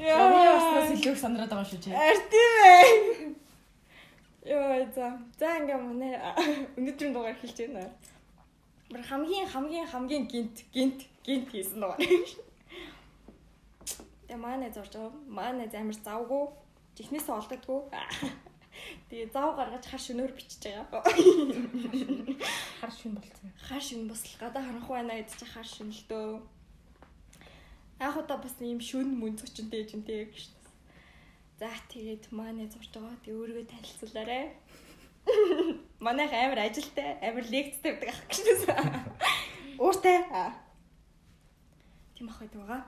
Яа, яснаас илүү их сандраад байгаа шүү чи. Арт юм ээ. Йоо, за. За ингээм манай өнөөдрийн дугаар хэлж байна. Бүр хамгийн хамгийн хамгийн гинт гинт гинт хийсэн дугаар. Тэгээ манай зурж байгаа. Манай амар завгүй. Чихнээсээ олддоггүй. Тэгээ зав гаргаж хар шөнөөр бичиж байгаа. Хар шин болцсон. Хар шин бас л гадаа харанхуй байна гэж чи хар шин л дөө. Яг удаа бас ийм шүн мөн зочинтэй юм тэг гэж. За тэгээд манай зурж байгаа. Тэг өөрийгөө танилцуулаарай. Манайх амар ажилтай, амар лекцтэй байдаг ах гэж. Ууртай. Тийм ах байдаг.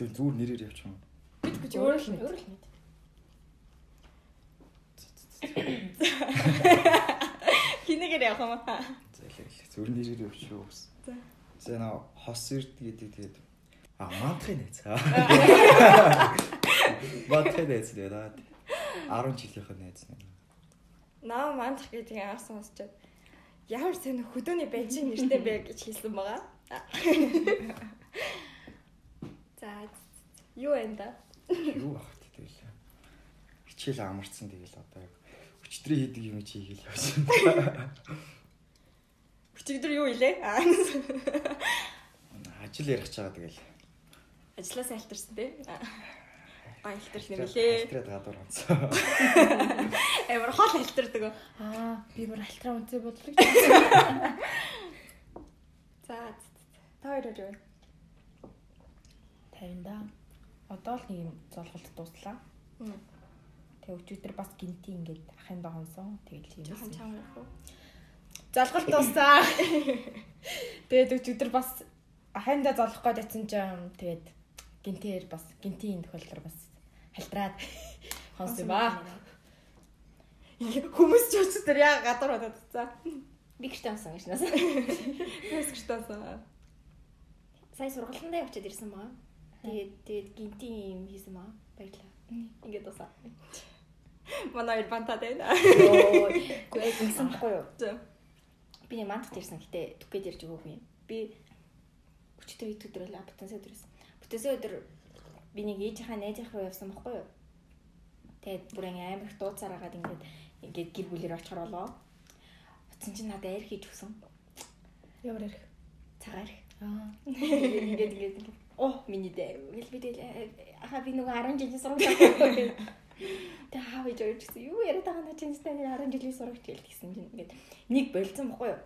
Тэг зүгээр нэрээр явчих юм. Бид гэж Өөрөө л өөрөө л мэд. хинэгээр явах юм аа. За илээ. Зүгээр нэрээр явчих юу гэсэн. За. За нөө хос ирд гэдэг тэгээд а мантхын нэц. Мантхын нэц дээ даа. 10 жилийнхэн нэц нэ. Наа мандах гэдэг анх сонсчод ямар сайн хөдөөний бенжин нэртэй бэ гэж хэлсэн байгаа. За юу энэ да? Юу ах тэгэл. Хичээл амарсан тэгэл одоо яг өчтөрийн хийдэг юм чи хийгээл явсан. Өчигдөр юу илээ? Ажил ярих чагаа тэгэл. Ажлаас альтарсан тий. Аа альтарх юм лээ. Альтраад гадуур онцсон. Амар хол альтардаг. Аа, би бүр альтраа үнцээ бодлоо. За та хоёроо юу? 50 да. Одоо л нэг юм золголт дуслаа. Мм. Тэг өчигдөр бас гинти ингээд ахын доо хонсон. Тэгэл Жохон юм. чам явах уу? Золголт дуслаа. Тэгээд өчигдөр бас ахандаа золох гээд атсан чинь тэгээд гинтээр бас гинтийн тохиолдол бас халтраад хонсон ба. Хүмүүс ч өчигдөр яа гадар бодоод цаа. Би гэртээ хонсон гэж нас. Хүмүүс ч таасан. Сая сургалтандаа явчихад ирсэн баа. Тэгээд тэгээд гинтийн юм хийсэн баа. Баярлаа. Ингээд тусаа. Манай хоёр бантаад байна. Гүй ингэсэн баггүй юу? Би нэг мантад ирсэн гэтээ түгээд ирж өгөөгүй юм. Би өчтөр ит өдөр л бүтэнсээ өдөр ирсэн. Бүтэнсээ өдөр би нэг ээжийнхаа найзынх руу явсан баггүй юу? Тэгээд бүр ингээ амар их дууцаар агаад ингээд ингээд гэр бүлээр очихор болоо. Утсан чинь надад аир хийж өгсөн. Ямар ярих. Цагаан аир. Аа. Ингээд ингээд ингээд оо миний дээр гэл би тэгэл ахаа би нөгөө 10 жилийн сургууль Тэ хаа гэж ойлгож гисэн. Юу яриад байгаа наа чинь станы 10 жилийн сурагч гэл гисэн чинь ингээд нэг болцсон бохгүй юу?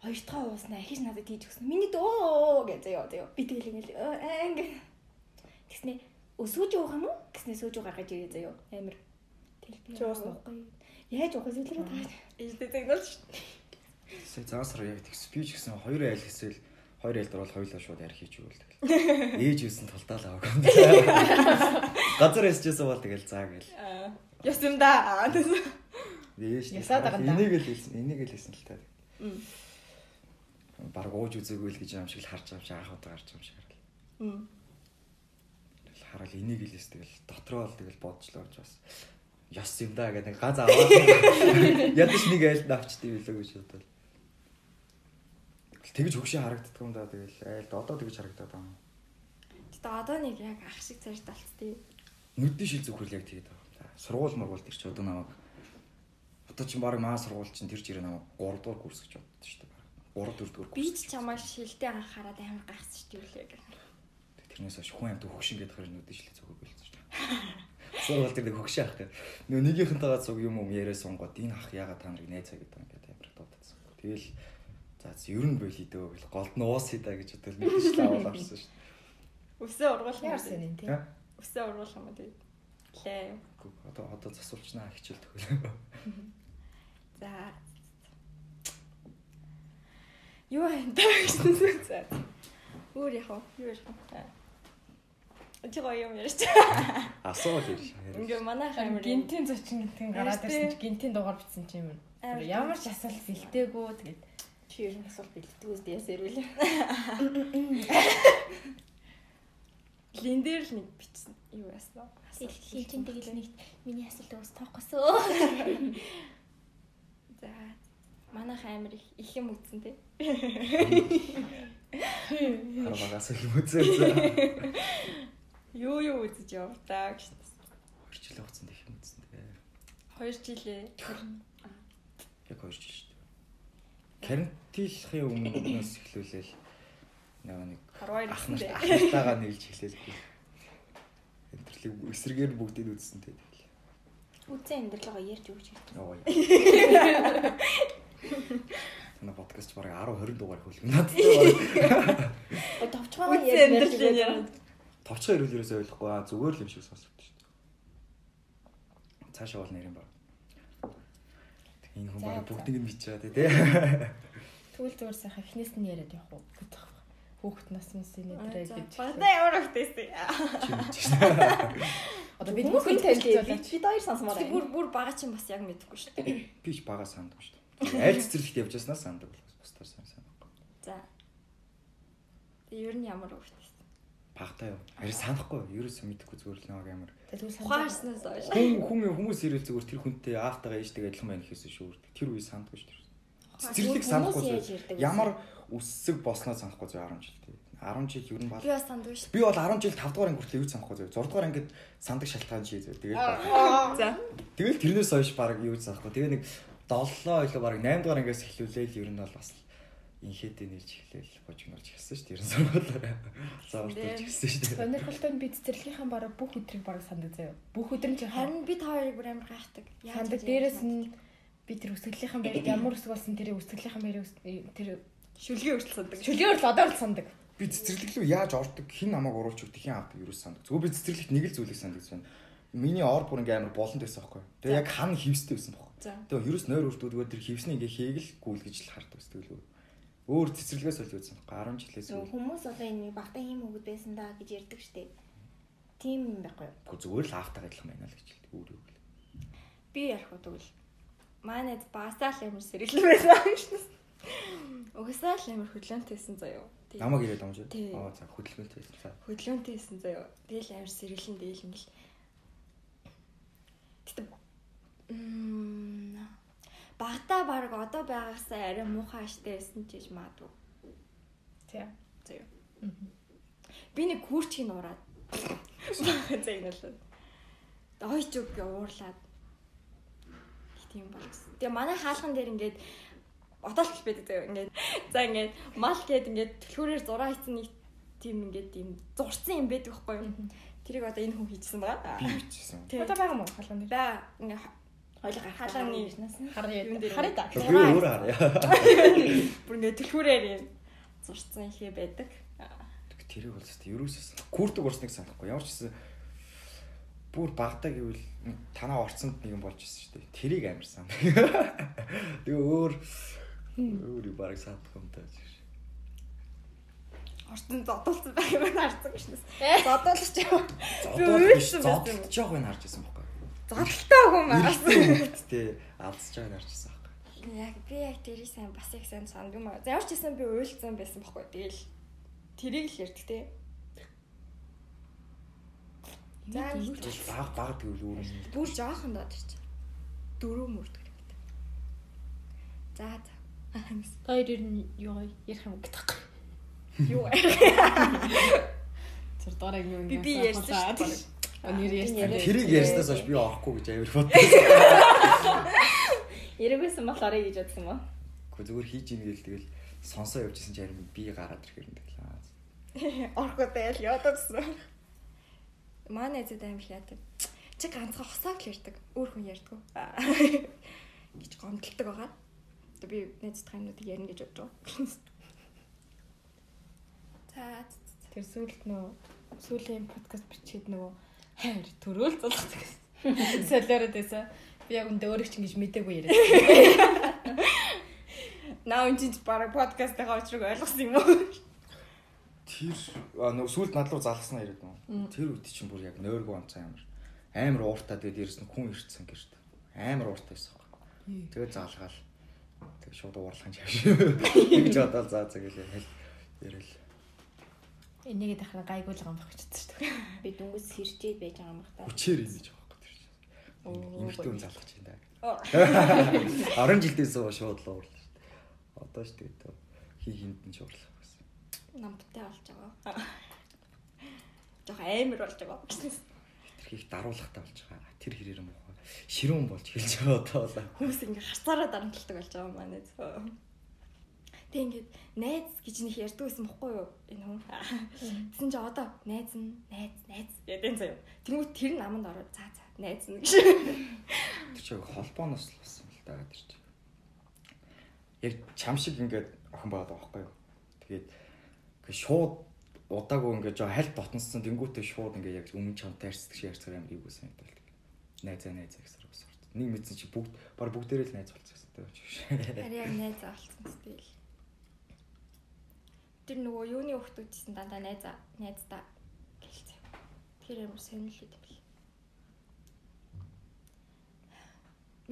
Хоёр дахь ууснаа ахиж надад тийж өгсөн. Миний дөө гэж заяа заяа. Би тэгэл ингээд ингээд тэгснэ өсөж уух юм уу? Гэснэ сөөж гаргаж ирээ заяа. Амир. Тэгэл би уусна уу? Яаж уух вэ? Илэрээ таа. Ижтэй зэгнэл ш. Сая заасар яг тэг спич гэсэн хоёр айл гэсэл хоёр айлд орол хоёулаа шууд ярих хийж өгөөл тэгэл. Ээж юусэн тулдаалаа юм. Газар ясчихсан бол тэгэл заа гэл. Яс юм да. Ээж Ясаад байгаа юм да. Энийг л хэлсэн, энийг л хэлсэн л та. Мм. Бараг ууж үзээгүй л гэж юм шиг л харж авч анх удаа гарч юм шиг харал. Тэгэл хараад энийг л хэлсэн тэгэл дотроо л тэгэл бодчлоо гэж бас яс юм да гэдэг газ аваад ядаж нэг айлд авчдээ билүү гэж бодлоо. Тэгэж хөгшөө харагддаг юм да тэгэл айлд одоо тэгэж харагдаад байгаа юм. Гэтэ одоо нэг яг ах шиг цааш талцтыг. Нүдний шил зөвхөрл яг тэгээд байгаа. Сургууль мургуул тэр чи одоо намайг одоо чи баг маа сургууль чинь тэр жирээ намайг 3 дугаар курс гэж боддоо шүү дээ. 3 4 дугаар Би курс. ч чамаа шилдэ анхаарад амар гайхсан шүү дээ үлээ. Тэрнээс хойш хүн амт хөгшин гэдэг хэрэг нүдний шил зөвхөрл болсон шүү дээ. Сургууль тэр нэг хөгшин ах гэх. Нөгөө нэгийнхэнтэйгээ цуг юм юм яриа сунгууд энэ ах ягаад та нарыг найзаа гэдэг юм ингээд амар дуудсан. Тэгэл за ер нь болий дөө гэл голд нь уус хийдэ гэж бодвол шил аваад орсон шүү дээ. Өсөө ургуулсан. Юм те. Ха? Өсөө ургуулсан юм дээ. Лээ. Одоо одоо засуулчнаа хичээл төгөл. За. Юу энэ гэсэн зүг. Өөр яах вэ? Юу яах вэ? Чи гоё юм ярьж. Асуул ирж. Ингээ манайх амар Гинтийн зочин гинтийн гараад Ярьж ирсэн чи гинтийн дугаар бичсэн чи юм. Ямар ч асуулт бэлдээгүй тэгээд Чи ер нь асуулт бэлддэг үст ясэр үлээ. Лин дээр л нэг бичсэн юу яасан уу? Хэлчин тэгэл нэг миний асуулт ус тоохгүй. За манайх амир их их юм үзсэн те. Хар багаас их үзээ. Юу юу үзэж явдаа гэж. 2 жил хугацаанд их юм үзсэн тэгээ. 2 жилээ. Яг 2 жил шүү. Карантинлахын өмнөөс эхлүүлээл нөгөө нэг 12 ах гэсэн нарт дээ. ахтайгаа нийлж эхлээл. Энтэрлэг эсрэгээр бүгдийг үзсэн тэгээ. Үзэн амьдралгаа ярьж өгч хэлдэг. Оо. яа. Танай подкаст бараг 10 20 дугаар хөлгөн надад Ой товчгоо Үзэн ярьж ярьж юм. товчхон ирүүл ерөөсөө ойлгохгүй аа зүгээр л юм шиг дээ. Цаашаа бол нэрэн баг. Энэ хүн за. бүгдийг нь бичээ тий. Тэгвэл зүгээр сайхан эхнээс нь яриад явах уу гэж байна. Хүүхэд нас мус энэ дээрээ гэж. Бада ямар мэдчихсэн. Одоо бид бүхэн танилцуулаад бид хоёр сонсомоор байна. бүр бүр бага чинь бас яг мэдэхгүй шүү дээ. Би ч бага санддаг шүү дээ. Айл цэцэрлэгт явж яснаас санддаг болохоос бусдаар сайн санахгүй. За. Ер нь ямар хөвтэйсэн. Багтаа юу. Ари санахгүй ерөөсөө мэдэхгүй зүгээр л нэг амар. Ухаарснаас хойш. Хүн хүн хүмүүс ирэл зүгээр тэр хүнтэй аавтайгаа ээжтэйгээ адилхан байна гэхээс шүү. Тэр үе санддаг шүү. Цэцэрлэг санахгүй? Ямар үсэг болсноо санахгүй зүгээр 10 жил тий. 10 жил ер нь бол Би бас сандгүй шүү. Би бол 10 жил 5 дугаар ангиурт юу санахгүй зөө. 6 дугаар ангид сандаг шалтгаан чи зөө. Тэгээд баг. За. тэгэл тэрнээс хойш баг юу санахгүй. Тэгээ нэг 7 илүү баг 8 дугаар ангиас эхлүүлээл ер нь бол бас инхээдээ нэрж эхлээл божигнорч гисэн шүү дээ. Ер нь сургуулаа. Заавартай гисэн шүү дээ. Сонирхолтой нь би цэцэрлэгийнхаа бараг бүх өдрийг бараг сандаг заяа. Бүх өдөр нь чи харин бид хоёрыг бүр амар гайхдаг. Сандаг яаж нь би тэр үсгэлийнхэн байр ямар үсэг болсон тэр үсгэлийнхэн байр тэр шүлгийн өртөл сандаг. шүлгээр л одоо л сандаг. Би цэцэрлэг рүү яаж ордог, хин намайг оруулж өгдөг, хин авдаг ерөөс сандаг. Зүгээр би цэцэрлэгт нэг л зүйлийг сандаг байна. Миний ор бүр ингээм амар болонд байсан байхгүй. Тэгээ яг хан хевстэй байсан байхгүй. Тэгээ ерөөс нойр өртүүдгөө тэр хевсний ингээ хийгэл гүйлгэж л хардаг сэтгэлгүй. Өөр цэцэрлэгээс л үзсэн байхгүй. 10 жилээс өөр. хүмүүс одоо энэ багтаа юм өгд байсан даа гэж ярьдаг штеп. Тийм юм байхгүй юу? Гэхдээ зүгээр л автаа адилхан байна л гэж хэлдэг. Өөр юу гэл. Би ярих уу тэгвэл. Манайд басаал амар сэргэлэн байсан шнэс. Угсаал амар хөдлөнтэйсэн заяо. Тэг- Намаг ирээд юм. Тий. Аа за хөдөлгөөнтэй байсан. За. хөдлөнтэйсэн заяо. Тэгэл амар сэргэлэн дээл ингээл. Гэтэ мм багтаа баг одоо байгаасаа арай муухай аштай байсан ч гэж маадгүй. Тий. Заяо. Би нэг курчийг нураад. Зэгнэлээ. Ойч үг уурлаад. Тийм болсон. Тэгээ манай хаалхан дээр ингээд одоолт байдаг заяа ингээд за ингээд мал гээд ингээд төлхөөрөөр зураа хийсэн нэг тийм ингээд тийм зурсан юм байдаг байхгүй юу? Тэрийг одоо энэ хүн хийчихсэн байгаа. Би. Тий. Одоо байгаа мó халуун дээр. Баа ингээд Гарах Халааны гэрнээс нь. Хар Юун дээр хараа да. Би өөр харъя. бүр ингээд төлхөөрөөр юм зурсан ихээ байдаг. Тэрийг бол зөвхөн ерөөсөөс куртэг урсныг санахгүй. Ямар ч гэсэн бүр багтаа гэвэл танаа орцонд нэг юм болж ирсэн шүү дээ. Тэрийг амарсан. Тэгээ өөр өөр юу бараг саадах юм таа. Орцон зодуулсан байх юм харсан шнэс. Зодуулж яваа. Би уйлсан байсан юм. нь харж ирсэн байхгүй. Зодолтой хүн маа. Тэ алдсаж байгааг харж ирсэн байхгүй. Яг би яг тэрийг сайн бас их сайн санд юм аа. За ямар ч гэсэн би уйлсан байсан байхгүй. Тэгэл тэрийг л ярьдаг те. За баг баг тэгвэл өөр юм. бүр жоохон доод чи. Дөрөв мөрдөг юм. За за. Хоёр ер нь юу ярих юм гэдэг таахгүй. Юу Тэр дараагийн юм. би би ярьсан Өнөр ярьсан. Тэрийг ярьснаас хойш би авахгүй гэж авир бодсон. Яригсэн болохоор гэж бодсон ба. Гэхдээ зүгээр хийж ийн гээл тэгэл сонсоо явжсэн чинь харин би гараад ирэхээр юм тэгэл. Орхотой ял ядагсан. Манай зэд аим яадаг. Чи ганцхан хосааг л ярьдаг. Өөр хүн ярьдаг. гэж гомдолдог байгаа. Одоо би найзтай юмнуудыг ярина гэж бодож байгаа. За Тэр сүүлд нөө сүүлийн подкаст бичгээд нөгөө хайр төрөөл зулгах гэсэн. Солиороод байсан. Би яг өндөө өөрөө ч ингэж мэдээгүй яриад. наа энэ чинь бараг подкастынхаа очрыг ойлгосон юм уу? Тэр аа, нөгөө сүлд над руу залгасан яриад юм. Тэр үед чинь бүр яг нойргоо онцоо амар. Амар ууртаа тэгээд нь хүн ирсэн гэрт. Амар ууртаа байсан. Тэгээд заалгаал. Тэгээд шууд уурлах юм чааш. Гэж бодоод заа заа гэлээ хэл ярил. Энийгээ дахраа гайгуулган багчдсан шүү дээ. Би дүнгээс сэрчээд байж байгаа юм байна. Хүчээр имиж байгаа байхгүй хүн залгах чинь даа. Оо. 10 жилдээс уу шууд л уурлаа шүү дээ. Одоо ч тэгээд хий хинд нь шуурлах гэсэн. намтай болж байгаа. Жох амар болж байгаа. Тэр хийх даруулахтай болж байгаа. Тэр хэрээр муухай. Ширүүн болж хэлж байгаа одоо бол. Хүмүүс ингээ харцаараа дарамтлагдаг болж байгаа юм байна. Тэг ингээд найз гэж нэг ярьдаг байсан бохгүй юу энэ хүн. Тэсэн чи одоо найз нь найз найз гэдэг заяа. Тэнгүүт тэр нь аманд ороод цаа цаа найз нь гэж. Тэр чинь холбооноос л болсон л даа тэр чинь. Яг чам шиг ингээд охин байгаад байгаа байхгүй юу. Тэгээд ингээд шууд удаагүй ингээд жоо хальт дотноссон тэнгүүтээ шууд ингээд яг өмнө чамтай ярьцдаг шиг ярьцгаар амар ийг үсэн гэдэг. Найзаа найзаа гэсэн үг байна. Нэг мэдсэн чи бүгд баг бүгдээрээ л найз болчихсон гэдэг. Харин яг найз авалцсан стил. Тэр нөгөө юуны хөхтүүд гэсэн дандаа найз найздаа гэлцээ. Тэр амар сонирхол бэл.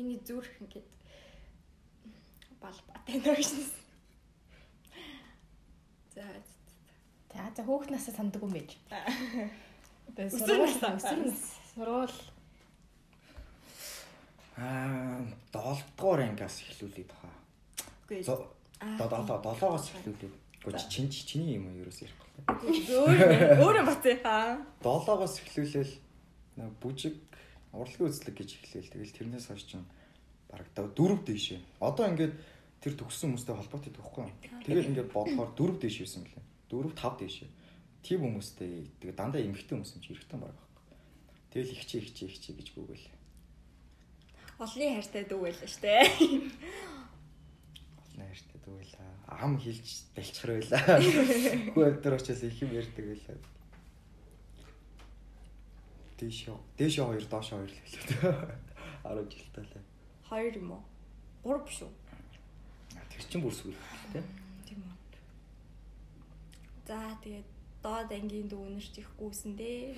Миний зүрх ингээд бал батай нэгсэн. За За за хөөх насаа санддаг юм байж. Тэгээ сургууль. Сургууль Аа 7 дугаар ангиас эхлүүлээд хаа. үгүй. Одоо 7-оос эхлүүлээд. Гэхдээ чин чиний юм уу ерөөс ярихгүй. Өөр өөрөө бацаа хаа. 7-оос эхлүүлээл бүжиг урлагийн үзлэг гэж эхлээл. Тэгэл тэрнээс хойш чинь бараг дөрөв дэшээ. Одоо ингээд тэр төгссөн хүмүүстэй холбоотой төгөхгүй юу? Тэгэл ингээд бодлохоор дөрөв дэш байсан мөлий. Дөрөв тав дэшээ. Тим хүмүүстэй тэгээ дандаа эмгэгтэй хүмүүс юм чи эрэхтэн байхгүй. Тэгэл ихчээ ихчээ ихчээ гэж гүгэл. Олны хайртай дүү байлаа штэ. Олон хайртай дүүлээ. Ам хилж дэлчхэр байлаа. Хүү өдөр очил их юм ярьдаг байлаа. Дэшөө. Дэшөө хоёр доошоо хоёр л хэлээ. 10 жилтэй лээ. Хоёр юм уу? Гурав биш үү? Тэр чин бүр сүйл тийм. Тийм үү. За тэгээд доод ангийн дүүнэрч их гүйсэн дээ.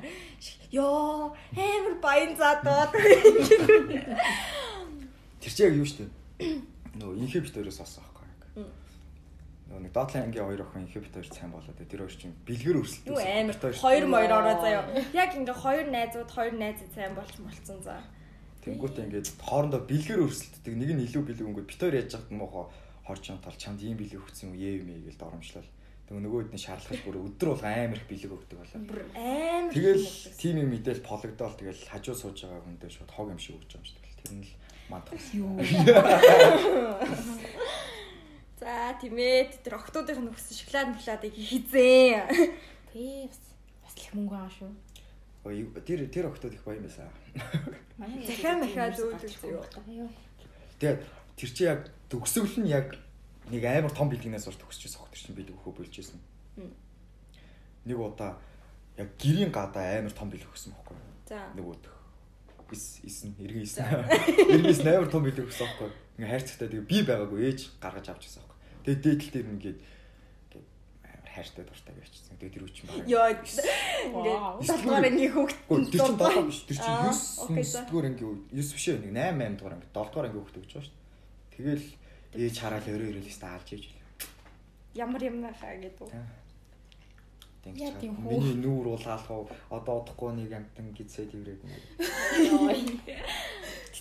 Йоо, амар баян за доод. Тэр чинь яг юу штэ. Нөгөө инхибитороос. Нөгөө нэг доотлын ангийн хоёр охин инхибитор сайн болоод тэр хоёр чинь бэлгэр өрсөлдөж. Юу амар хоёр моёр ороо заяа. Яг ингээ хоёр найзууд хоёр найз сайн болж молцсон за. Тэнгүүтээ ингээд хоорондоо бэлгэр өрсөлддөг. Нэг нь илүү бэлэг өнгөд битээр яаж яхад муухай хорч юм тал чамд ийм бэлэг өгсөн юм ээ юм ээ гэж доромжлол. Тэг нөгөө хэд нь шаарлахад бүр өдөр бол амар их бэлэг өгдөг болоо. Бүр амар. Тэгэл тим юм мэдээл пологдоол тэгэл хажуу сууж байгаа хүндээ шууд хог юм шиг өгч байгаа юм шиг тэр нь л мадах. юу? За тийм ээ тэр октоодынх нь өгсөн шоколад мөглөөдийг хизээ. Тий бас бас их мөнгө байгаа шүү. Ой тэр тэр октод их баян байсан. Манай Захиа махиа зөөлдөж юу. Тэгээд тэр чи яг төгсгөл нь яг нэг амар том бэлгнээс ор төгсчихсэн хөх тэр чинь бид өгөхөө болжсэн. Нэг удаа яг гэрийн гадаа амар том бэлэг өгсөн байхгүй? За. Нөгөө дөх. Ис исн эргэн исн. Эргэн исн амар том бэлэг өгсөн байхгүй? Ингээ хайрцагтай тэгээ би байгаагүй ээж гаргаж авч ирсэн байхгүй юу? Тэгээ дээдэл дээр ингээд ингээд амар хайртай дуртай байчихсан. Тэгээ тэр үчин баг. Йоо. Ингээд долдоор ингээ Гүр хөөгд. тэр чинь долоо биш. Тэр чинь Аа, 9 окей, за. 9 дугаар анги 9 биш ээ нэг 8 8 дугаар анги 7 дугаар анги хөхт өгч байгаа шүү дээ. Тэгэл ээж хараал өрөө өрөөл хэвээр алж ээж. Ямар юм хаа гэдэг. Яа тийм хүү. Миний нүүр уулаалах уу одоо удахгүй нэг амтан гизээ тэрэг.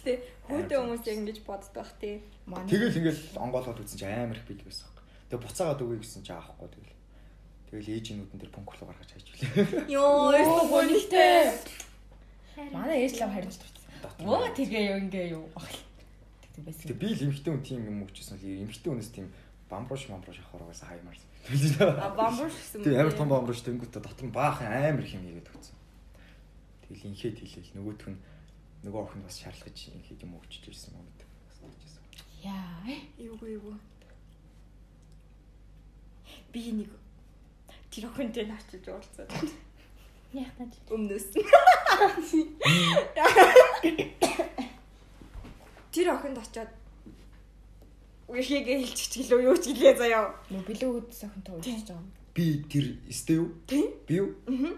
Гэтэ хөөдөө хүмүүс яг ингэж боддог бах тий. Тэгэл ингээл онгоолгоод үзсэн чи амар их бил байсан байхгүй. Тэгээ буцаагаад өгье гэсэн чи аахгүй тэгэл. Тэгэл ээжинүүд нь тэр пунктлоо гаргаж хайж үлээ. Йоо, Оо, өөртөө гонигтэй. Манай ээж лав харин ч дуртай. Дотор. Оо тэгээ юу ингээ юу. Тэгтээ байсан. Тэгээ би л эмхтэн хүн тийм юм өгчсэн л эмхтэн хүнээс тийм бамбруш бамбруш ахааргаас хаймаар. А бамбуш гэсэн Тэгээ амар том бамбруш тэнгүүтээ дотор баахан амар их юм хийгээд өгсөн. Тэгэл инхээд хэлээл нөгөөх нь нөгөө охин бас шаарлаж инхээд юм өгчөж ирсэн юм гэдэг. Яа. Эвгүй эвгүй. Би нэг тэр охинтой навчиж уулзаад Яах гэж. өмнөөс. Тэр охинд очиод үхийгээ хэлчих гэлөө юу ч гэлээ заяа. Нөө бэлэг үүд сохинтой уулзж байгаа юм. Би тэр өстэй юу? Би юу? Аа.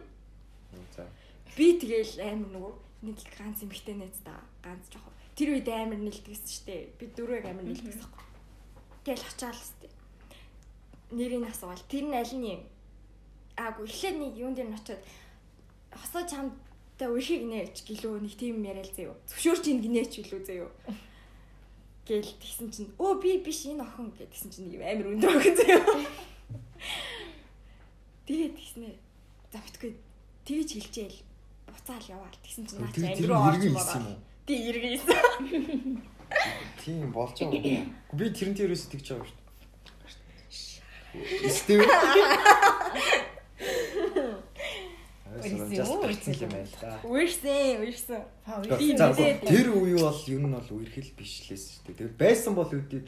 За. Би тэгэл амар нөгөө нэг ганц эмхтэй найз та ганц жоох. Тэр үед амар нэлдэгсэн штэ. Би дөрөв амар нэлдэгсэн байхгүй. Тэгэл очаал штэ. Нэрийг асуувал тэр нь аль нь юм? аагүй эхлээд нэг юун дээр нь очиод хосоо чамтай өрхийг нээч гэлөө нэг тийм яриа л заяо. Зөвшөөрч ин гинээч билүү заяо. Гэл тэгсэн чинь өө би биш энэ охин гэдгсэн чинь нэг амар өндөр охин заяо. Тэгээд тэгснэ. За битгүй тэгж хэлжээл буцаал яваал. Тэгсэн чинь наач амир руу орж уу? Тий иргэн хийсэн. Тийм болж байгаа. Би тэрнтэй ерөөсөө тэгж байгаа шүү дээ. Та. Үерсэн, үерсэн. Тэр үе бол ер нь бол үерхэл биш лээс шүү дээ. Тэр байсан бол үдээд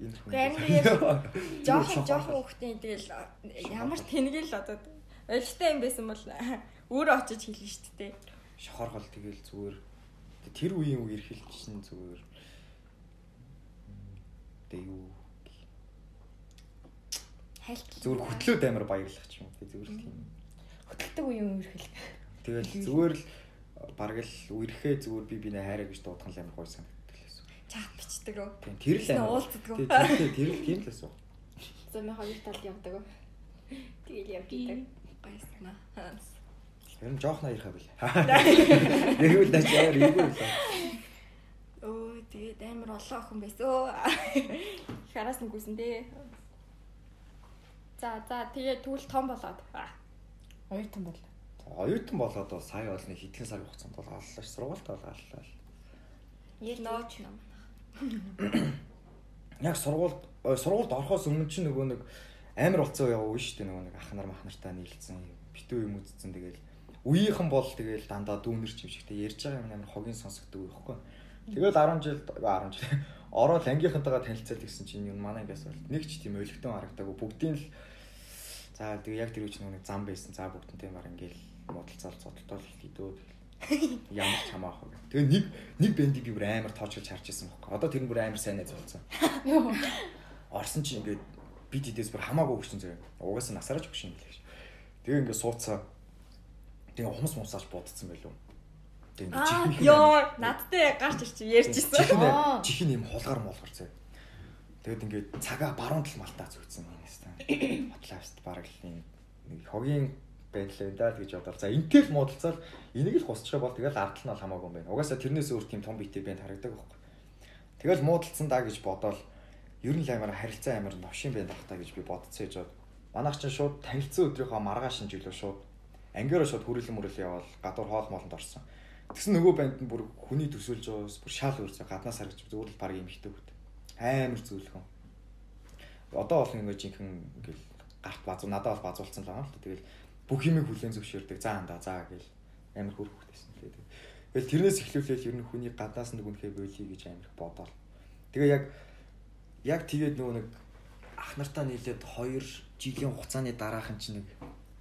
энэ хүн. Гэхдээ Жохон жохон хүүхдийн тэгэл ямар тэнгэл одоо ойлгохтой юм байсан бол өөрөө очиж хэлнэ шүү дээ. шохоргол тэгэл зүгээр тэр үеийн үерхэл чинь зүгээр тэг юу Хайлт. зүгээр хөтлөөд амар баярлах ч юм уу тэг зүгээр л тийм. хөтөлдөг үеийн үерхэл. Тэгэл зүгээр л бараг л үерхээ зүгээр би бинэ хайраа гэж дуудах л амар гоё санагддаг лээс. Чат бичдэг өө. Тийм тэр л амар. Уулздаг уу? Тэг тэр тэр л тийм лээс. Зөмийн хоёр тал явдаг. Тэгэл явж идэг. Тэр нь жоох наярхаа бил. Яг үл даж яар игүй л. Өө тэгээд амар олон охин байсан. Хараас нь гүсэн дээ. За за тэгээд тэгвэл том болоод. Оюутан бол. Оюутан болоод бол сая бол нэг хэдхэн сар хугацаанд бол аллаа ш сургуультай бол аллаа. Яа нооч нам. Яг сургуульд сургуульд орохоос өмнө чинь нөгөө нэг амар болцсон яваа шүү дээ нөгөө нэг ах нар мах нартай нийлцсэн битүү юм үзсэн тэгэл үеийнхэн бол тэгэл дандаа дүүнер ч юм шигтэй ярьж байгаа юм амар хогийн сонсогддог байхгүй. Тэгэл 10 жил 10 жил ороод ангийнхантайгаа танилцаад гисэн чинь юу манай ингээс бол нэг ч тийм өлегтөн харагдаагүй бүгдийн л за тэгээ яг тэр нөгөө нэг зам байсан за бүгдэнтэй мар ингээл модалцаал цодтолтол хийдөө ямар ч хамаах вэ. Тэгээ нэг нэг бэндийг би бүр амар тоочгож харж ирсэн байхгүй. Одоо тэр нь бүр амар сайн найз болсон. Орсон чинь ингээд бид хэдээс бүр хамаагүй хөшин зэрэг. Угаасаа насаарч хөшин гэлээ ш. Тэгээ ингээд суудсаа. Тэгээ хумс мусааж будцсан байлуу. Тэгээ ёо надтай гарч ирчих ярьжсэн. Аа. чихэн юм хулгар молгор зэ. Тэгээд ингээд цагаа баруун тал малтаа зүгцсэн юм хэвээр. Ботлаавст бараг л нэг хогийн байдлаа даа гэж бодоод за ингээл муудалцаад энийг л хусчих бол тэгэл ардтал нь хамаагүй юм байна. Угаасаа тэрнээс өөр тийм том биетэй бэнд харагдаг байхгүй. Тэгэл муудалцсан даа гэж бодоол ер нь л амар харилцаа амар новшин бэнд ахтаа гэж би бодцсон гэж бод. Манайх чинь шууд танилцсан өдрийнхөө маргааш нь жилөө шууд ангиороо шууд хүрээлэн мөрөлөө явал гадуур хоол моолонд орсон. Тэгсэн нөгөө банд нь бүр хүний төсөөлж байгаас бүр шал өрсө гаднаас харагч зүгээр л баг юм хитэ хөт. Амар зөөлхөн. Одоо бол ингээ жинхэнэ ингээл гарт базуу надад бол базуулсан л байгаа л та. Тэгэл бүх юмыг хүлэн зөвшөөрдөг. За андаа заа гэл амар хөрх хөхтэйсэн л дээ. Тэгэл тэрнээс эхлүүлээл ер нь хүний гаднаас нь дүнхээ бойлий гэж амар бодоол. Тэгээ яг яг тэгээд нөгөө нэг ах нартаа нийлээд 2 жилийн хугацааны дараахан чинь нэг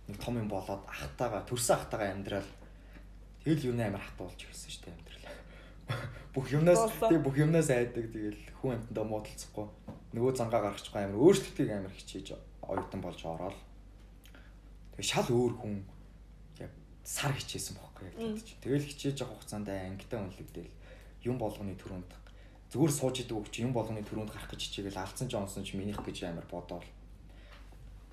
нэг том юм болоод ахтаага төрсөн ахтаага амьдрал тэгэл юу амар хатуулж ирсэн шүү дээ амьдрал. Бүх юмнаас тэг бүх юмнаас айдаг тэгэл хүн амтандаа муудалцахгүй нөгөө зангаа гаргачихгүй амар өөрчлөлтийг амар хичээж оюутан болж ороод тэгээ шал өөр хүн яг сар хичээсэн бохоггүй яг чинь. Тэгэл хичээж явах хугацаанд ангитаа үнэлэгдээл юм болгоны төрөнд зүгээр сууж идэг үг чи юм болгоны төрөнд гарах гэж хичээгээл алдсан ч онсон ч минийх гэж амар бодоол.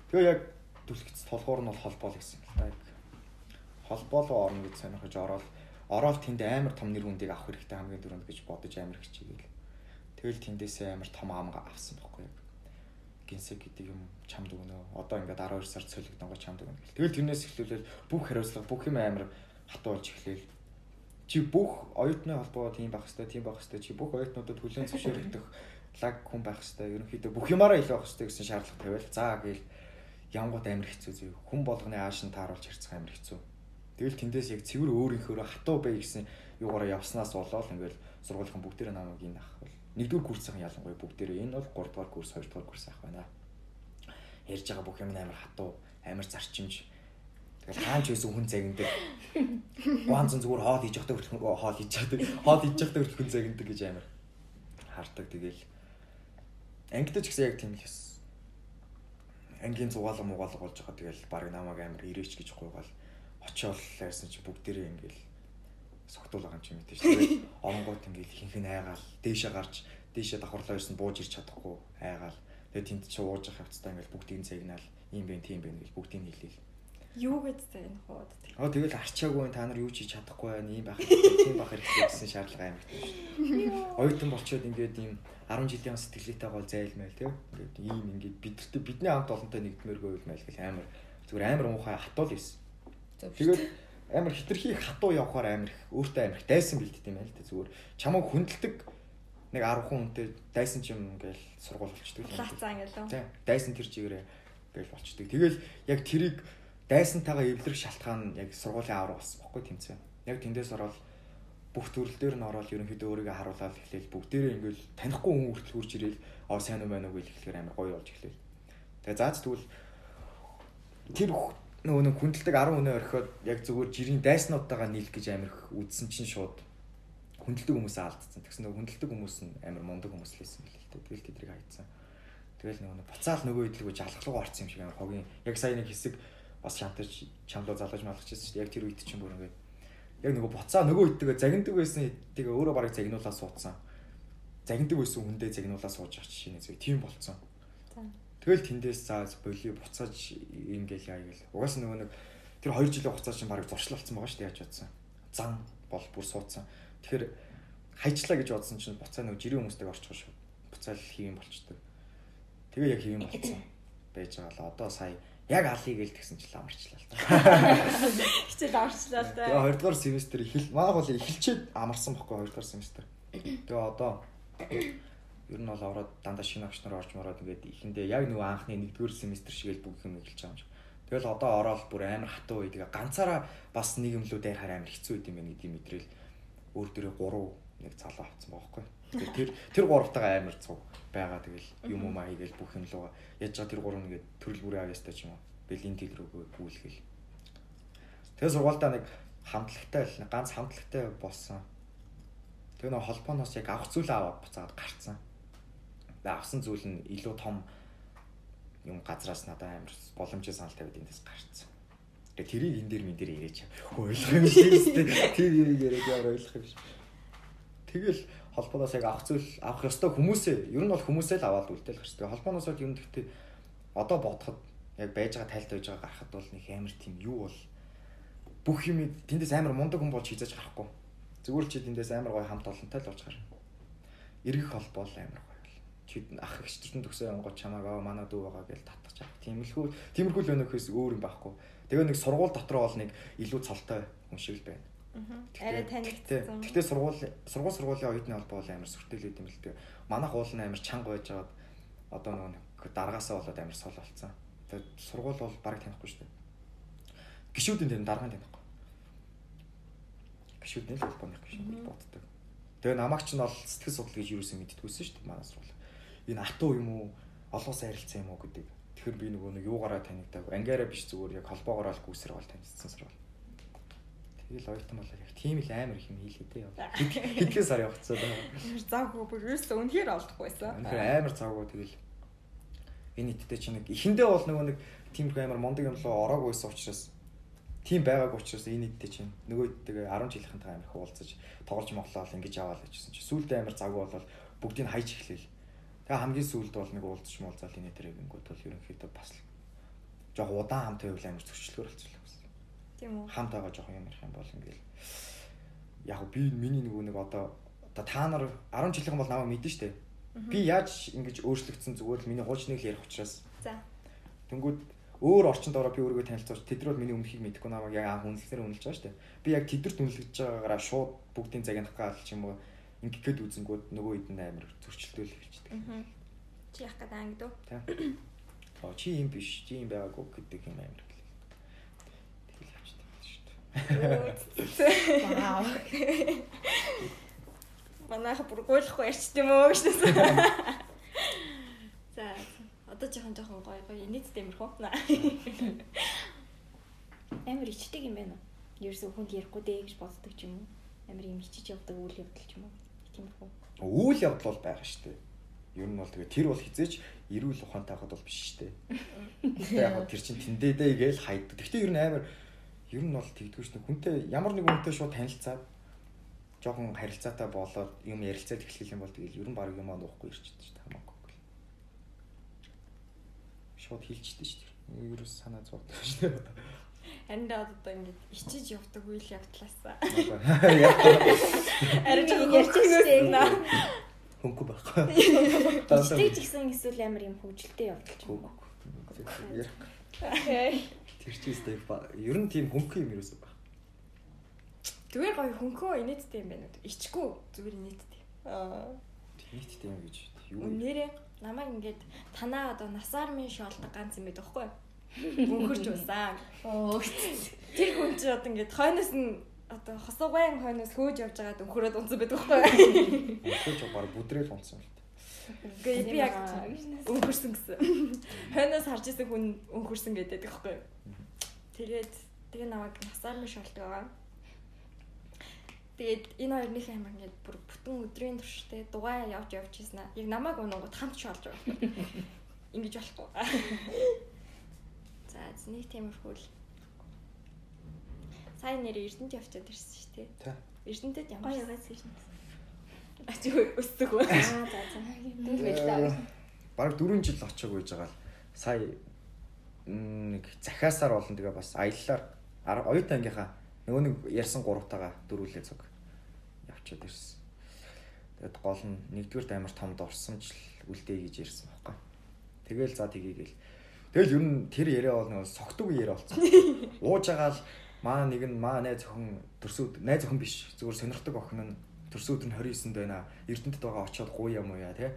Тэгээ яг түлхэгц толгуур нь бол холбоол гэсэн л та яг холбоол руу орно гэж сонирхож ороод ороод тэнд амар том нэр хүндийг авах хэрэгтэй хамгийн дөрөнд гэж бодож амар хичээгээл. Тэгэл тэндээсээ амар том ам авсан байхгүй яг. Гинсэг гэдэг юм чамд өгнө. Одоо ингээд 12 сард солигдсон гоо чамд өгнө гэл. Тэгэл тэрнээс эхлүүлэл бүх хариуцлага бүх юм амар хатуу болж эхлээл. Чи бүх оюутны холбоо тийм байх хэвээр тийм байх хэвээр чи бүх оюутнуудад хүлэн зөвшөөрөгдөх лаг хүн байх хэвээр ерөнхийдөө бүх юмараа илүү байх хэвээр гэсэн шаардлага тавиал. За гээл янгууд амар хэцүү зөө. Хүн болгоны ааш нь тааруулж харьцах амар хэцүү. Тэгэл тэндээс яг цэвэр өөрийнхөө хатуу бай гэсэн юугаараа явснаас болоод ингээл сургуулийн бүгдээрээ намайг энэ ах бол нэгдүгээр курсын ялангуяа бүгдээрээ энэ бол 3 дугаар курс 2 дугаар курс ах байна. Ярьж байгаа бүх юм нь амар хатуу, амар зарчимж. Тэгэл хаанч байсан хүн загиндаг. Ганцхан зүгээр хоол хийж явахдаа хүртэл хоол хийж чаддаг. Хоол хийж явахдаа хүртэл хүн загиндаг гэж амар хардаг. Тэгэл ангидаж гэсэн яг тийм л хэс. Ангийн зугаалга мугаалга болж байгаа. Тэгэл баг намайг амар ирээч гэж гуйгаал очиол ярьсан чи бүгдээрээ ингээл согтуул байгаа юм чи мэдээж. Тэгээд оронгууд ингээл хинхэн айгаал дээшээ гарч дээшээ давхарлаа ирсэн бууж ирч чадахгүй айгаал. Тэгээд тэнд чи ууж явах хэвцээ ингээл бүгдийг цагнаал ийм бэ тийм бэ гэж бүгдийг хэлээл Юу гэж сайн хоод. Аа тэгэл арчаагүй та нар юу ч хийж чадахгүй байна. Ийм байх тийм байх хэрэгтэй гэсэн шаардлага амар шүү дээ. Оюутан болчоод ингээд ийм 10 жилийн сэтгэлээтэй гол зайлмайл тийм. Ингээд ийм ингээд бидэртээ бидний хамт олонтой нэгдмээргүй байлмайл гэл амар зүгээр амар муухай хатуул байсан. Тэгээд амар хитрхи хатуу явахаар амар их өөртөө амар их дайсан бэлддэг юм байл та зүгээр чамайг хүндэлдэг нэг 10 хүн үнтэй дайсан ч юм ингээл сургууль болчдөг. Лаацаа ингээл. Тийм. Дайсан тэр чигээрээ ингээл болчдөг. Тэгэл яг тэрийг дайсантайгаа эвлэрэх шалтгаан яг сургуулийн авраг болсон бохгүй тэмцээн. Яг тэндээс ороод бүх төрөл дээр нь ороод ерөнхийдөө өөрийгөө харуулаад эхлээл бүгдээрээ ингээл танихгүй хүн хүртэл хурж ирээл оо сайн уу байна уу гэж хэлэхээр амар гоё болж эхлэв. Тэгээ заац тэгвэл тэр нөгөө нэг хүндэлдэг 10 хүнээ орхиод яг зүгээр жирийн дайснуудтайгаа нийлэх гэж амар үдсэн чинь шууд хүндэлдэг хүмүүсээ алдсан. Тэгсэн нөгөө хүндэлдэг хүмүүс нь амар мундаг хүмүүс л байсан билээ л дээ. Тэгэл тэдрийг хайцсан. Тэгэл нөгөө буцаал нөгөө идлгөө жалгалгаа орсон юм шиг амар хогийн яг сая нэг хэсэг бас шантаж чамлуу залгаж малгаж байсан шүү дээ. Яг тэр үед чинь бүр ингээд яг нөгөө буцаа нөгөө үедээ загиндаг байсан тэгээ өөрөө барыг загнуулаа суудсан. Загиндаг байсан хүндээ загнуулаа сууж авч шинэ зүг тийм болцсон. Тэгэл тэндээс за боли буцааж ингээл яа гэл. Угаас нөгөө нэг тэр 2 жилийн хугацаа чинь барыг зуршлалцсан байгаа шүү дээ яаж бодсон. Зан бол бүр суудсан. Тэгэхээр хайчлаа гэж бодсон чинь буцаа нөгөө жирийн хүмүүстэйг орчих шүү. Буцаал хийм болчдөг. Тэгээ яг хийм болцсон. Байж байгаа л одоо сая яг алыг гээл тэгсэн чинь амарчлаа л та. Хичээл амарчлаа л та. Тэгээ хоёрдугаар семестр эхэл манай бол эхэлчээд амарсан бохгүй хоёрдугаар семестр. Тэгээ одоо ер нь бол ороод дандаа шинэ агч нар орж мараад ингээд ихэндээ яг нөгөө анхны нэгдүгээр семестр шиг л бүх юм эхэлж байгаа юм шиг. Тэгэл одоо ороод бүр амар хатуу үе тэгээ ганцаараа бас нэг юм лүү дээр хараа амар хэцүү үт юм байна гэдгийг мэдрэл өөр дөрөө 3 нэг залуу авцсан байхгүй. Тэгэхээр тэр тэр гуравтайгаа амар цуг байгаа тэгэл юм уу маягээл бүх юм лугаа яаж байгаа тэр гурав нэгээд төрөл бүрийн авьяастай ч юм уу бэлинтиг рүү гүйлгээл. Тэгээ сургуультай нэг хамтлагтай л ганц хамтлагтай болсон. Тэгээ нэг холбооноос яг авах зүйлээ аваад буцаад гарцсан. Тэгээ авсан зүйл нь илүү том юм газраас надад амар боломжтой санал тавиад эндээс гарцсан. Тэгээ тэрийг энэ дээр мэн дээр ирээч. Ойлгох юм шиг тийм тэр яриад яар ойлгох юм шиг. Тэгэл холбооноос яг авах зүйл авах ёстой хүмүүсээ ер нь бол хүмүүсээ л аваад үлдээл гарч. Тэгээ холбооноос бол юм гэхдээ одоо бодоход яг байж байгаа тайлт байж байгаа гарахад бол нэг амар тийм юу бол бүх юм тэндээс амар мундаг хүн болж хийж гарахгүй. Зүгээр чи тэндээс амар гоё хамт олонтой л болж гарна. Иргэх холбоо л амар гоё. Чи ах их чинь төгсөө онгоо чамааг аа манай дүү байгаа гэж татчих чам. Тиймэрхүү тиймэрхүү л өнөхөөс өөр юм байхгүй. Тэгээ нэг сургууль дотор бол нэг илүү цолтой хүн шиг л байна Арай танигдсан. Гэтэ сургууль сургууль сургуулийн оюутны холбоо бол амар сүртэлээд юм л дээ. Манайх уул нь амар чанга байж байгаад одоо нөгөө дараагаасаа болоод амар сул болцсон. Тэгээд сургууль бол бараг танихгүй шүү дээ. Гişүүдийн тэр дараагийн танихгүй. Гişүүдний л холбооны гişүүд боддог. Тэгээ намайг ч нь бол сэтгэл судлал гэж юу юусэн мэддэггүйсэн шүү дээ манай сургууль. Энэ атуу юм уу? Олоосаа ярилцсан юм уу гэдэг. Тэгэхээр би нөгөө нэг юугаараа танигдаг. Ангиараа биш зүгээр яг холбоогоор л гүйсээр бол танилцсан сургууль. Тэгэл оюутан болоо яг тийм л амар их юм хийлээ дээ. Хэдхэн сар явцсан байна. Завгүй бүр ерөөсөө үнэхээр олдохгүй байсан. Үнэхээр амар завгүй тэгэл энэ нийтдээ чи нэг эхэндээ бол нөгөө нэг тийм их амар мондөг юм руу ороагүйсэн учраас тийм байгааг учраас энэ нийтдээ чи нөгөөдтэйгээ 10 жилийнхэнтэй амар их уулзаж тоглож моглоод ингэж аваад гэжсэн чи сүүлдээ амар завгүй болол бүгдийг хайж эхлэв. Тэгээ хамгийн сүүлд бол нэг уулзч муулзаал энэ тэрэг ингүүд бол ерөнхийдөө бас жоох удаан хамт байвал амар зөрчлөөр болчихлоо. Тийм үү. Хамт байгаа жоох юм ярих юм бол ингээл яг би миний нөгөө нэг одоо одоо та нар 10 жилийнхэн бол намайг мэдэн штэ. Би яаж ингэж өөрчлөгдсөн зүгээр л миний хуучныг л ярих учраас. За. Тэнгүүд өөр орчинд ороо би өөрийгөө танилцуулж тэд нар миний өмнөхийг мэдэхгүй намайг яг анх үнэлснээр үнэлж байгаа штэ. Би яг тэдэрт үнэлж байгаагаараа шууд бүгдийн загнах гал ч юм уу ингэхэд үзэнгүүд нөгөө хэд нь амар зөрчилдөөл хэлчихдэг. Чи яах гэдэг ангид үү? Тийм. Оо чи юм биш, чи юм байгаагүй гэдэг юм амар. Вау. Манайха бүр гуйлахгүй ярьчих юм уу гэж хэлсэн. За одоо жоохон жоохон гоё гоё нийт тэмэрхүү. Амар ичдэг юм байна уу? Ерөөсөө хүнд ярихгүй дээ гэж боддог ч юм уу? Амар юм ичиж явдаг үйл явдал ч юм уу? Тиймэрхүү. Үйл явдал бол байгаа шүү дээ. Ер нь бол тэгээ тэр бол хизээч эрүүл ухаантай хахад бол биш шүү дээ. Тэгээ яг тэр чин тэндээ дээ гээл хайдаг. Гэхдээ ер нь амар ер нь бол тэгдэггүй шүү дээ. Хүнтэй ямар нэг хүнтэй шууд танилцаад жоохон харилцаатай болоод юм ярилцаад эхлэх юм бол тэгэл ер нь баг юм аа нуухгүй ирчихдээ шүү дээ. Хамаагүй. Шууд хилчихдээ шүү дээ. Ерөөс санаа зовдог шүү дээ. Харин даа одоо ингээд ичиж явдаг үйл явдлаасаа. Арай жоохон ярьж штэ. хөнгө байхгүй. Ичдэг ч гэсэн эсвэл амар юм хөвгөлтэй явдал ч юм уу. Тэр чи өстэй ер нь тийм хөнгө юм ерөөсөө баг. Зүгээр гоё хөнхөө инээдтэй юм байна уу? Ичгүй зүгээр инээдтэй. Аа. Нийттэй юм гэж юу вэ? Нэрээ намайг ингээд танаа одоо насаар минь шоолдог ганц юм байдаг байхгүй юу? Өнхөрч байсан. Оо. Тэр хүн чи одоо ингээд хойноос нь одоо хосогвайн хойноос хөөж явж байгаад өнхөрөөд унцсан байдаг байхгүй юу? Өөхөж баг бүдрээл унтсан Гээ би яг өнхөрсөн гэсэн. Хойноос харж исэн хүн өнхөрсөн гэдэг байхгүй юу? Тэгээд тэгээ намайг насаар минь шоолдог байгаа. Тэгээд энэ хоёрынх амар ингээд бүр бүтэн өдрийн турштай дугаа явж явж ийсэн аа. Яг намайг унангууд хамт шоолж байгаа. Ингиж болохгүй. За нэг тиймэрхүү л. Сайн нэр Эрдэнэт явчаад ирсэн шүү дээ. Эрдэнэтэд ямар Гоё яваад гэж. Ачиг өсдөг үү? Аа за за. Дүүл байлаа. Бараг 4 жил очиог байж байгаа л сая нэг захиасаар болон тэгээ бас аяллаар ар- оюутан ангийнхаа нөгөө нэг ярьсан гуравтаага дөрүүлээ цуг явчихад ирсэн. Тэгэд гол нь нэгдүгээр амар том дурсамж л үлдээ гэж ярьсан байхгүй. Тэгэл за тгийгээл. Тэгэл ер нь тэр яриа бол нөгөө согтуг яриа болсон. Ууж байгаа л маа нэг нь маа найз охин төрсөд найз охин биш зүгээр сонирхдаг охин нь төрсөн өдөр нь 29-нд байна. Эрдэнэтэд байгаа очиод уу яа те.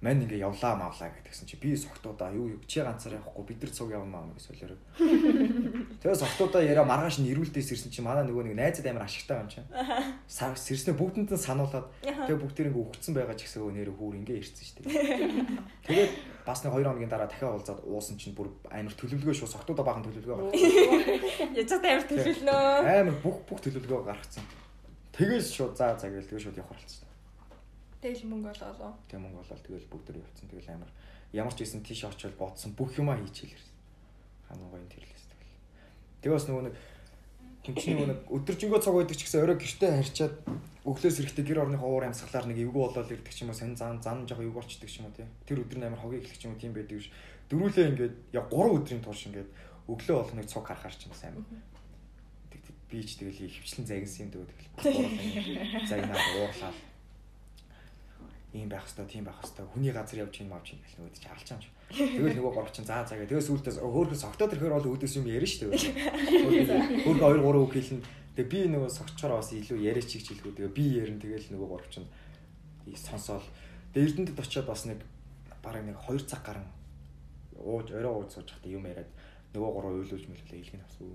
Мань ингээ явлаа мавлаа гэдгсэн чи би согтуудаа юу юу чи ганцаар явахгүй бид нар цуг явна маа гэж солиороо. Тэгээ согтуудаа яриа маргааш нь ирүүлдээс ирсэн чи манай нөгөө нэг найзад амар ашигтай юм. Сар сэрснээ бүгдэнд нь сануулад тэгээ бүгд тэр ингээ үхсэн байгаа ч гэсэн нэр хүүр ингээ ирсэн шүү дээ. Тэгээд бас нэг 2 хоногийн дараа дахиад уулзаад уусан чинь бүр амар төлөвлөгөө шүү согтуудаа баахан төлөвлөгөө гаргасан. Яж та амар төлөвлөнөө. Амар бүх бүх төлөвлөгөө гаргацсан. Тэгэл шууд заа заа гээл тэгээ шууд явах болсон. Тэгэл мөнгө олоо. Тэгээ мөнгө болоод тэгэл бүгд төр явцсан. Тэгэл амар ямар ч байсан тийш очил бодсон бүх юмаа хийчихэл ирсэн. Хамгийн гоё тэрлээс тэгэл. Тэгээ бас нөгөө нэг тэмчний нөгөө нэг өдөржингөө цаг байдаг ч гэсэн орой гэртээ харьчаад өглөөс эрэхтэй гэр орныхоо уур амьсгалаар нэг эвгүй болоод ирдэг ч юм уу сонь зан зан жоо эвгүй болчдөг ч юм уу тий. Тэр өдөр нь амар хогийг эхлэх ч юм уу тийм байдаг ш. Дөрүүлээ ингээд яг 3 өдрийн турш ингээд өглөө бол нэг цуг харахаар ч юм сайн. Би ч тэгэл хөвчлэн загинсан юм дөө тэгэл. Загнаад уурлаа ийм байх хэвээр тийм байх хэвээр хүний газар явж ийн мавч ийн гэх нөгөө чи алчаа юм. Тэгэл нөгөө горч чин заа заагаа. Тэгээ сүултээс хөөхөс октод ирэхээр бол өөдөөс юм ярина шүү дээ. Хөөх 2 3 үг хэлнэ. Тэгээ би нөгөө согчороо бас илүү яриач чиг жилгүү. Тэгээ би ярина тэгэл нөгөө горч чин сонсоол. Тэгээ эрдэнэтэд очиод бас нэг бараг нэг 2 цаг гарan ууж орой ууж сууж хата юм яриад нөгөө гурав уйлуулж мөлөлөө илгэн авсан.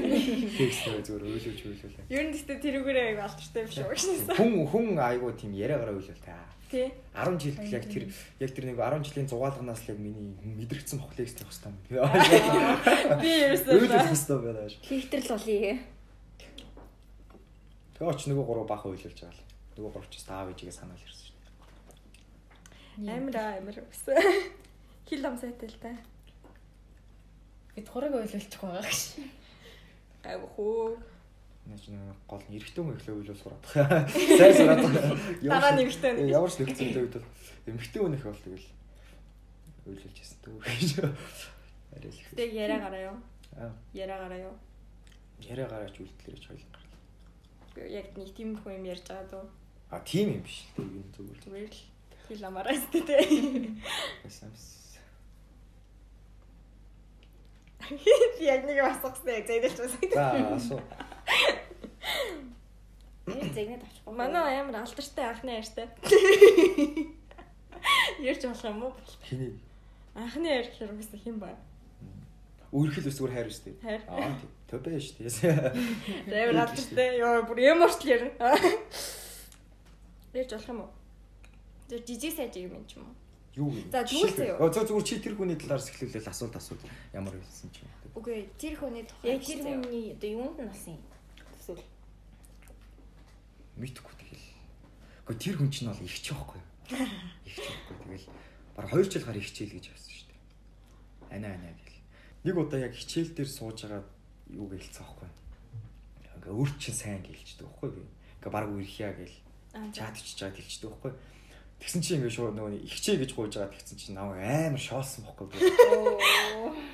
Тэгсээ зүгээр уйлуулж уйлуулаа. Ер нь гэхдээ тэрүүгээрээ аяг алдартай биш үү гэсэн. Хүн хүн айгуу тийм яриагараа уйлуул та. Тий. 10 жил яг тэр яг тэр нэг 10 жилийн зугаалганаас л яг миний мэдрэгдсэн бохлекс тавих хэвээр. Би ерөөсөө Үйлдэх хэвээр байна. Лихтерл болъё. Тэгээ оч нөгөө гурав баха уйлуулж байгаа л. Нөгөө гурав ч таав ээжигээ санаал ирсэн шүү. Амар амар гэсэн. Хил ам сайтай л та. Бид хураг ойлуулчих байгаа гэж. Гайв хөө. Наач нэг гол нь эргэтэй хүн ихлэ уйлуул сураад. Сайн сураад. Дараа нь эмэгтэй хүн. Ямар ч нэгцэн үед бол эмэгтэй хүн их бол тэгэл уйлуулж ясан түү гэж. Арай л их. Тэг яриа гараа юу? Аа. Яриа гараа юу? Яриа гараач үйлдэлэрч хоёул гар. Яг нэг тиймэрхүү юм ярьж байгаа дөө. А тийм юм биш. Тэг юм зүгээр л. Зүгээр л хил амаараа өстэй те. Басамс. Би яг нэг асуусан яг зэйдэлч байсан. За асуу. Би зэгнэд авчихгүй. Манай амар алдартай анхны ярьтай. Ярьж болох юм уу? Хиний Анхны ярь гэхээр үгүйс хэн ба? Ус зүгээр хайр үстэй. Хайр. Аа тийм. Төв байж тийм. Амар алдартай. Йоо бүр ямарч л ярина. Ярьж болох юм уу? Тэр жижиг сайж юм юм ч юм уу? Юу вэ? За, тэгвэл заяа. Оо зөв зүгээр чи тэр хүний талаас эхлүүлэл асуулт асууд. Ямар байсан ч юм. Үгүй тэр хүний тухай. Яг тэр хүний одоо юунд нь болсон юм? Эсвэл Мэдхгүй тэгэл. Гэхдээ тэр хүн чинь бол ихч байхгүй юу? Ихч байхгүй. Тэгэл баг 2 жил гар ихчээл гэж явсан шүү дээ. Ана ана гэл. Нэг удаа яг хичээл дээр сууж байгаа юу гэлцсэн байхгүй? Ингээ өөр чинь сайн гэлчдэг байхгүй юу? Ингээ баг үрхийа гэл чатчихж чаад хэлчихдэг байхгүй юу? Тэгсэн чи ингээд шууд нөгөө ихчээ гэж гуйж байгаа тэгсэн чи намайг амар шоолсон бохгүй.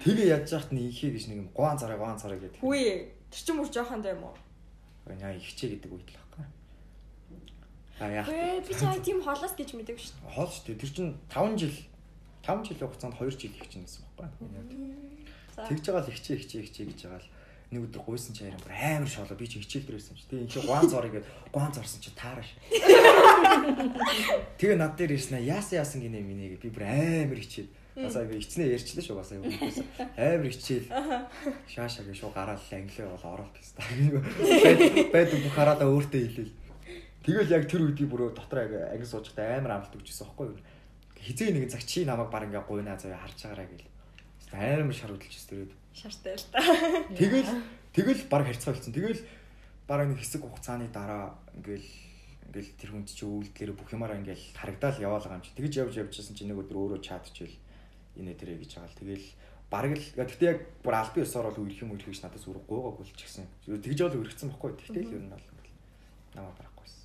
Тэгээ ядж яхад нь ихээ гэж нэг юм гуан цараа гуан цараа гэдэг. Хүү тэр чинь мөр жоохон даа юм уу? Яа ихчээ гэдэг үед л байхгүй. А яах би чаа тийм холоос гэж мэдээгүй шүү дээ. хоол шүү дээ. Тэр чинь 5 жил 5 жилийн хугацаанд 2 жил ихчин гэсэн байхгүй. Тэгж байгаа л ихчээ ихчээ ихчээ гэж байгаа л нэг өдөр гуйсан чи харин бүр амар шоолоо би чи хичээл дээр байсан чи. Тэгээ инхи гуан зорыг гээд гуан зорсон чи таараш. Тэгээ над дээр ирсэн аа яасан яасан гинэ гээ би бүр амар хичээд Басаа би ичнээ ярьчлаа шүү басаа гэсэн. Амар хичээл шаашаа гээ шуу гараал англи бол оролт гэсэн. Байд бүх хараадаа өөртөө хэлээл. Тэгэл яг тэр үед би бүр дотор яг анги суужтай амар амлалт өгчээсэн байхгүй юу. Хизээ нэгэн цаг чи намайг баг ингээ гуйнаа заяа харж байгаараа гэл. Амар шаргуулж тэр үед. Шартай л та. Тэгэл тэгэл баг харьцаа болсон. Тэгэл бараг нэг хэсэг хугацааны дараа ингээл ингээл тэр хүнд чи үйлдэлээр бүх юмараа ингээл харагдаал яваал байгаа юм чи. Тэгэж явж явжсэн чи нэг өдөр өөрөө чадчихвэл инээ тэрэ гэж байгаа л тэгэл бараг л гэхдээ яг бүр албан ёсоор бол үрэх юм үрэх гэж надаас үр гуугааг бол ч гэсэн. Тэгж бол үргэцсэн баггүй. Тэгтэл ер нь бол намаа барахгүйсэн.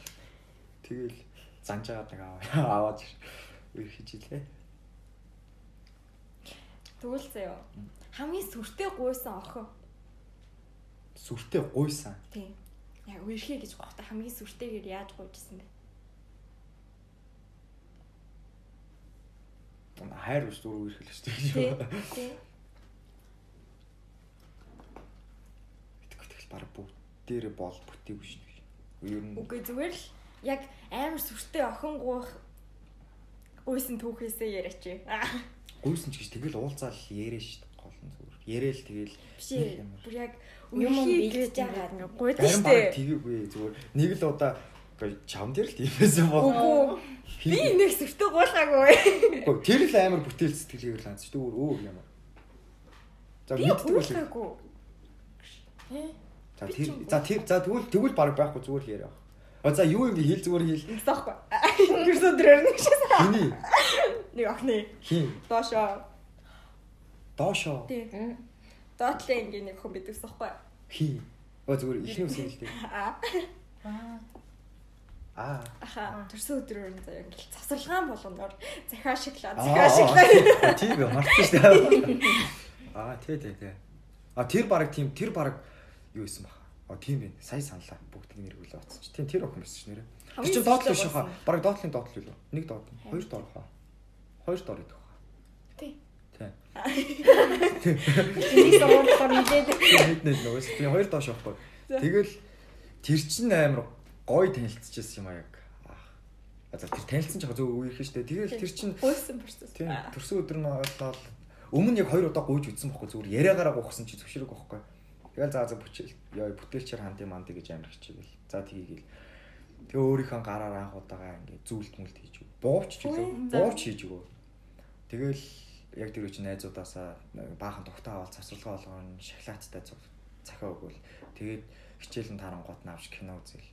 Тэгэл занжаад нэг аваад үрэх хийж илээ. Тэгвэл заяа. Хамгийн сүртэй гуйсан охин. Сүртэй гуйсан. Тийм. Яг үерхээ гэж гоохта хамгийн сүртэйгээр яаж гуйжсэн бэ? Хайр ус дөрөв үрэх л шүү дээ. Тий. Итгэх баг бүгдээрээ бол бүтээгүй шүү дээ. Ер нь Үгүй зүгээр л яг амар сүртэй охин гуйх гуйсан түүхээсээ яриач. гуйсан ч гэж тэгэл уулзаал ярэ шүү дээ. Гол нь зүгээр. Яриэл тэгэл Биш. Бүр яг Юм гэж байгаа. гуйдаг Харин штэ. баг тгийгүй зүгээр. Нэг л удаа үгүй чам дээр л тиймээсээ бол. Үгүй. Би нэг сүртэй гуулгаагүй. Үгүй тэр л амар бүтээл сэтгэлээр ланц шүү дээ. Өөр юм. За мэддэг л. гуулгаагүй. За тэр за тэр за тэгвэл тэгвэл баг байхгүй зүгээр л яриа. А за юу юм хэл зүгээр хэл. Ингэсэн Гэрсэн дөрөөр нэг шээс. Хиний Нэг охины хин доошоо. доошоо Тий. Доотлын ингээ нэг хүн бидэгсэн аахгүй. хи. Өө зүгээр ихний үсэн л дээ. Аа. Аа. Аха. Төрсөн өдрөөр нь заяа ингээл цавсарлагаан болгоноор захиа шоколад, Аа, захиа шоколад. аа, Тийм ээ, мартсан шүү дээ. Аа, тий, тий, тий. А тэр баг тийм тэр баг юу исэн баха. А тийм ээ. Сая саналаа. Бүгдийг нэргүүлээ оцсон чи. Тийм тэр охин байсан ш нэрэ. Чинь доотлоо сүртэй шүү хаа. Баг доотлын доотлол юу? Нэг доотлол. Хоёр доор хаа. Хоёр доор идэх хаа. Тий. Тий. Энийг сургуулиар нилээд нэг нөгөөс. Би хоёр доош явахгүй. Тэгэл тэр чинь амар гой танилцчихсан юм а яг. Аа. За тэр танилцсан жоо зөв үерхэн штэ. Тэгэл тэр чинь Гуйсан бүрсэн. Тийм. Төрсөн өдөр нь болоод өмнө яг хоёр удаа гуйж үзсэн бохгүй зүгээр яриагаараа гуйхсан чи зөвшөөрөг бохгүй. Тэгэл заа за бүчээл. Яа бүтээлчээр ханд юм андэ гэж амар хичээгээл. За тгийгээл. Тэгээ өөрийнхөө гараар анх удаага ингээ зүйлт мүлт хийж өг. Буувч ч. За. Буувч хийж өгөө. Тэгэл яг тэр үчи найзуудаасаа баахан тогтоо аваад цавсралгаа болгоно шоколадтай захиа өгвөл тэгээд хичээлэн тарангууд нь авч кино үзэл.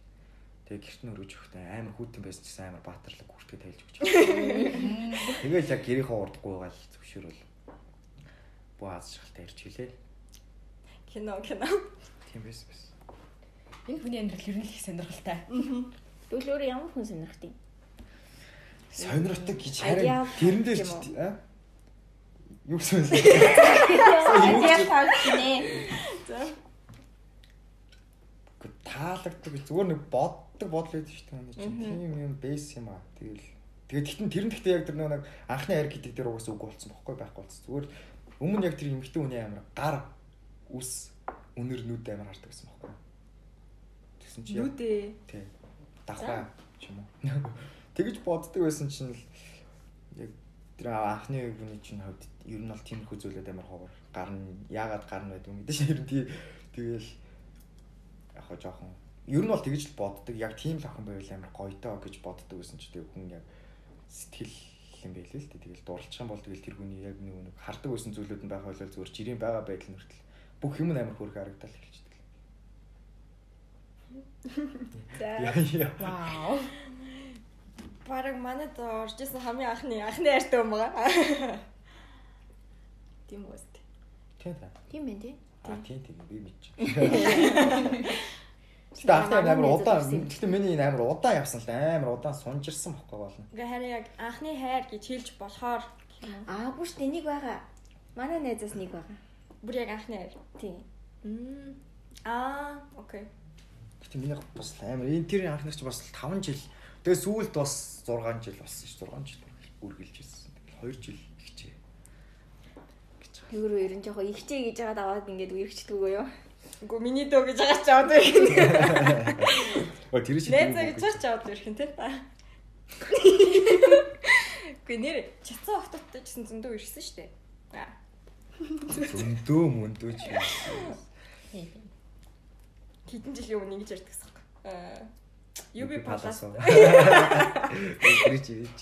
Тэгээ гэрт нь өргөж өгөхтэй амар хүүтэн байсан ч гэсэн амар баатарлаг хүртгээ тайлж өгч. Тэгэл яг гэрийнхээ урд гуйгаал зөвшөөрөл. Буу аз шахалтай ирч хүлээ. Кино, кино. Тийм байсан. Энэ хүний амьдрал ер нь их сонирхолтой. Тэгвэл өөр ямар хүн сонирхтыг? Сонирхдаг гэж харин тэрэн дээр юм ч аа юу гэсэн бэ? Адиа фалт гинэ. За. Гэхдээ таалагддаг зүгээр нэг боддог бодол байдаг шүү дээ. Чинь тийм юм бейс юм аа. Тэгэл тэгээд тэгтэн тэр нь гэхдээ яг тэр нэг анхны хайр гэдэг дээр угаасаа үг болсон бохгүй байхгүй болсон. Зүгээр өмнө яг тэр эмэгтэй хүний амар гар үс өнөр нүд амар хардаг гэсэн бохгүй. Тэгсэн чи яг Нүдээ. тий давхаа ч юм уу. Тэгэж боддог байсан чинь л яг тэр анхны хүний чинь хувьд ер нь бол тиймэрхүү зүйлүүд амар ховор. Гар нь яагаад гар нь байдаг юм гэдэг чинь ер нь тий тэгэл яг хоо жоохон ер нь бол тэгэж л боддог. Яг тийм л охин байвал амар гоёдоо гэж боддог байсан ч тэг хүн яг сэтгэл юм байлээ л дээ. Тэгэл дурлах юм бол тэгэл тэр хүний яг нэг нэг хардаг байсан зүйлүүд нь байх байлаа зүгээр жирийн байгаа байдал нь хүртэл бүх юм амар хөөрхөн харагдал эхэлчихдэг. За. Вау. Бараг манайд орж исэн хамгийн анхны анхны хайртай юм байгаа. Тийм үү? Тийм та. Тийм ээ тий. А тийм тийм би мэдчих. Гэтэ анхны амар удаан. Гэтэ миний энэ амар удаан явсан л амар удаан сунжирсан бохгүй болно. Ингээ харин яг анхны хайр гэж хэлж болохоор Аа бүр дээ нэг байгаа. Манай найзаас нэг байгаа. бүр яг анхны хайр. Тийм. Аа, окей. Гэтэ миний бас амар энэ тэр анхны чи бас 5 жил. Тэгээ сүүлд бас 6 жил болсон ш 6 жил үргэлж ирсэн. Тэгэл 2 жил ихчээ. гэж. Өөрөө ер нь жоохон ихчээ гэж жагаад аваад ингээд үерхчдэггүй юу? Үгүй миний дөө гэж байгаа ч аваад ирэх. Өө тэр чи Найзаа гэж ч аваад ирэх юм те. Үгүй нэр чацсан хоттой гэсэн зөндөө ирсэн шүү дээ. Зөндөө мөндөө чи хэдэн жилийн өмнө ингэж ярьдаг гэсэн юм. UB Palace. Гэрч ирж.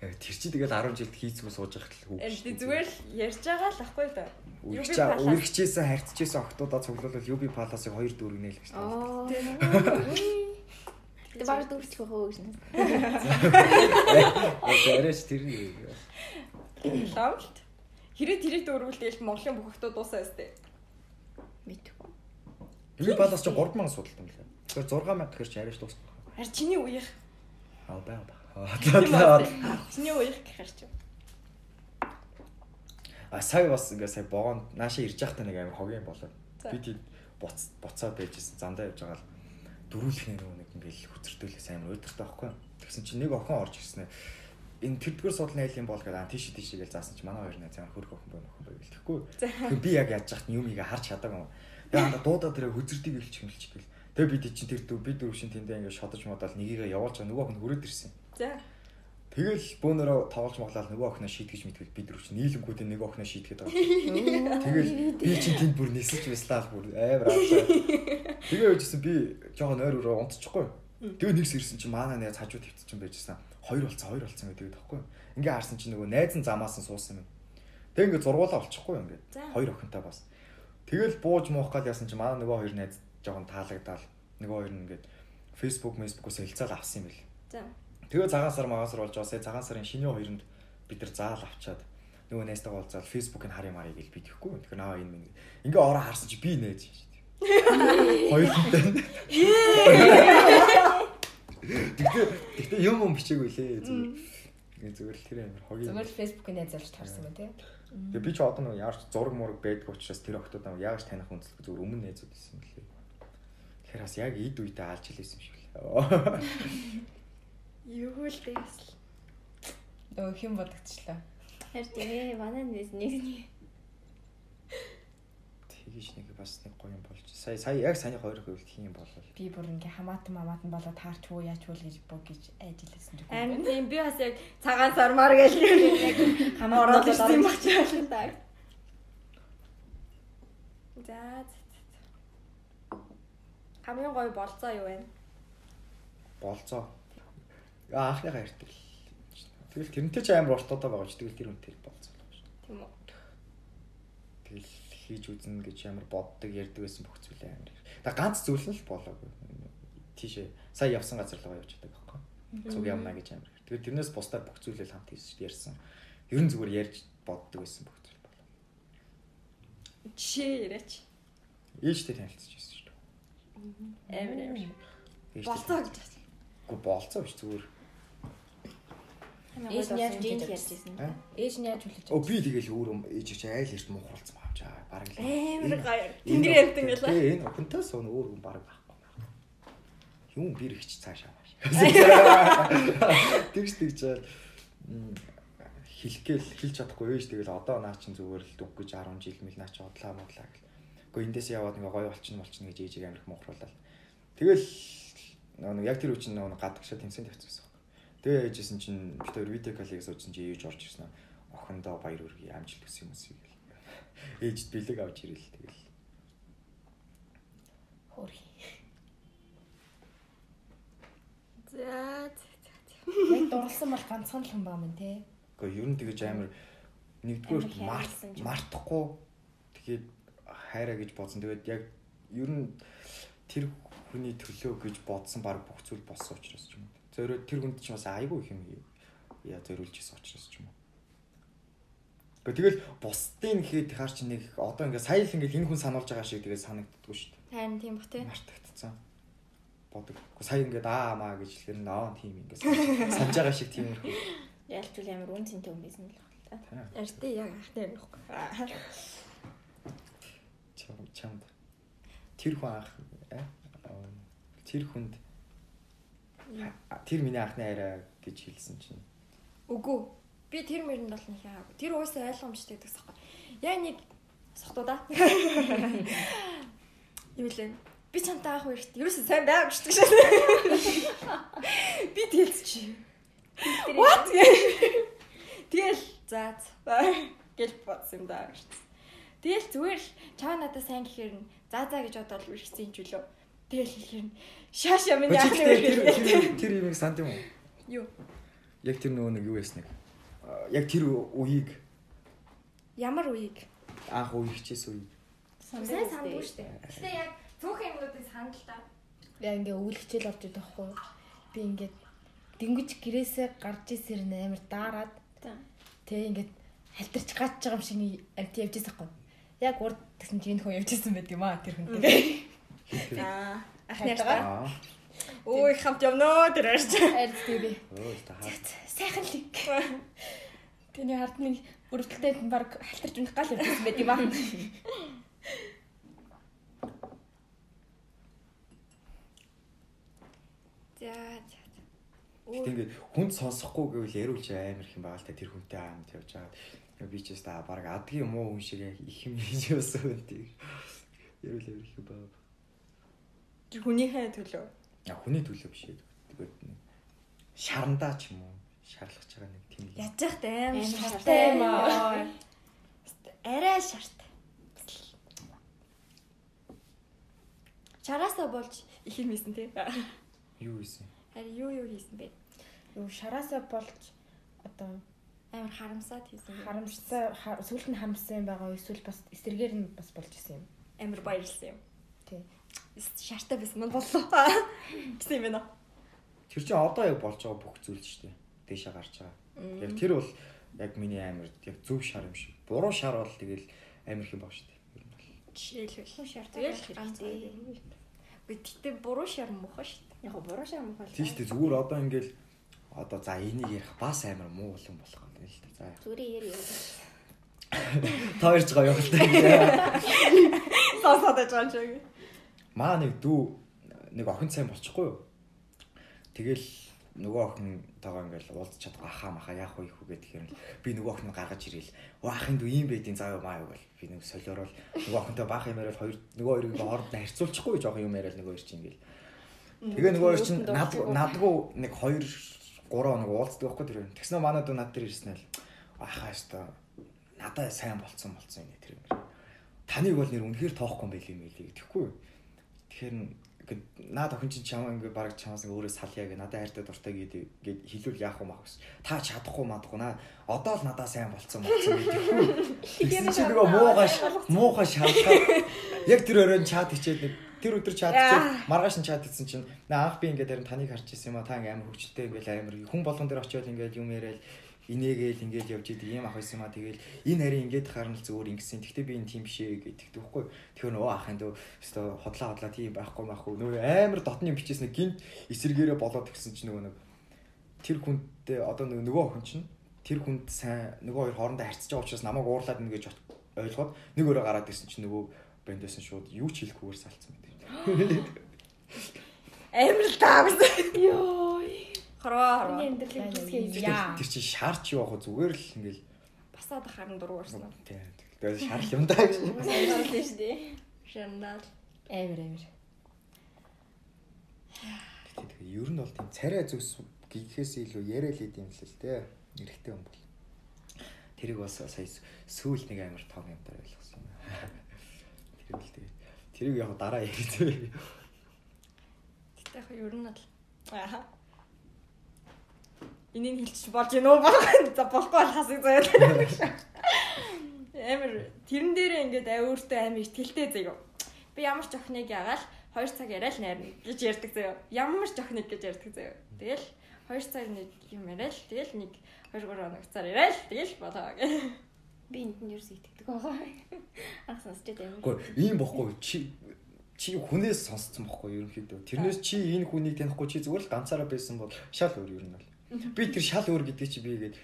Э, тэр чи тэгэл 10 жилд хийцгүй сууж байхад л үү. Зүгээр л ярьж байгаа л ахгүй да. Үргэжээсээ харьцажээсээ октоодоо цуглуулвал UB Palace-ыг 2 дүүр гинэ л гэж байна. Тийм. Тэг баг дүүрчлэх хөө гэж нэ. Яарч тэр нь юу вэ? Лавлт. Хэрэг тэрийг дүүрвэл тэгэл Монголын бүх хөтөө дуусаа ястэй. Мэдв. UB Palace ч 3000 судалт юм лээ. Тэгэхээр 6000 гэхэр чи арайш дуусна. Харин чиний үеих. Аа бай ба. Тийм үү? Чиний үеих гэхэр чи. А сая бас ингээ сая богонд нааша ирж байхдаа нэг амар хогийн болоод За. би тийм буц буцаад байжсэн замдаа явж байгаа л дөрүүлэх нэг нэг ингээл хүчртүүлээс амар өдөртэй байхгүй. Тэгсэн чинь нэг охин орж ирсэн ээ. Энэ тэрдгээр судлын айлын бол гэдэг тийш тийш гээл заасан чи манай хоёр найз амар хөрх охин байна охин байвал тэгэхгүй. Тэгэхээр би яг яаж яхад юм ийгээ харж чадаагүй юм. Тэгээ анда дуудаа тэрэ хүзэрдийг илч хэмэлч гэл. Тэгээ бид чинь тэр дүү би дөрөв шин тэндээ ингээ шодож модал нёгийгээ явуулж байгаа нөгөө охин хүрээд ирсэн. За. Тэгэл бөөнөрөө тоглож моглаад нөгөө охиноо шийтгэж мэдгээл бид дөрөв чинь нийлэнгүүдээ нэг охиноо шийтгэхэд байгаа. Тэгэл би чинь тэнд бүр нисэж байслаа л бүр амар авлаа. Тэгээ үжсэн би жоохон нойр өрөө унтчихгүй. Тэгээ нэгс ирсэн чинь маана найз хажуу твцсэн байжсан. Хоёр болцсон, хоёр болцсон гэдэг байхгүй. Ингээ харсан чинь нөгөө найз нь замаас нь суусан юм. Тэгээ ингээ зургуулаа олчихгүй ингээ. За. Хоёр охинтой бас. Тэгэл бууж муух гал яасан чинь маана нөгөө хоёр найз жоохон таалагдаад нөгөө хоёр нь ингээ Facebook, Facebook-оос хэлцэл авсан юм бэл. За. Тэгээ цагаан сар магасар болж байгаа. Цагаан сарын шинэ хоёронд бид нар заал авчаад нөгөө найзтайгаа уулзаад фэйсбүүкийг харъя маръя гэж би тэхгүй. Тэгэхээр наа энэ минь ингээ ороо харсан чи би нээж шүү дээ. Хоёултай. Тэгтээ тэгтээ юм юм бичээгүй лээ зүгээр. Ингээ зүгээр л тэр амир хогийн. Зүгээр л Facebook-ийн найз олж таарсан юм тий. Тэгээ би ч одоо нөгөө яаж зураг мураг байдаг учраас тэр охтууд аа яаж таних үнэлэх зүгээр өмнө найзууд байсан юм лээ. Тэгэхээр бас яг эд үедээ алж хэлсэн юм шиг л. Юу л дэс л. Өө хэн бодогдчихлаа. Харин тийм манай нэг нэг Тэгэж нэг бас нэг гоё юм болж. Сая сая яг саяны хоёр хувьд хин юм болов. Би бүр ингээ хамаатан мамаатан болоод таарч уу яач уу гэж бог гэж айжилсэн ч Амин тийм би бас яг цагаан сармаар гэж яг хамаараад ирсэн юм байна. За. Хамгийн гоё болцоо юу вэ? Болцоо. Аа анхны хайртай. Тэгэл тэрнтэй ч амар ортодоо байгаа ч тэгэл тэр үнтэй болцоо л шүү. Тийм үү? Хийж үзнэ гэж амар боддог ярьдаг байсан бүх зүйл амар. Та ганц зүйл нь л болоогүй. Тийшээ сая явсан газар л байгаа явж байдаг байхгүй. Цуг явна гэж амар. Тэгээд тэрнээс бусдаар бүх зүйлээ хамт хийсэн шүү ярьсан. Ер нь зүгээр ярьж боддог байсан бүх зүйл болоо. Жишээ яриач. Ээжтэй танилцж байсан шүү. Амин амин. Ээжтэй Болцоо гэж байна. Үгүй болцоо биш зүгээр. Ээж нь яаж хийж ярьж ирсэн. Аа? Ээж нь яаж хүлээж Оо би тэгэл өөр юм ээж чи айл эрт муухралцсан авч аа бараг л. Амар гоё. Тэнгэр явт ингээл. Тий, энэ охинтой сон өөр хүн бараг байхгүй. Юм бир ихч цаашаа маш. Тэгж тэгж жаал хэлгээл хэлж чадахгүй ээж тэгэл одоо наа чин зүгээр л дүг гэж 10 жил мэл наа чи одлаа модлаа гэл. Гэхдээ эндээс яваад ингээ гоё болчихно болчихно гэж ээжийг амирх муухруулаад. Тэгэл нэг яг тэр үчин нэг гадагшаа тэмцээнд явчихсан. Тэгээ ээжсэн чинь бид хоёр видео коллег суудсан чи ээж орж ирсэн. Охиндоо баяр хүргэе амжилт хүсье юм уу гэл. Ээжд бэлэг авч ирэл тэгэл. хөөрхи. За. Яг дурлсан бол ганцхан л хүн баа мэн тий. Гэхдээ ер нь тэгэж амар нэгдүгээр юм. мартахгүй тэгээд хайраа гэж бодсон. Тэгээд яг ер нь тэр хүний төлөө гэж бодсон баг бүх зүйл болсон учраас ч юм уу. Зөөрөө тэр хүнд ч бас айгүй их юм яа зориулж исэн учраас ч юм уу. Гэхдээ тэгэл бусдын гэхэд хаар чи нэг одоо ингээ сая л ингээ энэ хүн сануулж байгаа шиг тэгээд санагддаггүй шүү дээ. Харин тийм бах тий. Мартагдцсан. бодог. Гэхдээ сая ингээд аа маа гэж хэлэхээр наа тийм ингээд санаж байгаа шиг тиймэрхүү. Ялч үл амар үн цэнтэй хүн байсан л байна та. Арьстай яг ахтай юм байхгүй. Чам чамд. Тэр хүн ах э? Тэр хүнд тэр миний анхны арай гэж хэлсэн чинь. Үгүй. Би тэр мэрэнд бол нэг яагаад. Тэр уусаа ойлгомжтой гэдэгс аахгүй. Яа нэг сохтуу да. Юу лээ. Би чамтай аах үерт ерөөсөө сайн байга гэж шээ. Би тэлц чи. What? Тэгэл за гэл бодсон юм да гэж. Тэгэл зүгээр л чаа надад сайн гэхээр нь за за гэж бодоод үргэлжсэн юм ч үлээ. Тэгэл хэлэхээр нь шааш юм Чи яах тэр юмыг санд юм уу? Юу? Яг тэр нөгөө нэг юу ясныг. Яг тэр үеийг Ямар үеиг? анх үе хичээс үеийг. Сайн сандгүй шүү дээ. Гэтэ яг цөөхөн юмнуудыг санал та. Яа ингээ өвөл хичээл орж идэх байхгүй. Би ингээд дөнгөж гэрээсээ гарч ирсээр нь амар даарад. За. Тэ ингээд халтарч гаач байгаа юм шиг амт явж байсан байхгүй. Яг урд гэсэн чинь энэ хүн явж байсан байт юм аа тэр хүн. Аа, ахны Хайртайгаа. ярьтаа. Аа. Өө их хамт явноо тэр ярьж. Айд тийм. Хаа. Сайхан л. Тэний хард нэг өрөвдөлтэй баг халтарч унах гал явж байсан байт юм аа. За за. Гэтэ ингээд хүнд сонсохгүй гэвэл яриулж амар их юм байгаа л та тэр хүнтэй аамд явж байгаа. Би ч гэсэн та баг адгийн муу хүн шиг их юм хийж өсөө тийг. Яриул амар их байгаа. Тэр хүнийхээ төлөө. Я хүний төлөө биш ээ. Тэгээд шарандаа ч юм уу шаарлах байгаа нэг тийм. Яаж яхад аим шартай юм аа. Арай шартай. Чараасаа болж их юм хийсэн тий. Юу ийсэн? Харин юу юу хийсэн бэ? Юу шараасаа болж одоо Амар харамсаад хийсэн. харамсаа сүүлд нь харамссан юм байгаа эсвэл бас эсэргээр нь бас болж исэн юм. Амар баярлсан юм. Тий. Шартай байсан мань боллоо. Гэсэн юм байна. Тэр чинь одоо яг болж байгаа бүх зүйл шүү дээ. Дэшээ гарч байгаа. Яг тэр бол яг миний амар яг зөв шар юм шиг. Буруу шар бол тэгэл амар их юм баг шүү дээ. Ер нь бол. Жишээлбэл. Шаартай Тэгэл хэрэгтэй. Тэгтээ буруу шар муухай шүү дээ. Яг буруу шаар мөн бол. Тийм шүү дээ зүгээр одоо ингээл одоо за энийг ярих бас амар муу юм болох юм л дээ. За Зүгээр яри яри. та хоёрч байгаа юм л дээ. Сонсоод байгаа юм шиг. Маа нэг дүү нэг охин сайн болчихгүй юу? Тэгэл нөгөө охинтойгоо ингээл уулзч чадгаа ахаа маха яах вэ хүү гэхээр л би нөгөө охин гаргаж ирээл оо ахын дүү ийм байдیں۔ заа юу маа юу гэл би нэг солиорол нөгөө охинтой баах юм яриад хоёр нөгөө хоёрыг хооронд нь харьцуулчихгүй жоох юм яриад нөгөө хоёр чинь ингээл тэгээ нөгөө хоёр чинь над надгүй нэг 2 3 хоног уулздаг байхгүй тэр юм. Тэгснэ манай дүү над дээр ирсэн л ахаа ёстой надад сайн болцсон болцсон юм тэр юм. Таныг бол нэр үнэхээр тоохгүй юм байл юм хэлий гэхгүй юу? Тэгэхээр ингээд наад охин чинь чамаа ингээд баг чамаас ингээд өөрөө салъя гэ надад хайртай дуртай гэдэг гээд хэлүүл яах юм ах вэ? Та чадахгүй мадахгүй наа одоо л надад сайн болцсон болцсон гэхгүй. Тэгсэн чинь нөгөө муухай муухай шалхаа яг тэр өрөөнд чат хичээд нэг тэр өдөр чат хичээд маргааш нь чат хийсэн чинь наа анх би ингээд харин таныг харж ирсэн юм а та ингээд амар хөвчтэй ингээд амар хүн болгон дээр очиод ингээд юм яриад инээгээл ингээд явж идэг юм ах байсан юм а тэгэл энэ харин ингээд харна л зүгээр ингэсэн. Гэхдээ би энэ тийм биш ээ гэдэг тэгэхгүй. Тэгэхээр нөө ахын дөө өстой хотлоо хотлоо тийм байхгүй маахгүй нөө амар дотны бичээс нэг гинт эсэргээрээ болоод гисэн чинь нөгөө нэг тэр хүнтэй одоо нөгөө охин чинь тэр хүнд сайн нөгөө хоёр хоорондоо харьцаж байгаа учраас намайг уурлаад нэг гэж ойлгоод нэг өөрөө гараад ирсэн чинь нөгөө бэндээс нь шууд юу ч хэлэхгүйгээр салцсан байдаг. Амар л таа Йоо. Хорвоо Миний хорвоо. амьдралыг бүсгээ Яа. Тэр чинь шаарч юу ах зүгээр л ингээл Басаад харан дургуурсан. тийм тэгээд шаарх юм даа гэж. Сайн шүү дээ. Шандал. Амир амир. Гэтэ тэгээ ер нь бол тийм царай зүс гихээс илүү яриад идэм л л дээ. Эрэхтэй юм бол. Тэрийг бас сая сүүл нэг амар том юм даа ойлгосон. Тэр бол тэгээ тэрийг яг дараа ярьж. Гэтэ яг ер нь л аа. Энийг хэлчих болж гинөө баг. За болохгүй болохоосыг заяа. Амар тэрэн дээрээ ингээд өөртөө амар ихтэлтэй заяа. Би ямар ч охиныг ягаал 2 цаг яриа л найрна гэж ярьдаг заяа. Ямар ч охиныг гэж ярьдаг заяа. Тэгэл 2 цаг нэг юм яриа л тэгэл нэг 2 3 хоног цаар яриа л тэгэл болоо. Би энд нь ерөөс итгэдэг байгаа. Анх сонсч байгаа юм. Гэхдээ ийм бохгүй чи чи хүнээс сонсцсон бохгүй ерөнхийдөө. Тэрнээс чи энэ хүнийг танихгүй чи зүгээр л ганцаараа байсан бол шал өөр нь бол. Би тэр шал өөр гэдэг чи би гээд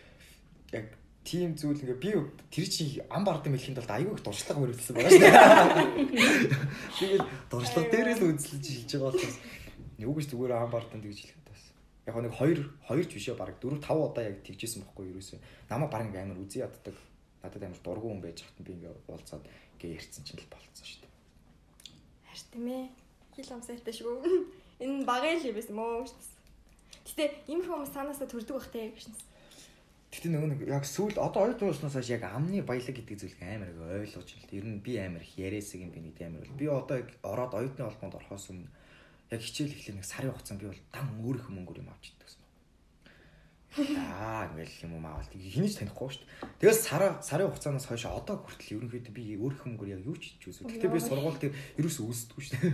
яг тийм зүйл ингээ би тэр чи ам бардам хэлэхэд бол айгүй их дуршлага мөрөлдсөн байгаа шүү дээ. Тэгээд дуршлага дээрээ л үзлэж хэлж байгаа болохоос юу гэж зүгээр ам бардам тэгж хэлэхэд бас. Яг нэг 2 2 ч бишээ баг 4 5 удаа яг тэгжсэн бохгүй ерөөсөө. Намаа баг ингээ амар үзий яддаг. Надад амар дургу хүн байж хат би ингээ уулзаад ингээ ярьсан чинь л болцсон шүү дээ. Харин тийм ээ. Хил амсайтай шүү. Энэ багын л юм байсан мөө шүү. Гэтэ ийм хүмүүс санаасаа төрдөг бах те гэж. Гэтэ нөгөө нэг яг сүүл одоо ойд ууснаас хойш яг амны баялаг гэдэг зүйлийг амар их ойлгож байна. Ер нь би амар их яриасыг юм би нэг амар бол. Би одоо яг ороод оюутны холбоонд орохоос өмнө яг хичээл эхлэх нэг сарын хугацаанд би бол дан өөрөх мөнгөөр юм авч иддэг. Аа ингээл юм уу маавал ч танихгүй шүү дээ. Тэгээс сарын сарын хугацаанаас хойш одоо хүртэл ерөнхийдөө би өөрөх мөнгөөр яг юу ч хийж үзв. Гэтэ би сургууль дээр ерөөс үүсдэггүй шүү дээ.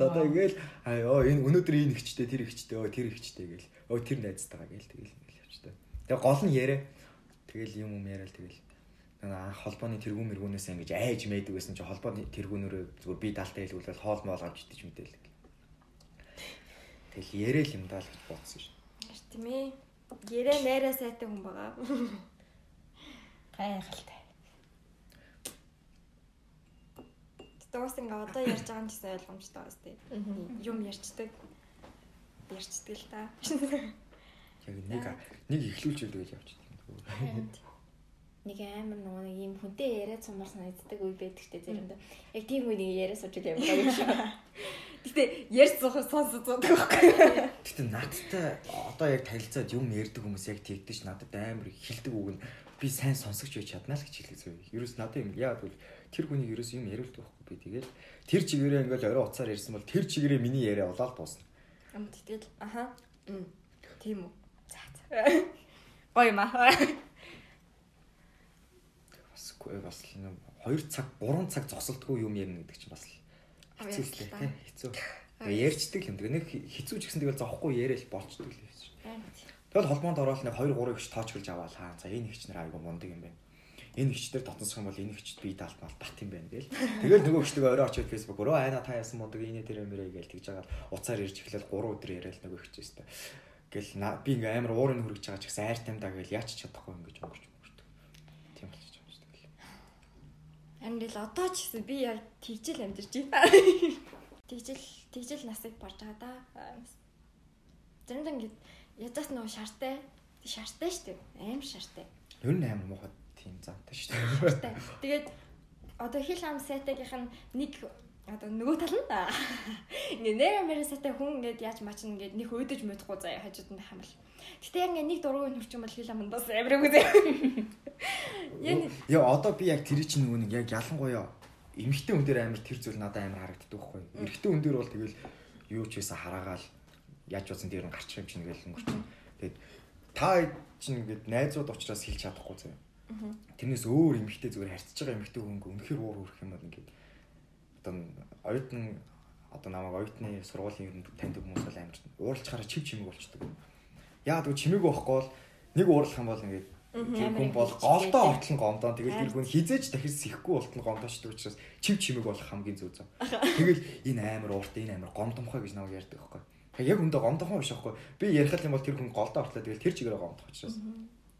Одоо ингээл аа энэ өнөөдөр энэ ихчтэй тэр ихчтэй өө тэр ихчтэй гээл. Өө тэр найзтайгаа гээл тэгэл ингээл явчихдаг. Тэгээ гол нь яриа. Тэгэл юм юм яриад тэгэл холбооны тэргүүн мэргүүнээс ингэж айж мэйдэг гэсэн чи холбооны тэргүүнөрөө зүгээр би даалтай хэлгүүлэл хоол моол авч идэж мэдээлэг. Тэгэл яриа юм даа л гэж бодсон шүү. Тийм ээ. Ярэ найраа сайтай хүн байгаа. Гайхалтай. Тэгээс ингээ одоо ярьж байгаа нь ч гэсэн ойлгомжтой байна сте. Юм ярьцдаг. Ярьцдаг л та. Яг нэг нэг ихлүүлж өгдөг явчихдаг. Нэг амар нөгөө нэг юм хүнтэй яриад сумар санагддаг үе байдаг штэ заримдаа. Яг тийм үе нэг яриа сууж юм шиг. Гэтэ ярьж зохоо сонсож байгаа байхгүй. Гэтэ надтай одоо яг танилцаад юм ярьдаг хүмүүс яг тэгдэж надад амар хилдэг үг нь би сайн сонсогч байж чаднаа л гэж хэлэх зүйл. Ерөөс надад юм яа гэвэл тэр хүний ерөөс юм яриулдаг байхгүй би тэгээд тэр чигээрээ ингээл орой уцаар ярьсан бол тэр чигээрээ миний яриа улаал дуусна. Ам тэгэл аха. Тийм үү. За за. Гоё юм аа. Бас бас 2 цаг 3 цаг зогсолтгүй юм ярина гэдэг чинь бас хэцүү л тий хэцүү. Тэгээ ярьцдаг юм. Тэгээ нэг хэцүү ч гэсэн тэгэл зовхгүй яриад болчдөг л юм шиг. Тэгэл холбоонд ороод нэг 2 3 ихч тоочглож аваад хаа. За энэ ихч нар айгу мундаг юм байна. Энэ ихчдэр дотносох юм бол энэ ихчд би даалт мал бат юм байна гээл. Тэгэл нөгөө ихчдэг орой очиод фэйсбүүк руу айна та яасан мундаг энэ тэр юмэрэй гээл тэгж жагаад уцаар ирж эхлээл 3 өдөр яриад нөгөө ихч өстэй. Гэл би ингээм амар уурын хөргөж байгаа ч гэсэн айр таймдаа гээл яач чадахгүй ингэж өнгөрч өнгөрч. Тийм болчих юм шүү дээ. Харин л одоо ч гэсэн би яг тэгжэл амьдэрч байна. Тэгжэл тэгжэл насыг барж байгаа да. Заримдаа ингэ язаас нөгөө шартай шартай штеп аим шартай. Ер нь амар муухай тийм замтай шүү дээ. Тэгээд одоо хил хам сайтагийнх нь нэг одоо нөгөө тал нь ингээ нэр мэр сатай хүн ингээд яаж мачна ингээд нэг өөдөж мэдхгүй заяа хажууд нь хамал. Гэтэ яг ингээ нэг дургуй нөрчөн бол хил хамандаас амираг үзээ. Яа яа одоо би яг тэр чинь нөгөө нэг яг ялангуяа эмэгтэй хүн дээр амар тэр зүйл надад амар харагддаг байхгүй. Эрэгтэй хүн дээр бол тэгэл юу ч байсан хараагаал яаж бодсон дээр нь гарч юм чинь ингээл өнгөрч. Тэгээд та чинь ингээд найзууд учраас хэлж чадахгүй зөө. Тэрнээс өөр эмэгтэй зүгээр харьцаж байгаа эмэгтэй хүн үнэхээр уур хүрэх юм бол ингээд одоо оюутан одоо намайг оюутны сургуулийн юм таньдаг хүмүүс бол амар ууралчаараа чив чимэг болчдөг. Яагаад гэвэл чимээгүй байхгүй бол нэг уурлах юм бол ингээд хүн бол голдоо ортлон гомдоо тэгэл тэр хүн хизээж дахиж сэхгүй болтон гомдоочдөг учраас чив чимэг болох хамгийн зөв зөв. Тэгэл энэ амар ууртай энэ амар гомдомхой гэж намайг ярьдаг байхгүй. Яг өндө гомдомхой биш байхгүй. Би ярих юм бол тэр хүн голдоо ортлоо тэгэл тэр чигээрээ гомдох учраас.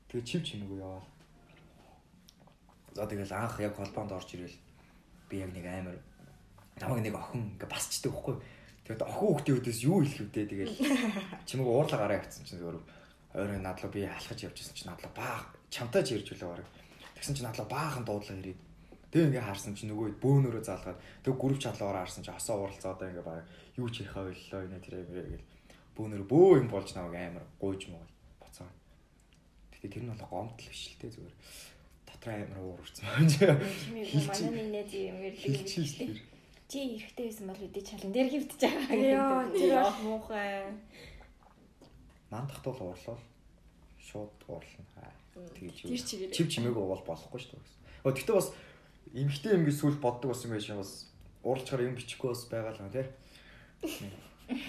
Тэгээ чив чимэг уу яваа. За тэгэл анх яг холбоонд орж ирэл би яг нэг амар намайг нэг охин ингээ басчдаг байхгүй. Тэгээд охин хүүхдийн өдөөс юу хэлэх вдэ тэгэл чимэг уурлаа гараа явцсан чинь зөвөр ойрын надлаа би алхаж явжсэн чинь надлаа баа чамтай ч ирж үлээ бараг. Тэгсэн чинь надлаа баахан дуудлаа ирээд тэг ингээ хаарсан чинь нөгөө бөөнөрөө заалгаад тэг гүрв чалуугаар харсан чинь осоо уралцаа одоо ингээ бараг юу ч ярихаа боллоо энэ тэр гэл бөөнөр бөө юм болж намайг амар гуйж муу боцоо. Тэгтээ тэр нь бол гомдол биш л те зүгээр дотроо амар уур урцсан. Чимээ манай нэг найз юм ярьдаг юм шүү дээ. Чи эрэхтэй байсан бол үдээ чалан дээр хөвтөж байгаа. Яа, тэр бол муухай. Мандахт бол уурлал шууд уурлана. Тэр чигээр. чив чимээг уувал болохгүй шүү дээ. Өө тэгтээ бас эмхтэй юм гэж сүүл боддог бас юм байж бас уурлахаар юм бичихгүй бас байгаа л тий.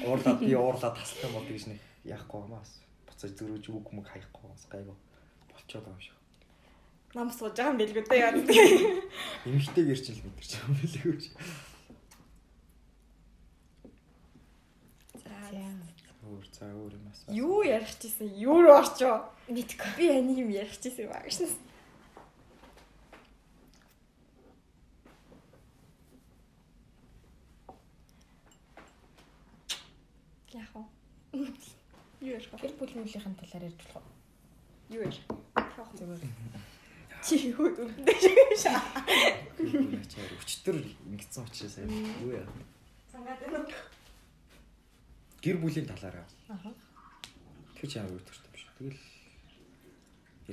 Уурлаад би уурлаад таслах юм бол тэгж нэг яахгүй юм бас. Буцаж зөрүүж үг мөг хаяхгүй бас гайгүй болчиход байгаа юм шиг. Нам сууж байгаа юм бэлгүй дээ яа. Эмхтэйгэр ч л мэдэрч байгаа юм билээ гэж. Өөр за өөр юм асуу. Юу ярих чийсэн? Юу руу орчоо? Мэдгүй. Би анийг юм ярих чийсэн баг шнэ. Яах вэ? Юу ярих вэ? Гэр бүл мөлийн талаар ярьж болох уу? Юу ярих? Яах вэ? Зүгээр. Чи юу дүрдээ шиг шаа. Чаар өчтөр ингэсэн учраас юу яа. Сангаад байна уу? Гэр бүлийн талаараа. Тэр ч амар өөтөрт юм шиг. Тэгэл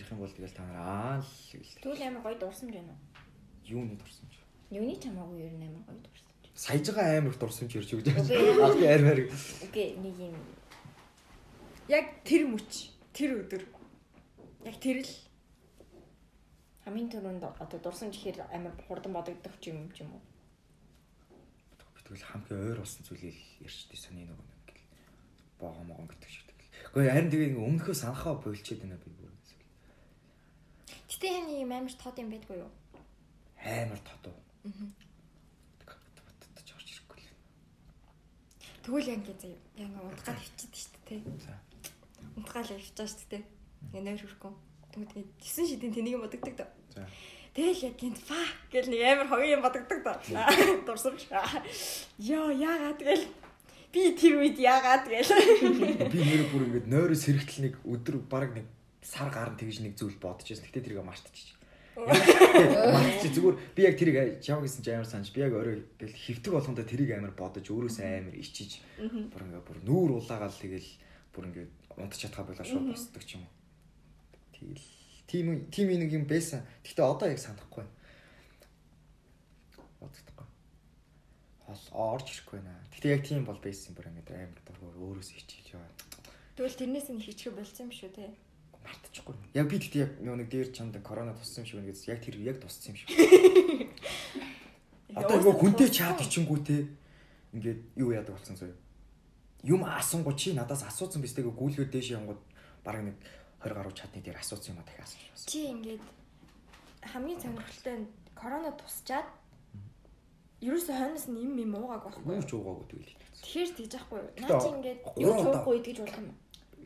ярих юм бол тэгэл та нар аа л гэл. Тэгвэл амар гоё дурсамж байна уу? Юуны дурсан ч. Юуны ч хамаагүй ер нь амар гоё дурсамж. Саяжгаа амар дурсан ч ярьж өгч байгаа. Аль амар. Үгүй нэг юм Яг тэр мөч, тэр өдөр. Яг тэр л хамгийн түрүүнд одоо дурсамж ихээр амар хурдан бодогдох юм юм уу? Би тэгэл хамгийн ойр болсон зүйлийг ярьчдээ сони нөгөө нэг гэл. Богоо могон гэдэг шиг тэгэл. Гэхдээ харин тэгээ ингээ өмнөхөө санахаа болчиход байна би бүр. Гэтэ яг юм амар тод юм байдгүй юу? Амар тотоо. Аа. Баттай орж ирэхгүй л. тэгвэл яг ингэ заяа. Яг унтгаад хөвчихэд шүү дээ. За. Унтгаал явж байгаа шүү дээ. Ингээ нойр хөрхөн. Тэгвэл тэгээ тесэн шидийн тэнийг бодогдог доо. За. Тэгэл яг гинт фак гэл нэг амар хогийн юм бодогдог доо. Дурсамж. Йоо яагаад тэгэл би тэр үед яагаад тэгэл. Би нэр бүр ингээд нойроос хэрэгтэл нэг өдөр баг нэг сар гарan тэгж нэг зүйл байсан. Гэтэ тэрийг мартчих. Мартчих зүгээр би яг тэрийг чав гэсэн чи амар санаж би яг өөрөө гэл хөвтөг болгондоо тэрийг амар бодож өөрөөсөө амар ичиж бүр ингээд бүр нүүр улаагаал тэгэл бүр ингээд унтч чадхаа болоо шууд босдог ч юм уу. Тэгэл тийм тийм нэг юм байсан. Гэтэ одоо яг санахгүй байна. Бодохгүй. Хол орж ирэхгүй байна. Гэтэ яг тийм бол байсан бүр ингээд амар дургуур өөрөөсөө ичиж яваа. Тэгвэл тэрнээс нь хичих болсон юм шүү те. мартчихгүй. Яг би тэгтээ яг нэг дээр чамд корона туссан юм шиг гэсэн. Яг тэр яг туссан юм шиг. Одоо нөгөө хүнтэй чат ичингүү те. Ингээд юу яадаг болсон зөө. Юм асуунгу чи надаас асуусан биз тэгээ гүйлгөө дээш явангууд баг нэг 20 гаруй чатны дээр асуусан юм а дахиад асуусан. Чи ингээд хамгийн сонирхолтой нь корона тусчаад ерөөсөө хойноос нь юм юм уугааг байхгүй. Юу ч уугаагүй тэгэл. Тэгэхээр тэгж яахгүй. Наа чи ингээд Юу удаа. цуухгүй идэж болох юм уу?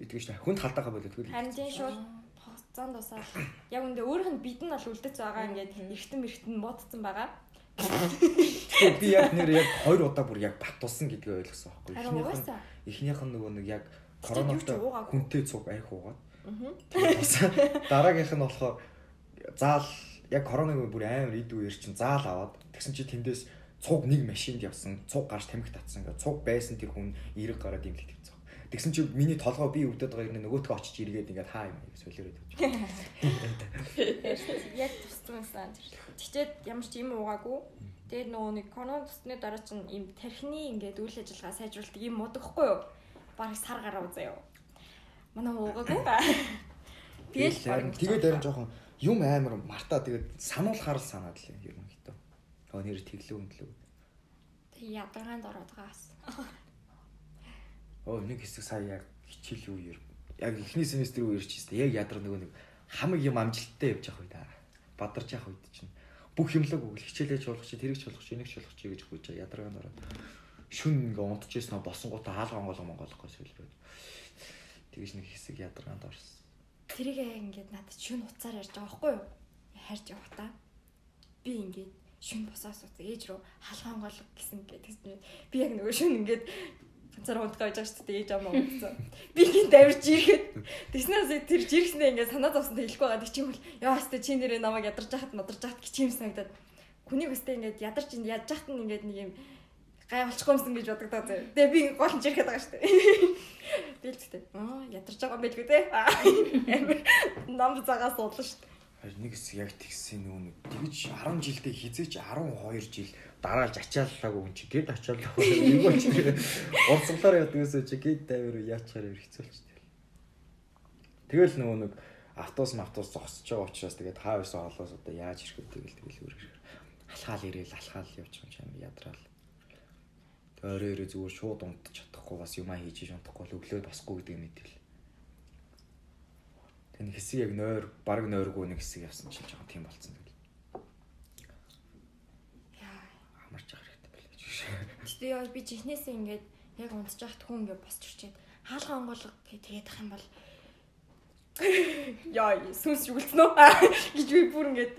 Итгэж та хүнд халдаахаа болоод тэгэл. харин тийм шууд хоцсон дусаад яг үндэ өөрийнх нь бид нь бол үлдэж байгаа ингээд эргэтэн мэрэгтэн бодсон байгаа. Тэгээ би яг нэр яг 2 удаа бүр яг батулсан гэдгийг ойлгосон байхгүй. Эхнийх нь эхнийх нь нөгөө нэг яг ч коронавитой хүнтэй цуг айх уугаад. Аа. Дараагийнх нь болохоор заал яг коронавиг бүр амар идүү ер чин заал аваад тэгсэн чи тэндээс цуг нэг машинд явсан цуг гарч тамхи татсан ингээ цуг байсан тэр хүн эрэг гараад имлэг тавьсан. Тэгсэн чи миний толгой би өвдөд байгаа юм нөгөөтгөө очиж эргээд ингээд хаа юм солиороод явж. Яг тусцсан. Тэгчээд ямар ч юм уугаагүй. Тэгээд нөгөө нэг корона тусны дараа чинь ийм тархины ингээд үйл ажиллагаа сайжруулдаг юм модохгүй юу? Бараг сар гараа заяа. Манай уугаагүй. Тэгэл тэгээд харин жоохон юм амар мартаа тэгээд сануулахаар л санаад л юм Хөө нэр тэглүү өндлөө. Тэг ядаргаанд ороод байгаас. Оо нэг хэсэг сая яг хичээл үеэр яг эхний семестр үеэр ч гэсэн яг ядар нөгөө нэг хамаг юм амжилттай явж явах үе да. Бадарч явах үед чинь бүх юмлаг өгөл хичээлээ чуулгах чи тэрийг чуулгах чи энийг чуулгах чи гэж хөөж ядаргаанд ороод шүн ингээ нь босонгуудаа хаалга онгол монголохгүй сэлбэд. Тэгэж нэг хэсэг ядаргаанд орсон. Тэрийг ингээд надад шүн уцаар ярьж байгаа байхгүй юу? Харж явах та. Би ингээд шүн босоос уц ээж рүү халгаан гол гэсэн тэгсэн. Би яг нөгөө шүн ингээд ганцаар унтгаа байж байгаа шүү дээ ээж амаа утсан. Би ингээд давирч ирэхэд тэгснээс тэр жиргснээ ингээд санаа зовсон хэлэхгүй байгаа. Тэг чим бол яа хэвээ чи нэрээ намайг ядарч хахад мадарч хахад гिचим санагдаад хүнийг өстэй ингээд ядарч ин ядж хахад нь ингээд нэг юм гай болчихгүй юмсан гэж бодогдоо заяа. Тэгээ би гол нь жирэхэд байгаа шүү дээ. Би л тэгтээ. Аа ядарч байгаа юм байлгүй те. Нам цагаас суудлаа шүү дээ. Харин нэг хэсэг яг тэгсэн нүү нэг тэгж 10 жилдээ хизээч 12 жил дараалж ачааллаагүй хүн чи гэд ачааллаа. Юу ч урсгалаар ядгээс чи гэд тайвар яачаар хэцүүлчихтэй. Тэгэл нөгөө нэг автобус автобус зогсож байгаа учраас тэгээд хаа байсан олоос одоо яаж ирэх вэ тэгэл тэгэл үргэлж алхаал ирээл алхаал байгаа юм ядраал. Тэгээ орой орой зүгээр шууд унтчих чадахгүй бас юмаа хийж унтахгүй л өглөө босхгүй гэдэг мэдээл. Тэн хэсэг яг нойр баг нойргүй нэг хэсэг явсан чинь жоохон тийм болцсон тэгэл. Яа. Хамарч явах хэрэгтэй байлаа гэж. Гэтэ яа би чихнээсээ ингээд яг унтж яхад хүн ингээд босч ирчээд хаалгаа онгоолго тэгээд ах юм бол яа сүнс юулсан уу гэж би бүр ингээд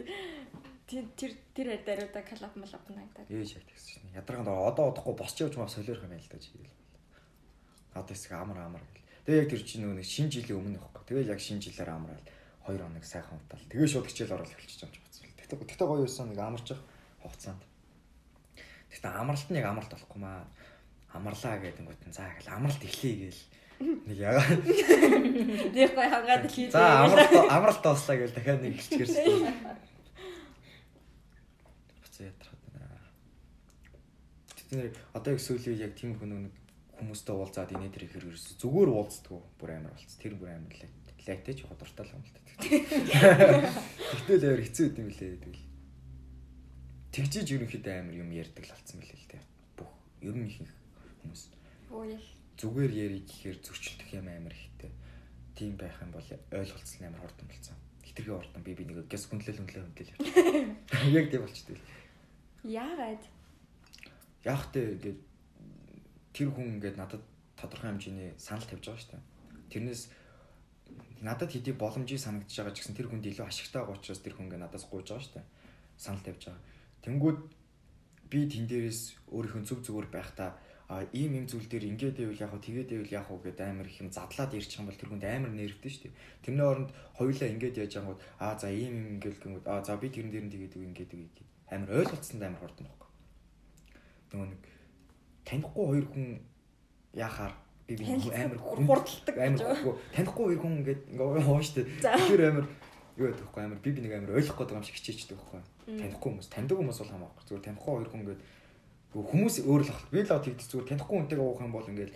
тэр тэр даруйда калап малап нагдаад. Ээж яг тэгсэн чинь. Ядаргаанд одоо удахгүй босч явж маа солиорох юм байл та чигээл. Одоо хэсэг амар амар гэл. Тэгээ яг тэр чинь нөгөө нэг шинэ жилийн өмнө байхгүй. Тэгээ яг шинэ жилээр амраал 2 хоног сайхан унтаал. Тэгээ шууд хичээл орол байгаа юм байна. Тэгтээ тэгтээ гоё юусан нэг амарч хугацаанд. Тэгтээ амралт нь яг амралт болохгүй маа. Амарлаа гэдэг нь за гэл амралт эхлэе гээл. Нэг ягаа. Нэг гой хагаад хийлээ. За амралт амралт тоослаа гээл дахиад нэг хэлчихэрсэн. Буцаа ятрахад байна. Тэд одоо их сүүлийн яг тийм хүн нэг хүмүүстэй уулзаад инээ тэр ихэр ерөөс зүгээр уулздаг бүр амар болц. Тэр бүр амар. Лайтай ч ходортой л юм л та. Тэгтэл амар хэцүү юм лээ тэгэл. Тэгжиж ерөнхийдөө амар юм ярьдаг л болсон мөлий л те. Бүх ер нь их хүмүүс. Зүгээр ярих гэхээр зөрчилдөх юм амар ихтэй. Тийм байх юм бол ойлголцол амар хурдан болсон. Хитрхи хурдан би би нэг гэс хүндлэл хүндлээ хүндлэл явчих. Яг тийм болчтой. яагаад Яг тэ ингээд тэр хүн ингээд надад тодорхой хэмжээний санал тавьж байгаа шүү дээ. Тэрнээс надад хэдий боломжийг санагдаж байгаа ч гэсэн тэр хүнд илүү ашигтай байгаа учраас тэр хүн ингээд надаас гуйж байгаа шүү дээ. Санал тавьж байгаа. Тэнгүүд би тэн дээрээс өөрийнхөө зүг зүгээр байхдаа а ийм юм зүйл дээр ингээд байвал яг хаа тэгээд байвал яг хаа гэдэг амар их юм задлаад ирчих юм бол тэр хүнд амар нервтэй шүү дээ. Тэрний оронд хоёулаа ингээд яаж ангууд а за ийм юм ингээд гингүүд а за би тэрэн дээр нь тэгээд үг ингээд үг гэдэг амар ойлголцсонд амар хурдан байхгүй. Нөгөө нэг танихгүй хоёр хүн яхаар би би амар хурдталдаг амар танихгүй хоёр хүн ингээд хоо штэ. Тэгэхээр амар юу гэдэг вэ амар би би нэг амар ойлгох гэдэг юм шиг хичээждэг байхгүй. Танихгүй хүмүүс таньдаг хүмүүс бол хамаагүй. Зүгээр танихгүй хоёр хүн ингээд хүмүүс өөр л. Би л тэгдэг зүгээр танихгүй хүнтэйгээ уух юм бол ингээд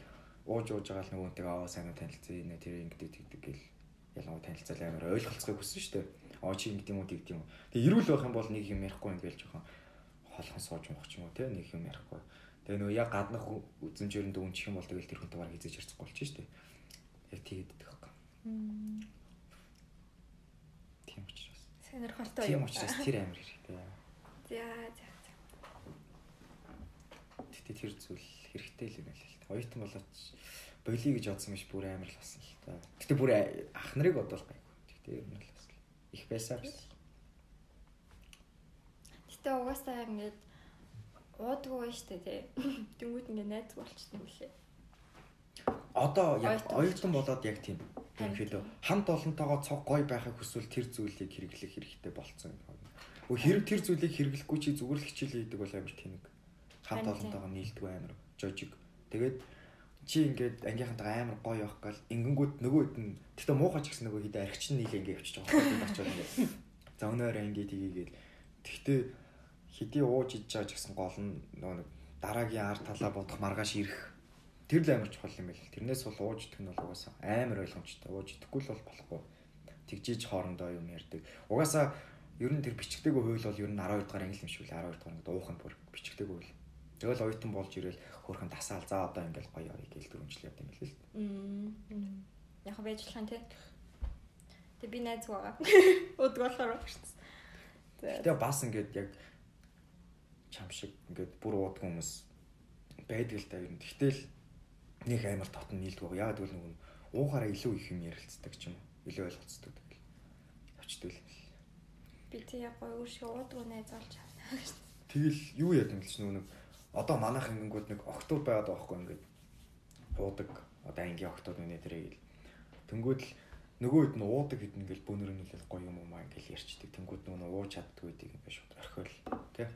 ууж ууж байгаа л нэг хүнтэйгээ аа сайн танилцъя нэ тэр ингээд тэгдэг гэл ялангуяа танилцал амар ойлголцохыг хүссэн шүү дээ. Аа чи ингэдэм үү тэгдэм үү. Тэгээ эрүүл байх юм бол нэг юм ярихгүй ингээд жоохон холхон сууж мох ч юм уу те нэг юм ярихгүй. Тэгээ нөгөө яг гаднах үзмжээр нь дүүнчих юм бол тэгэл тэр хүнтэй бараг хизээж ярьцахгүй болчих шүү дээ. Яг тэгээд идэх байхгүй. Тийм учраас. сонирхолтой Тийм учраас тэр амар хэрэгтэй. За за. Гэтэ тэр зүйл хэрэгтэй л юм л та. Оюутан болооч болиё гэж бодсон биш бүр амар л басан л та. Гэтэ бүр ах нарыг бодвол гайгүй. Гэтэ ер нь л бас их байсаар. Гэтэ угаасаа ингээд уудгүй байж тээ тий. Тэнгүүд ингээд найз болчихсон юм лээ. Одоо яг Оюутан болоод яг тийм. Ерөнхийдөө хамт олонтойгоо цог гой байхыг хүсвэл тэр зүйлийг хэрэглэх хэрэгтэй болцсон юм. Өө хэрэг тэр зүйлийг хэрэглэхгүй чи зүгээр л хичээл хийдэг бол амар тэнэг. Хамт олонтойгоо нийлдэг амар жожиг. Тэгээд чи ингээд ангийнхантайгаа амар гоё явах гал ингэнгүүт нөгөөд нь тэгтээ муухай ч гэсэн нөгөө хідэ архичин нийлээ ингээд явчих жоох юм очоод ингээд за өнөөрөө ингээд тгийгээл тэгтээ хэдий ууж иж байгаа ч гэсэн гол нь нөгөө нэг дараагийн ард талаа бодох маргааш ирэх тэр л амар чухал юм байл. Тэрнээс бол ууж идэх нь бол угаасаа амар ойлгомжтой. Ууж идэхгүй л бол болохгүй. Тэгжиж хоорондоо юм ярьдаг. Угаасаа ер нь тэр бичгтэйг хууль бол ер нь 12 дугаар англи юм шиг л 12 дугаар ингээд уух нь бүр бичгтэйг хууль. Тэгэл оюутан болж ирэл хөрхөн тасаал за одоо ингээд гоё гэж дөрвөнжил явд юм байл л. Мм. Яг байж болох юм тий. Тэг би найз байгаа. Өдөг болохоор дээ. Гэтэ бас ингээд яг чам шиг ингээд бүр уудаг хүмүүс байдаг л ер нь. Гэтэл нэг амар татн нийлдэг байгаа. Яг тэгвэл нөгөө уухаараа илүү их юм ярилцдаг ч юм уу. Илүү ойлголцдог тэгэл. Авчдаг л. Би тэг яг гоё өөр шиг уудгүй найз олж авна. Тэгэл юу яд юм л ч нөгөө одоо манайх ингэнгүүд нэг октод байгаад байгаа байхгүй ингээд уудаг одоо ангийн октод үнэ тэрэй гэл. Тэнгүүд л нөгөөд нь уудаг хэдэн ингээл бөөнөр нь хэлэл гоё юм уу маа ингээл ярьчдаг. Тэнгүүд нөгөө ууж чаддгүй гэдэг ингээд шууд орхиол тий.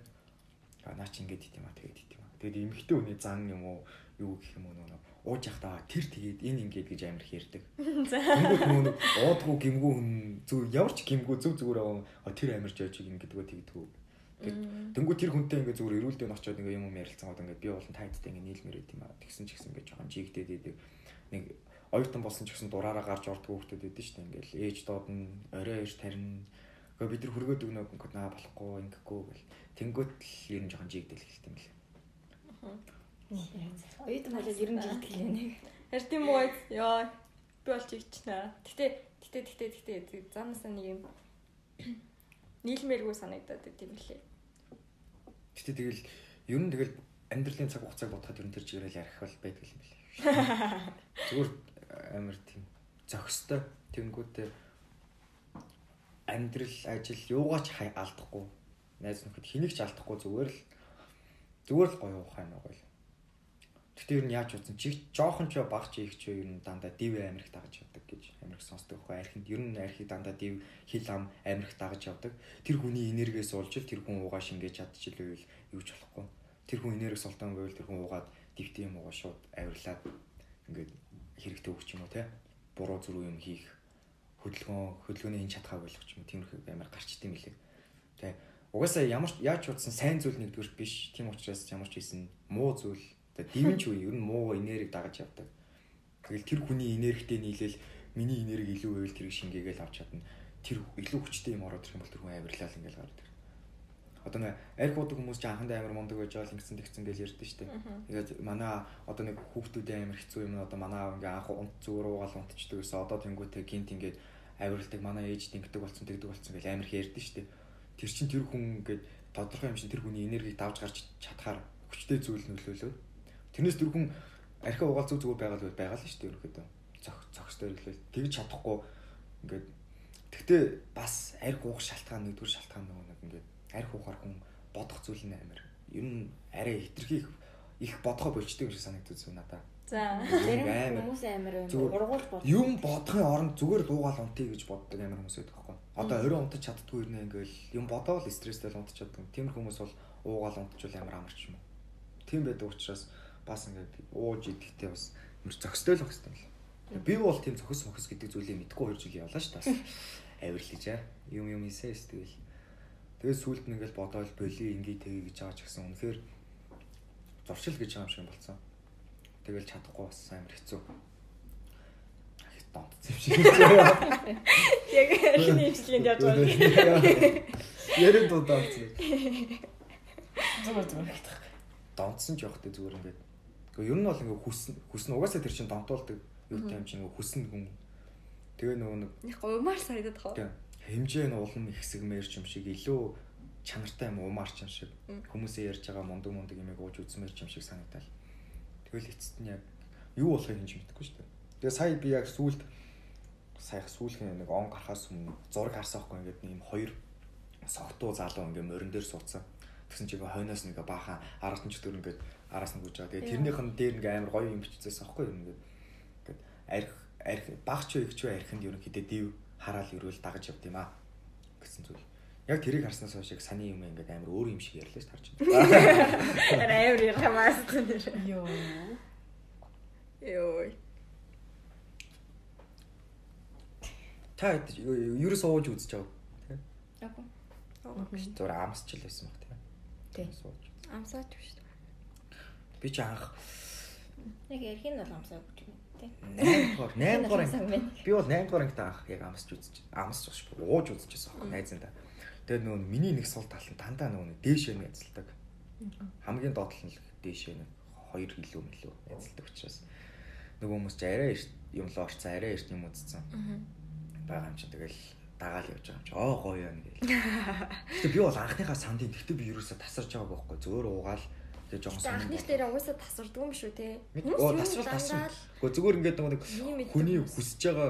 Наа чи ингээд ит юм а тэгээд ит юм а. Тэгээд эмхтэй хүний зан юм уу юу гэх юм уу нөгөө ууж явахдаа тэр тэгээд энэ ингээд гэж амар их ярьдаг. Нөгөө нэг уудгүй гимгүү хүн зүг ямар ч гимгүү зүг зүгээр аа тэр амар жойж ингэдэг тэгдэггүй. Тэнгүү тэр хүнтэй ингээ зүгээр эрүүл дээн очиод ингээ юм юм ярилцсан гоо ингээ би болон тайдтай ингээ нийлмэр байт юм аа. Тэгсэн ч гэсэн ингээ жоохон жигдээд идэг. Нэг оюутан болсон ч гэсэн дураараа гарч ордог хүүхдүүд идэв шүү дээ. Ингээл ээж доод нь орой ээж тарина. Гэхдээ бид нар хөргөөд өгнө ингээ наа болохгүй ингэхгүй гэл. Тэнгүүт л ер нь жоохон жигдэл хэлт юм лээ. Оюутан болоод ер нь жигдэх л нэг. Харин тийм үү? Яа. Би болж ичнэ. Гэтэ гэтэ гэтэ гэтэ замнасаа нэг юм нийлмээргүй санагдаад байт юм лээ. Гэтэ тэгэл ер нь тэгэл амьдралын цаг хугацааг бодоход ер нь тэр чигээрэл ярих бол байдаг юм билээ. Зүгээр амар тийм зохистой тэнгүүтээ амьдрал ажил юугаач алдахгүй найз нөхөд хэнийг ч алдахгүй зүгээр л зүгээр л гоё ухаан байгаа л. Гэтэ ер нь яаж утсан чи жоохон ч баг чи их ч ер нь дандаа див амирх дагаж явдаг гэж амирх сонсдог байхгүй архинд ер нь архи дандаа див хил ам амирх дагаж явдаг. Тэр хүний энергиээс олж л тэр хүн уугаа шингээж чадчихлээ юу ч болохгүй. Тэр хүн энергиэс олтон байвал тэр хүн уугаад дивтэй юм уугаа шууд авирлаад ингээд хэрэгтэй өгч юм уу те. Буруу зүрх юм хийх хөдөлгөөн хөдөлгөөний энэ чадхаа ойлгох юм тиймэрхүү амар гарч идэм билээ. Тэ угаасаа ямар яаж утсан сайн зүйл нэгдүгээр биш. Тийм учраас ямар ч хийсэн муу зүйл дивэн ч үе ер нь муу энерги дагаж явдаг. Тэгэл тэр хүний энергитэй нийлээл миний энерги илүү байвал тэрийг шингээгээл авч чадна. Тэр илүү хүчтэй юм ороод ирэх юм бол тэр хүн авирлал ингээл ирэх. Одоо нэг арх уудаг хүмүүс ч анхандаа амар мундаг байж байгаа л ингэсэн тэгсэн гэж ярьдэн штэ. Тэгээд манай одоо нэг хүүхдүүдийн амар хэцүү юм одоо манай ингээ анх унт зүгээр уугаал унтчдаг гэсэн одоо тэнгуүтэй гинт ингээд авиралдаг манай ээж тэнгдэг болсон тэгдэг болсон гэж амар их ярьдэн штэ. Тэр чин тэр хүн ингээд тодорхой юм шин тэр хүний энергийг давж гарч чадхаар хүчтэй зүйл нөлөөлөө Тэрнээс тэр хүн архи угаал зүг зүгээр байгаа л байгаа л шүү дээ ерөөхдөө. Цог цогстой ирлээ. Тэгж чадахгүй ингээд тэгтээ бас арх уух шалтгаан нэгдүгээр шалтгаан нөгөө нэг ингээд арх уухаар хүн бодох зүйл нь амар. Ер нь арай хитрхи их бодохоо болчтой юм шиг санагддаг зүйл надаа. За. Хүмүүс амар ургуулж бод. Юм бодохын оронд зүгээр л уугаал унтъя гэж боддог амар хүмүүс байдаг байхгүй. Одоо 20 унтаж чаддгүй юм ингээл юм бодоол стресстэй л унтаж чаддаг. Тиймэр хүмүүс бол уугаал унтчихвал амар амарч юм. Тийм байдаг учраас бас ингээд ууж идэхтэй бас мөр зөкстэй л өгстэй л. Би бол тийм зөхөс мөхс гэдэг зүйлийг мэдгүй 2 жил явлаа шүү дээ. Авирлаж аа. Юм юм хийсээс тэгэл. Тэгээ сүулт нь ингээл бодоол боли ингээ тэгээ гэж байгаа ч гэсэн үнэхээр зуршил гэж байгаа юм шиг болцсон. Тэгэл чадахгүй бас амар хэцүү. Их юм шиг. Яг эхний имчилгээнд явж байгаа. Ярин дуудаалцсан. Зүгээр зүгээр гэдэг. Донтсон ч явахтай зүгээр ингээд Гэхдээ ер нь бол ингээ хүсн хүсн угаасаа тэр чинь донтуулдаг юутай юм чинь хүсн хүн. Тэгээ нөгөө нэг их уумаар санагдаад хаа. Хэмжээ нь улам ихсгмээр юм шиг илүү чанартай юм уумаарч юм шиг хүмүүсээ ярьж байгаа мундаг мундаг юмыг ууж үзмээр юм шиг санагдал. Тэгэл эцэст нь яг юу болохыг хинж мэдэхгүй шүү дээ. Тэгээ сая би яг сүулт саях сүүлхэн нэг он гарахаас өмнө зураг харсан байхгүй ингээд нэм хоёр согтуу залуу ингээд морин дээр суудсан. Тэгсэн чинь хойноос нэг баахан аргатан ч төр ингээд араас нь гүйж байгаа. Тэгээ тэрнийх нь дээр ингээ амар гоё юм биччихсэн аахгүй юу ингээд. Ингээд арх арх багч юу их ч юу архинд ерөнхийдөө див хараал өрөөл дагаж явд юм аа гэсэн зүйл. Яг тэрийг харснаас хойш яг саний юм ингээд амар өөр юм шиг ярьлаа ш тарч. Амар ярмаас тэр. Йоо. Йоо. Та ерөөс ууж үзэж байгаа. Яг. Зүгээр амсч л байсан баг тий. Тий. Сууж. Амсаач биш. Би ч анх Яг ярих нь бол амсаа гэж юм тий. 8 дугаар 8 дугаар анги. Би бол 8 дугаар ангид анх яг амсч үзэж амсч ууш ууж үзчихсэн аахгүй найзандаа. Тэгээд нөгөө миний нэг сул тал нь дандаа нөгөө дээшээ нь язалдаг. Хамгийн доотлол нь дээшээ нэг 2 км мөлөө язалдаг учраас нөгөө хүмүүс ч арай юм л орцсон арай эрт юм үзсэн. байгаа юм чи тэгэл дагаал явж байгаа юм чи оо гоё юм гээл. Гэтэ би бол анхныхаа сандын тэгтээ би ерөөсө тасарч байгаа байхгүй зөөр уугаал тэгээ жоохон сонир. Анхных дээр угаасаа тасардгүй юм шүү те. Оо тасрал тасрал. Гэхдээ зүгээр ингээд нэг хүний хүсэж байгаа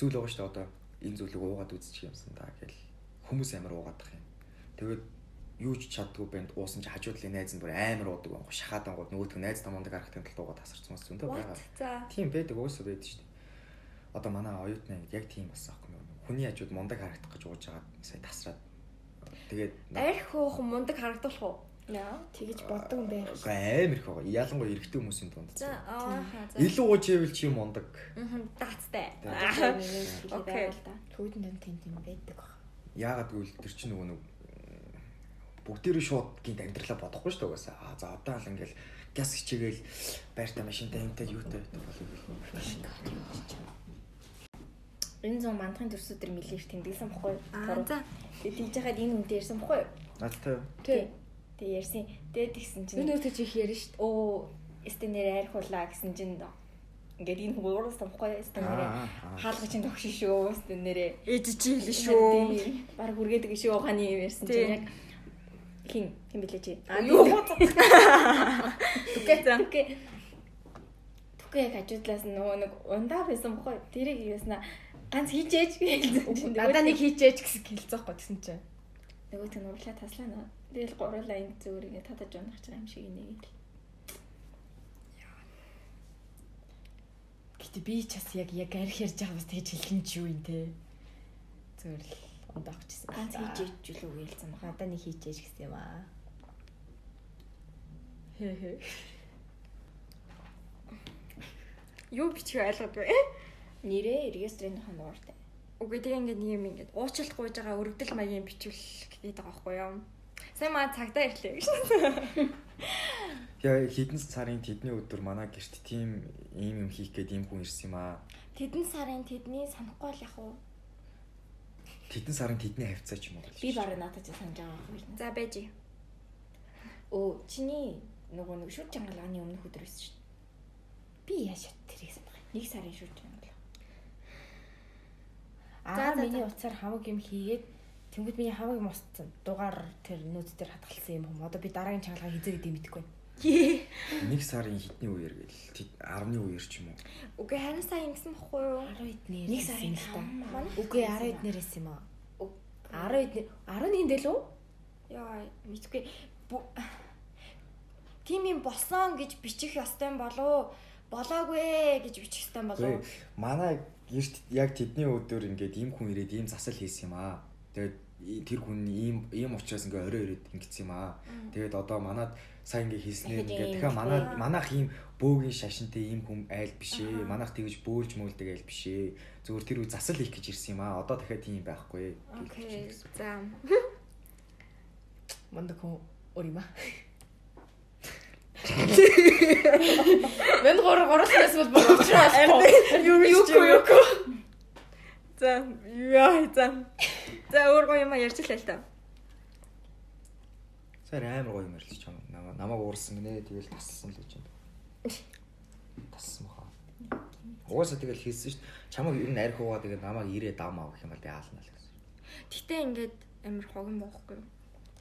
зүйл байгаа шүү дээ одоо энэ зүйлийг уугаад үзчих юмсан да гэл хүмүүс амар уугаадах юм. Тэгээд юу ч чаддгүй банд уусан чи хажуудлын найз нь бүр амар уудаг байгаа. Шахаад ангууд нөгөөдг найз тамаадаг харахтын тулд уугаад тасарсан хүмүүс зөндөө байгаа. Тийм байдаг уусаа байдаг шүү дээ. Одоо манай оюутны яг тийм болсон аахгүй хүний хажууд мундаг харагдах гэж ууж байгаа сая тасраад тэгээд арх уух мундаг харагдах уу? Яа. Тэгэж боддог юм байх. Амар их байгаа. Ялангуяа эрэгтэй хүмүүсийн дунд. За аа за. Илүү ууж ивэл чи мундаг. Аа даацтай. Окей. Түүдэн дэм тийм тийм байдаг. Яагаад гэвэл тэр чинь нөгөө нэг бүгдээрээ шууд гинт амьдралаа бодохгүй шүү дээ угаасаа. Аа за одоо л ингээл газ хичээгээл байртай машинтай юмтай юутай байдаг болов энэ зам мандахын төрсөд төр мэлэр тэмдэглэсэн бохгүй юу? Аа за. Тэгээд тийж яхад энэ үнтэй ярьсан бохгүй юу? Надтай. Тий. Тэгээд ярьсан. Тэгээд тэгсэн чинь Энэ өөртөө чих ярьж шít. оо стенээр архуулаа гэсэн чинь ингээд энэ бохгүй юу? Стенээр хаалга чинь тогш шүү. Стенээр ээж чи хэлэн шүү. Бараг үргээдэг шүү ухааны юм ярьсан чинь яг хин хин билээ чи. Аа юу. Түкэ түкэ Тэгэхгүй яг хажуудлаас нөгөө нэг ундаа байсан бохгүй. Тэрийг яснаа ганц хийжээж гэлсэн чинь Надаа нэг хийчээч гэсэн хэлцээхгүй гэсэн чинь. нөгөө тэн урлаа таслаа нөө. Тэгэл гурлаа энэ зүгээр ингэ татаж унах гэж юм шиг инег л. Гэтэ би ч бас яг яг арх ярьж байгаа бас тэгж хэлсэн ч юу юм те. Зүгээр л ундаа авчихсан. Ганц хийжээж үлээ гэлсэн баха. Надаа нэг хийчээч гэсэн юм аа. Юу бичих ойлгодгүй. Нэрээ регистрийнхаа дугаартай. Үгүй тэгээ ингээд нэг юм ингээд уучлалт гуйж байгаа өргөдөл маягийн бичвэл гэдэг байгаа байхгүй юу? Сайн маа цагтаа ирлээ гэж. Яа хэдэн сарын тэдний өдөр манай гэрт тийм ийм юм хийх гээд ийм хүн ирсэн юм аа. Тэдэн сарын тэдний санахгүй л яг уу. Тэдэн сарын тэдний хавцаа ч юм уу. Би барыг надад ч санаж байгаа юм. За байж. Өө чиний нөгөө нэг шүр чангалгааны өмнөх өдөр байсан шүү. Би яаш тэрийг санах. дээ. Нэг сарын шүр чангал. Аа за, миний уцаар хамаг юм хийгээд тэнгууд миний хамаг юм устсан. Дугаар тэр нөөц дээр хатгалсан юм юм. Одоо би дараагийн чангалгаа хизээ гэдэг юм мэдэхгүй. Нэг сарын хэдний үеэр гээл тэд 10-ны үеэр ч юм уу. Үгүй харин сайн ингэсэн бохгүй юу? 12-д нэр. Нэг сарын л та. Үгүй 12-д нэрээс юм аа. Үгүй. 12-д 11-нд дээ лүү? Яа, мэдгүй. Тим юм болсон гэж бичих ёстой юм болов болоогүй гэж бичих ёстой юм болов манай гэрт яг тэдний өдөр ингээд ийм хүн ирээд ийм засал хийсэн юм аа. Тэгээд и- тэр хүн ийм ийм учраас ингээ орой ирээд ингэсэн юм аа. Тэгээд одоо манад сайн ингээ хийснээр ингээ дахиад манай тийм. манайх ийм бөөгийн шашинтай ийм хүн айл биш ээ. Манайх тэгж бөөлж мөөлдөг айл биш ээ. Зүгээр тэр үе засал хийх гэж ирсэн юм аа. Одоо дахиад тийм байхгүй. Окей. За. Юм аа. Мен гор гороснаас бол учраас Юу юу юу. За, яа, за. За өөр гоё юм ярьж лээ л та. Сар амар гоё юм ярьж чам. Намаа намайг уурсан гинэ. Тэгэл тассан л гэж байна. Тассан баха. Угаасаа тэгэл хэлсэн шүү дээ. Чамайг ер нь арх уугаа тэгээд намайг ирээ дам аав гэх юм бол би аална л гэсэн. Гэтэ ингээд амар хогн боохгүй юу?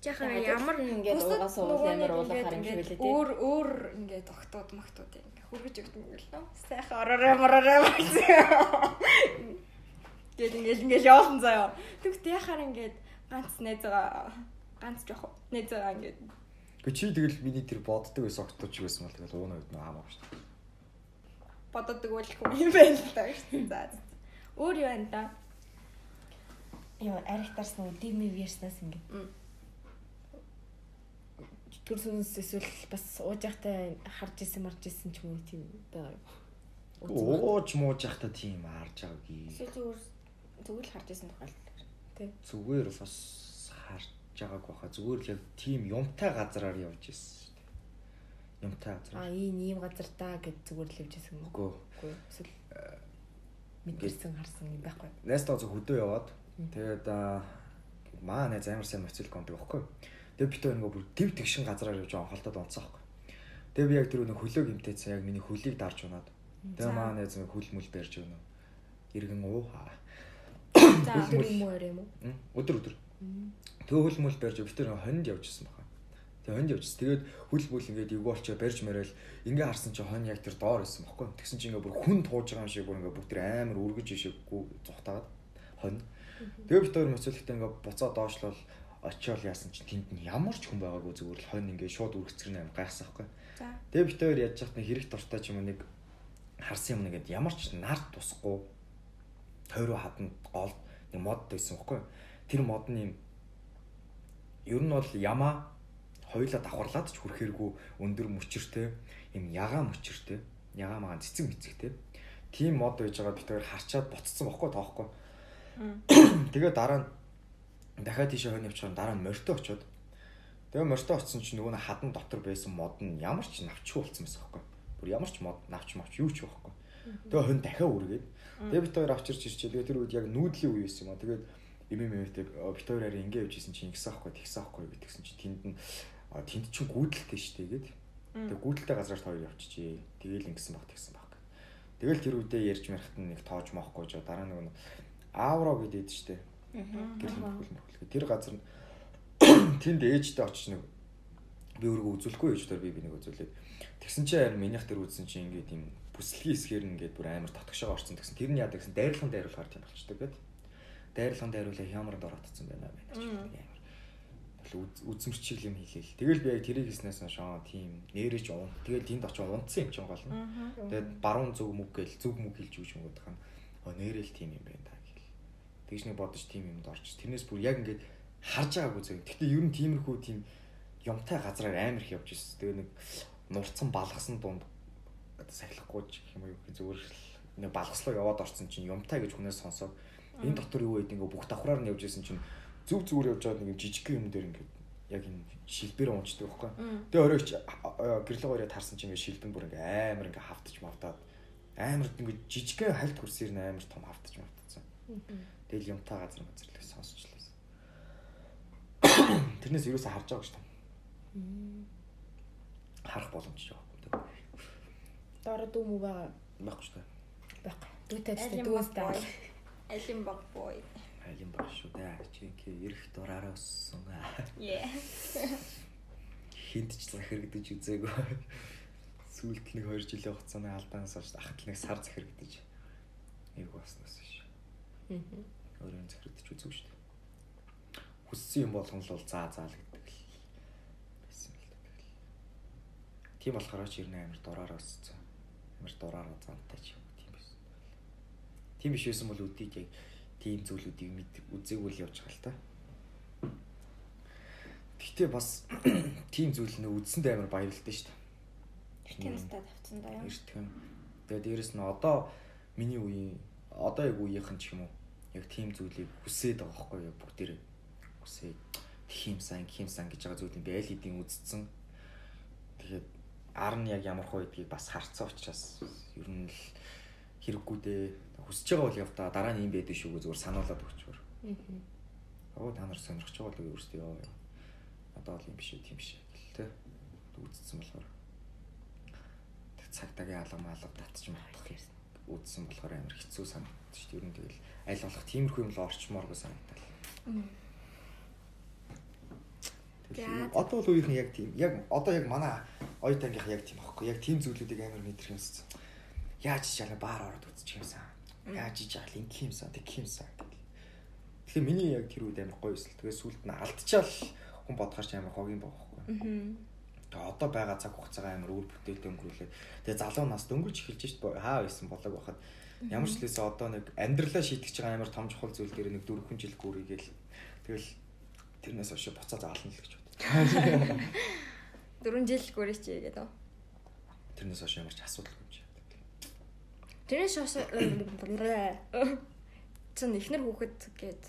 Жахаа ямар ингээд уугаас уул амар уулахаар юм шиг үлээ тий. Өөр өөр ингээд огтуд магтууд ингээд хүргэж өгдөг юм л нөө. Сайхан оророо моророо гэсэн. Гэт ингээд ингээд явуулсан заяа. Тэгт яхаар ингээд ганц найз байгаа ганц жоох найз байгаа ингээд Гэхдээ чи тэгэл миний тэр боддог байсан октооч байсан бол тэгэл ууна үед нөө хамаа шүү дээ. боддог байлгүй юм байна л та шүү. За. Өөр юу байна та? Яа, арихтарс нөгөө дими верснаас ингэ. Мм. Төрсөнс эсвэл бас ууж явахтай харж исэн марж исэн ч юм уу тийм байгаа юм. Ууж мууж явахта тийм харж байгаагүй. Эсвэл зүгээр зүгээр л харж исэн тохиолдол. Зүгээр бас харж байгааг баха. Зүгээр л яг тийм юмтай газараар явж исэн шүү дээ. Юмтай газар. ийм ийм газар даа гэж зүгээр л явж исэн юм уу? Үгүй. Эсвэл мэдэрсэн харсан юм байхгүй. Найстаа зөв хөдөө яваад тэгээд аа маа найз амар сайн моцилк ондог байхгүй. Тэгээд битүү нөгөө бүр төв тэгшин газараар явж байгаа холтод онцсон байхгүй. Тэгээд би яг тэр нэг хөлөө гимтэйсэн яг миний хөлийг дарж унаад. Тэгээд маа найз хөл мүл барьж өгнө. Иргэн уу хаа. Юм уу орой юм уу? Өдөр өдөр. Тэгээ хөл мөл барьж битүү нэг хонд явжсэн баха. Тэгээ хонд явжсэн. Тэгээд хөл мөл ингээд эвгүй болчоо барьж мөрөөл ингээ харсан чи хон яг тэр доор байсан бахгүй. Тэгсэн чи ингээ бүр хүн тууж байгаа юм шиг бүр ингээ бүгд тэр амар үргэж ишээгүй зүхтагаад хон. Тэгээ битүү моцологтой ингээ буцаа доошлол очиол яасан чи тэнд нь ямар ч хүн байгаагүй зүгээр л хон ингээ шууд үргэцгэрнэ амар гайхсан бахгүй. За. Тэгээ битүү яаж яхад нэг хэрэг дуртай ч юм уу нэг харсан юм нэгэд ямар ч нарт тусахгүй тойроо хаданд гол нэг мод байсан бахгүй. Тэр мод нь юм ер нь бол ямаа хоёлаа давхарлаад ч хүрхээргүй өндөр мөчөртэй юм ягаан мөчөртэй ягаан магаан цэцэг мэцэгтэй тийм мод байж байгаа битээр харчаад буцсан бахгүй тоохгүй. Тэгээ дараа нь дахиад тийшээ хойно явчихсан дараа нь морьтой очиод тэгээ морьтой очсон чинь нөгөө хадан дотор байсан мод нь ямар ч навчгүй болсон байсан бахгүй. Бүр ямар ч мод навч мавч юу ч байхгүй. Тэгээ хойно дахиад үргээд тэгээ бит хоёр авчирч ирчихээ. Тэгээ тэр үед яг нүүдлийн үе байсан юм аа. Тэгээд им имтэй бит хоёр арай ингэ явж исэн чинь ингэсэн аахгүй тэгсэн аахгүй гэтгсэн чинь тэнд нь тэнд чинь гүйдэлтэй штэ гээд. Тэгээ гүйдэлтэй газраас хоёр явчихжээ. Тэгээл ингэсэн баг тэгсэн баг. Тэгэл тэр үедээ ярьж марахт нь нэг тоож маахгүй жоо дараа нэг аавро гэдэг штэ. Гэрэл мөрхөл мөрхөл. Тэр газар нь тэнд ээжтэй очиж нэг би өөрөө үзүүлэхгүй ээжтэй би би нэг үзүүлээд тэгсэн чинь харин минийх тэр үзсэн чинь ингээд юм бүслэгийн хэсгээр нь ингээд бүр амар татгшаага орсон гэсэн. Тэр нь яадаг гэсэн дайрлан дайруулгаар тийм болчтой гэдэг. Дайрлан дайруулаа хямранд оротцсон байна байна гэж амар үзмэрчил юм хийлээ. Тэгэл би яг тэрийг хийснээс шоо тийм нэрэж уун. Тэгэл тэнд очиж унтсан юм чинь гол нь. Тэгээд баруун зүг мүг гэл зүг мүг хэлж өгч юм гэдэг нь. Оо нэрэл тийм юм байна та гэл. Тэгж нэг бодож тийм юмд орч. Тэрнээс бүр яг ингээд харж байгаагүй зөө. Гэхдээ ер нь тиймэрхүү тийм юмтай газраар амар их явж ирсэн. Тэгээ нэг нурцсан балгасан дунд сахилахгүй ч гэх юм уу зүгээр нэг балгаслуу яваад орсон чинь юмтай гэж хүнээс сонсоод энэ дотор юу байд ингээ бүх давхраар нь явж исэн чинь зүг зүгээр явж байгаа нэг жижиг юм дээр ингээ яг энэ шилбэр унцдаг байхгүй. Тэгээ оройч гэрлэг оройд харсан чинь ингээ шилбэн бүр ингээ амар ингээ хавтаж мавтаад амар ингээ жижигхэн хальт хөрсээр нь амар том хавтаж мавтацсан. Тэгэл юмтай газар газар л сонсчлаа. Тэрнээс юу ч харж байгаа шүү дээ. Харах боломжтой байхгүй. Дороо дүү мүү байгаа байхгүй шүү дээ. байхгүй. Дүүтэй ч дүүстэй. Алин баг бой. Алин баг шүү дээ. Чи ингээ эрэх дураараа өссөн. Yeah. Хинт ч захирагдаж үзээгүй. Сүүлд нэг 2 жилийн хугацааны алдаанаас хойш ахтал нэг сар захирагдаж. Нэг баснаас шүү. Аа. Өөрөө захирагдаж үзээгүй шүү дээ. Хүссэн юм болгон л бол заа заа л гэдэг л байсан л дээ. Тийм болохоор ч 98 амар дураараа өссөн. Амар дураараа зантай ч юм тийм байсан. Тийм биш байсан бол үдийг яг тийм зүйлүүдийг мэд үзээгүй л явж байгаа л та. Гэхдээ бас тийм зүйл нэ үзсэндээ амар баярлалтай шүү дээ. Тийм стад авцсан даа юм. Эртхэн. Тэгээд дээрэс нь одоо миний үеийн одоо яг үеийнхэн ч юм уу яг тийм зүйлийг хүсээд байгаа байхгүй юу бүгдээрээ хүсээд тхимсан тхимсан гэж байгаа зүйлийг би аль хэдийн үзсэн. Тэгээд ар нь яг ямар хөө гэдгийг бас харцсан учраас ер нь л хэрэггүй дээ. Хүсэж байгаа бол явта дараа нь юм байдаг шүү зүгээр сануулад өгчвөр. Аа. Оо та нар сонирхож байгаа л өөрсдөө яа. Одоо л юм биш тийм биш гэл тэ. Үзсэн болохоор цагтаагийн алга малга татчих матах юм үзсэн болохоор амар хэцүү санагдчих шүү. Ер нь тэгэл аль болох тиймэрхүү юм л орчмооргүй санагдал. За. Одоо л үеийнхэн яг тийм. Яг одоо яг манай оюут ангийнх яг тийм аахгүй. Яг тийм зүйлүүдийг амар мэдрэх юмсан. Яаж ч яла баар ороод үзчих юмсан. Яаж ч яла ингэх юмсан, тэгэх юмсан. Тэгэхээр миний яг тэр үед амар гоё эсэл. Тэгээ сүлд нь алдчихал хүн бодохоор ч амар хогийн байхгүй. Тэгээ одоо байгаа цаг хугацаагаа амар үр бүтээлтэй өнгөрүүлээд тэгээ залуу нас дөнгөж эхэлж шít хаа байсан болог байхад ямар ч лээсээ одоо нэг амьдралаа шийдэж байгаа амар том чухал зүйл дээр нэг 4 жил гүрийгээл тэгэл тэрнээс хойш буцаа заална л гэж бод. 4 жил чи гэдэг. Тэрнээс хойш ямар ч асуудалгүй юм чи. Тэрээс хойш цэн ихнэр хүүхэд гээд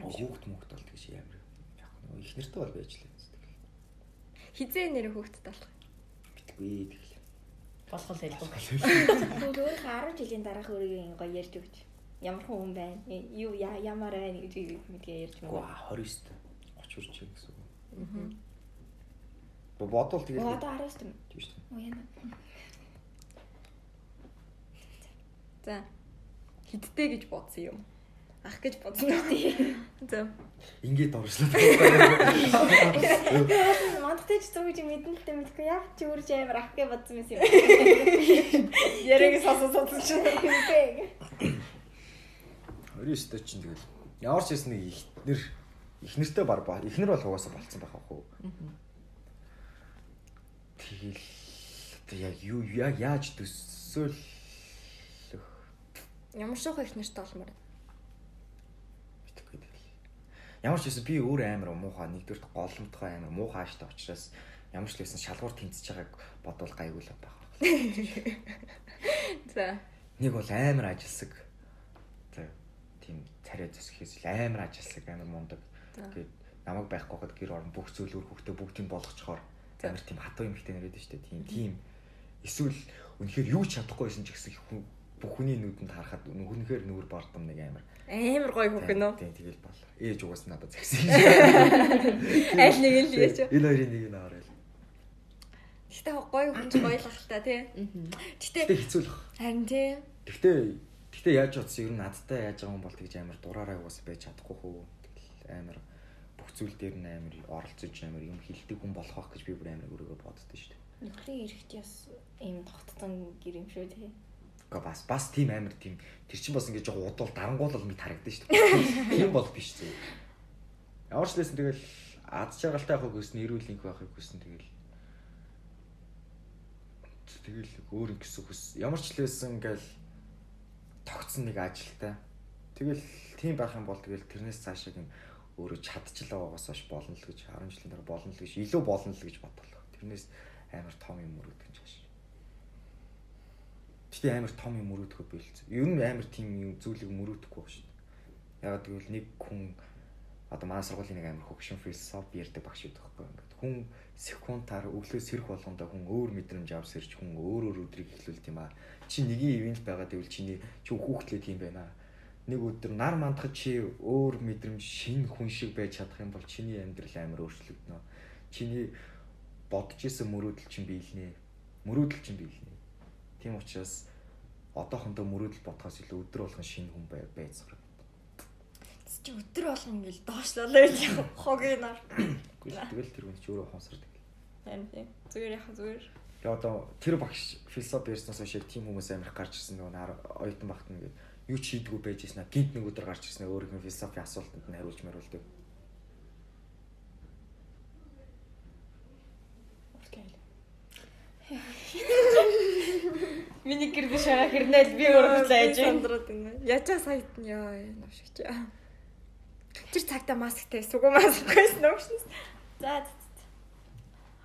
Хүүхд мөхд бол тэгш амар. Яг нөгөө их нэртэй бол байж лээ. хизээ нэр хүүхэдтэй болох. Битгүй тэгэл. болох л хэлбэг. Өөр 10 жилийн дараах өөрийн гоё ярьж өгч. Ямар хүн байна? Юу ямар байна гэж мэдгээ ярьж мөн. 29 30 хүрч гэсэн үг. Аа. Бодвол тэгэл Одоо 19 юм. тийм шүү дээ. Оо яна. За. Хидтэй гэж бодсон юм. Ах гэж бодсон үү тий. За. Ингээд оршлоо. Мандахтай ч зүг гэж мэднэлтэй мэдгүй яг ч үрж амар ах гэж бодсон юм. Яриг сонсоо сонсож Юм бэ. 29 дэ чинь тэгэл ямар ч хэсэг нэг ихнэр ихнэртэй бар ба ихнэр бол угаасаа болцсон байх уу. Тэгэл тэг яг юу яг яаж төсөөл Ямар шоох их нэртэй болмоор. мэдхгүй тэгэл. Ямар ч хэсэг би өөр амар муухай нэгдүгээр голомтгой амар муухай ааштай учраас ямар ч лсэн шалгуур тэнцэж байгааг бодвол гайгүй л байх. За. Нэг бол амар ажилсаг. Тийм царай зөсгөхөөс л амар ажилсаг амар мундаг. Гэт намайг байхгүй хад гэр орон бүх зүйл өөр хөхтөө бүгдийг болгочхоор За. Амар тийм хатуу юм ихтэй нэрэд штэ тийм тийм эсвэл үнэхээр юу ч чадахгүйсэн ч гэсэн бүх хүний нүдэнд харахад үнэхээр нүүр бардам нэг амар Амар гоё хөх нөө. Тийм тэгэл бол. Ээж угаас надад загсан. Аль нэг л яач. Энэ хоёрын нэг нь аваарай. Гэтэ гоё хүн ч гоё л та тий. Гэтэ хэцүү л баг. харин тий. Гэхдээ гэхдээ яаж бодсон ер нь надтай яаж байгаа юм бол тэгж амар дураараа угаас байж чадахгүй хөө. Тэгэл амар бүх зүйл дээр нь амар оролцож амар юм хилдэг хүн болох байх гэж би бүр амар өөрийгөө боддоо шүү дээ. Нөхрийн эрэхт яс ийм тогтсон гэр юм шүү тий. Гэхдээ бас бас тийм амар тийм тэр чинь бас ингээд жоо удвал дарангуулал мэд харагдаж шүү дээ. Тийм бол биш зү. Ямар ч лээсэн тэгэл аз жаргалтай явахыг хүснэ, эрүүл энх байхыг хүснэ тэгэл. Тэгэл өөр юм гэсэн хүс. Ямар ч лээсэн ингээл тогтсон нэг ажилтай. Тэгэл тийм байх юм бол тэгэл тэрнээс цаашаа юм өөрөө чадчихлаа байгаас хойш болно л гэж 10 жилийн дараа болно л гэж илүү болно л гэж бодлоо. Тэрнээс амар том юм өрөөд гэж хааш. Гэтэ амар том юм өрөөдөхөө бэлдсэн. Ер нь амар тийм зүйлийг мөрөөдөхгүй баг шүү дээ. Ягаад гэвэл нэг хүн одоо манай сургуулийн нэг амар хөгшин философи ярьдаг багш байдаг байхгүй ингээд хүн секундаар өглөө сэрх болгондоо хүн өөр мэдрэмж авсэрч хүн өөр өөр өдрийг эхлүүлт юм аа чи нэгийн ивент байгаа гэвэл чиний чи хүүхдлээ тийм байна нэг өдөр нар мандахад чи өөр мэдрэмж шинэ хүн шиг байж чадах юм бол чиний амьдрал амар өөрчлөгдөнө чиний бодож исэн мөрөөдөл чинь биелнэ мөрөөдөл чинь биелнэ тийм учраас одоохондоо мөрөөдөл бодхоос илүү өдөр болгон шинэ хүн байцгаах чи өдөр болгон ингээл доошлолоо гэж. Үгүй тэгэл тэр хүн ч өөрөө ухамсардаг. Харин тийм. Зүгээр яхаа зүгээр. Тэгээ одоо тэр багш философи ярьснаас хойш тийм хүмүүс амирх гарч ирсэн нөгөө оюутан багт нэгээд юу ч хийдгүү байж аа гинт нэг өдөр гарч ирсэн өөр их философи асуултанд нь хариулж мариулдаг. Миний гэр биш байгаа хэрнээл би өөрөө зайж сандраад байна. Ячаа сайт нь ёо навшигч. Тэр цагта масктай сугу маскгүйсэн өгшнэс. За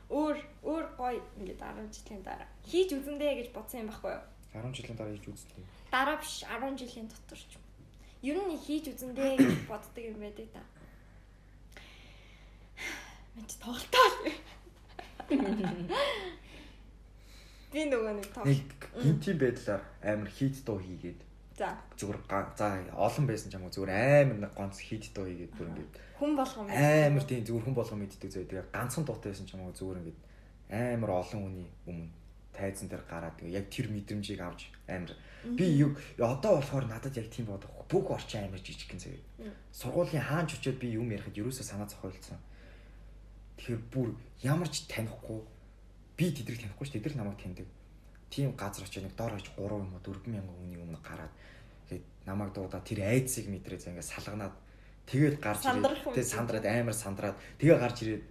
өөр өөр гоё ингээд 10 жилийн дараа хийж үзэндээ гэж бодсон юм байхгүй юу? 10 жилийн дараа хийж үзтээ. Дараа биш 10 жилийн дотор ч. Ер нь хийж үзэндээ гэж боддог юм байдаг та. Мэд тоглолтоо. Би нөгөө нэг тоглолт. Нэг гинти байдлаар амар хийд дуу хийгээд За. Зүгээр за олон байсан ч юм уу зүгээр амар нэг ганц хит дуу хийгээд бүр ингээд хүн болгоо амар тийм зүгээр хүн болгоо мэддэг зөө тэгээ ганцхан дуутай байсан ч юм уу зүгээр ингээд амар олон хүний өмнө тайзан дээр гараад яг тэр мэдрэмжийг авч амар би юу одоо болохоор надад яг тийм бодох бүх орчин амар жижиг гин зөө сургуулийн хаанч очиод би юм ярихад юусоо санаа зохиолцсон тэгэхээр бүр ямар ч танихгүй би тэдрийг танихгүй ш тэдэр намайг таньдаг. Тийм газар очиж нэг дор хож 3 юм уу 4 мянган хүний өмнө гараад тэгээд намайг дуудаа тэр айцыг мэдрээ за ингээд салганаад тэгээд гарч ирээд тэгээд сандраад амар сандраад тэгээ гарч ирээд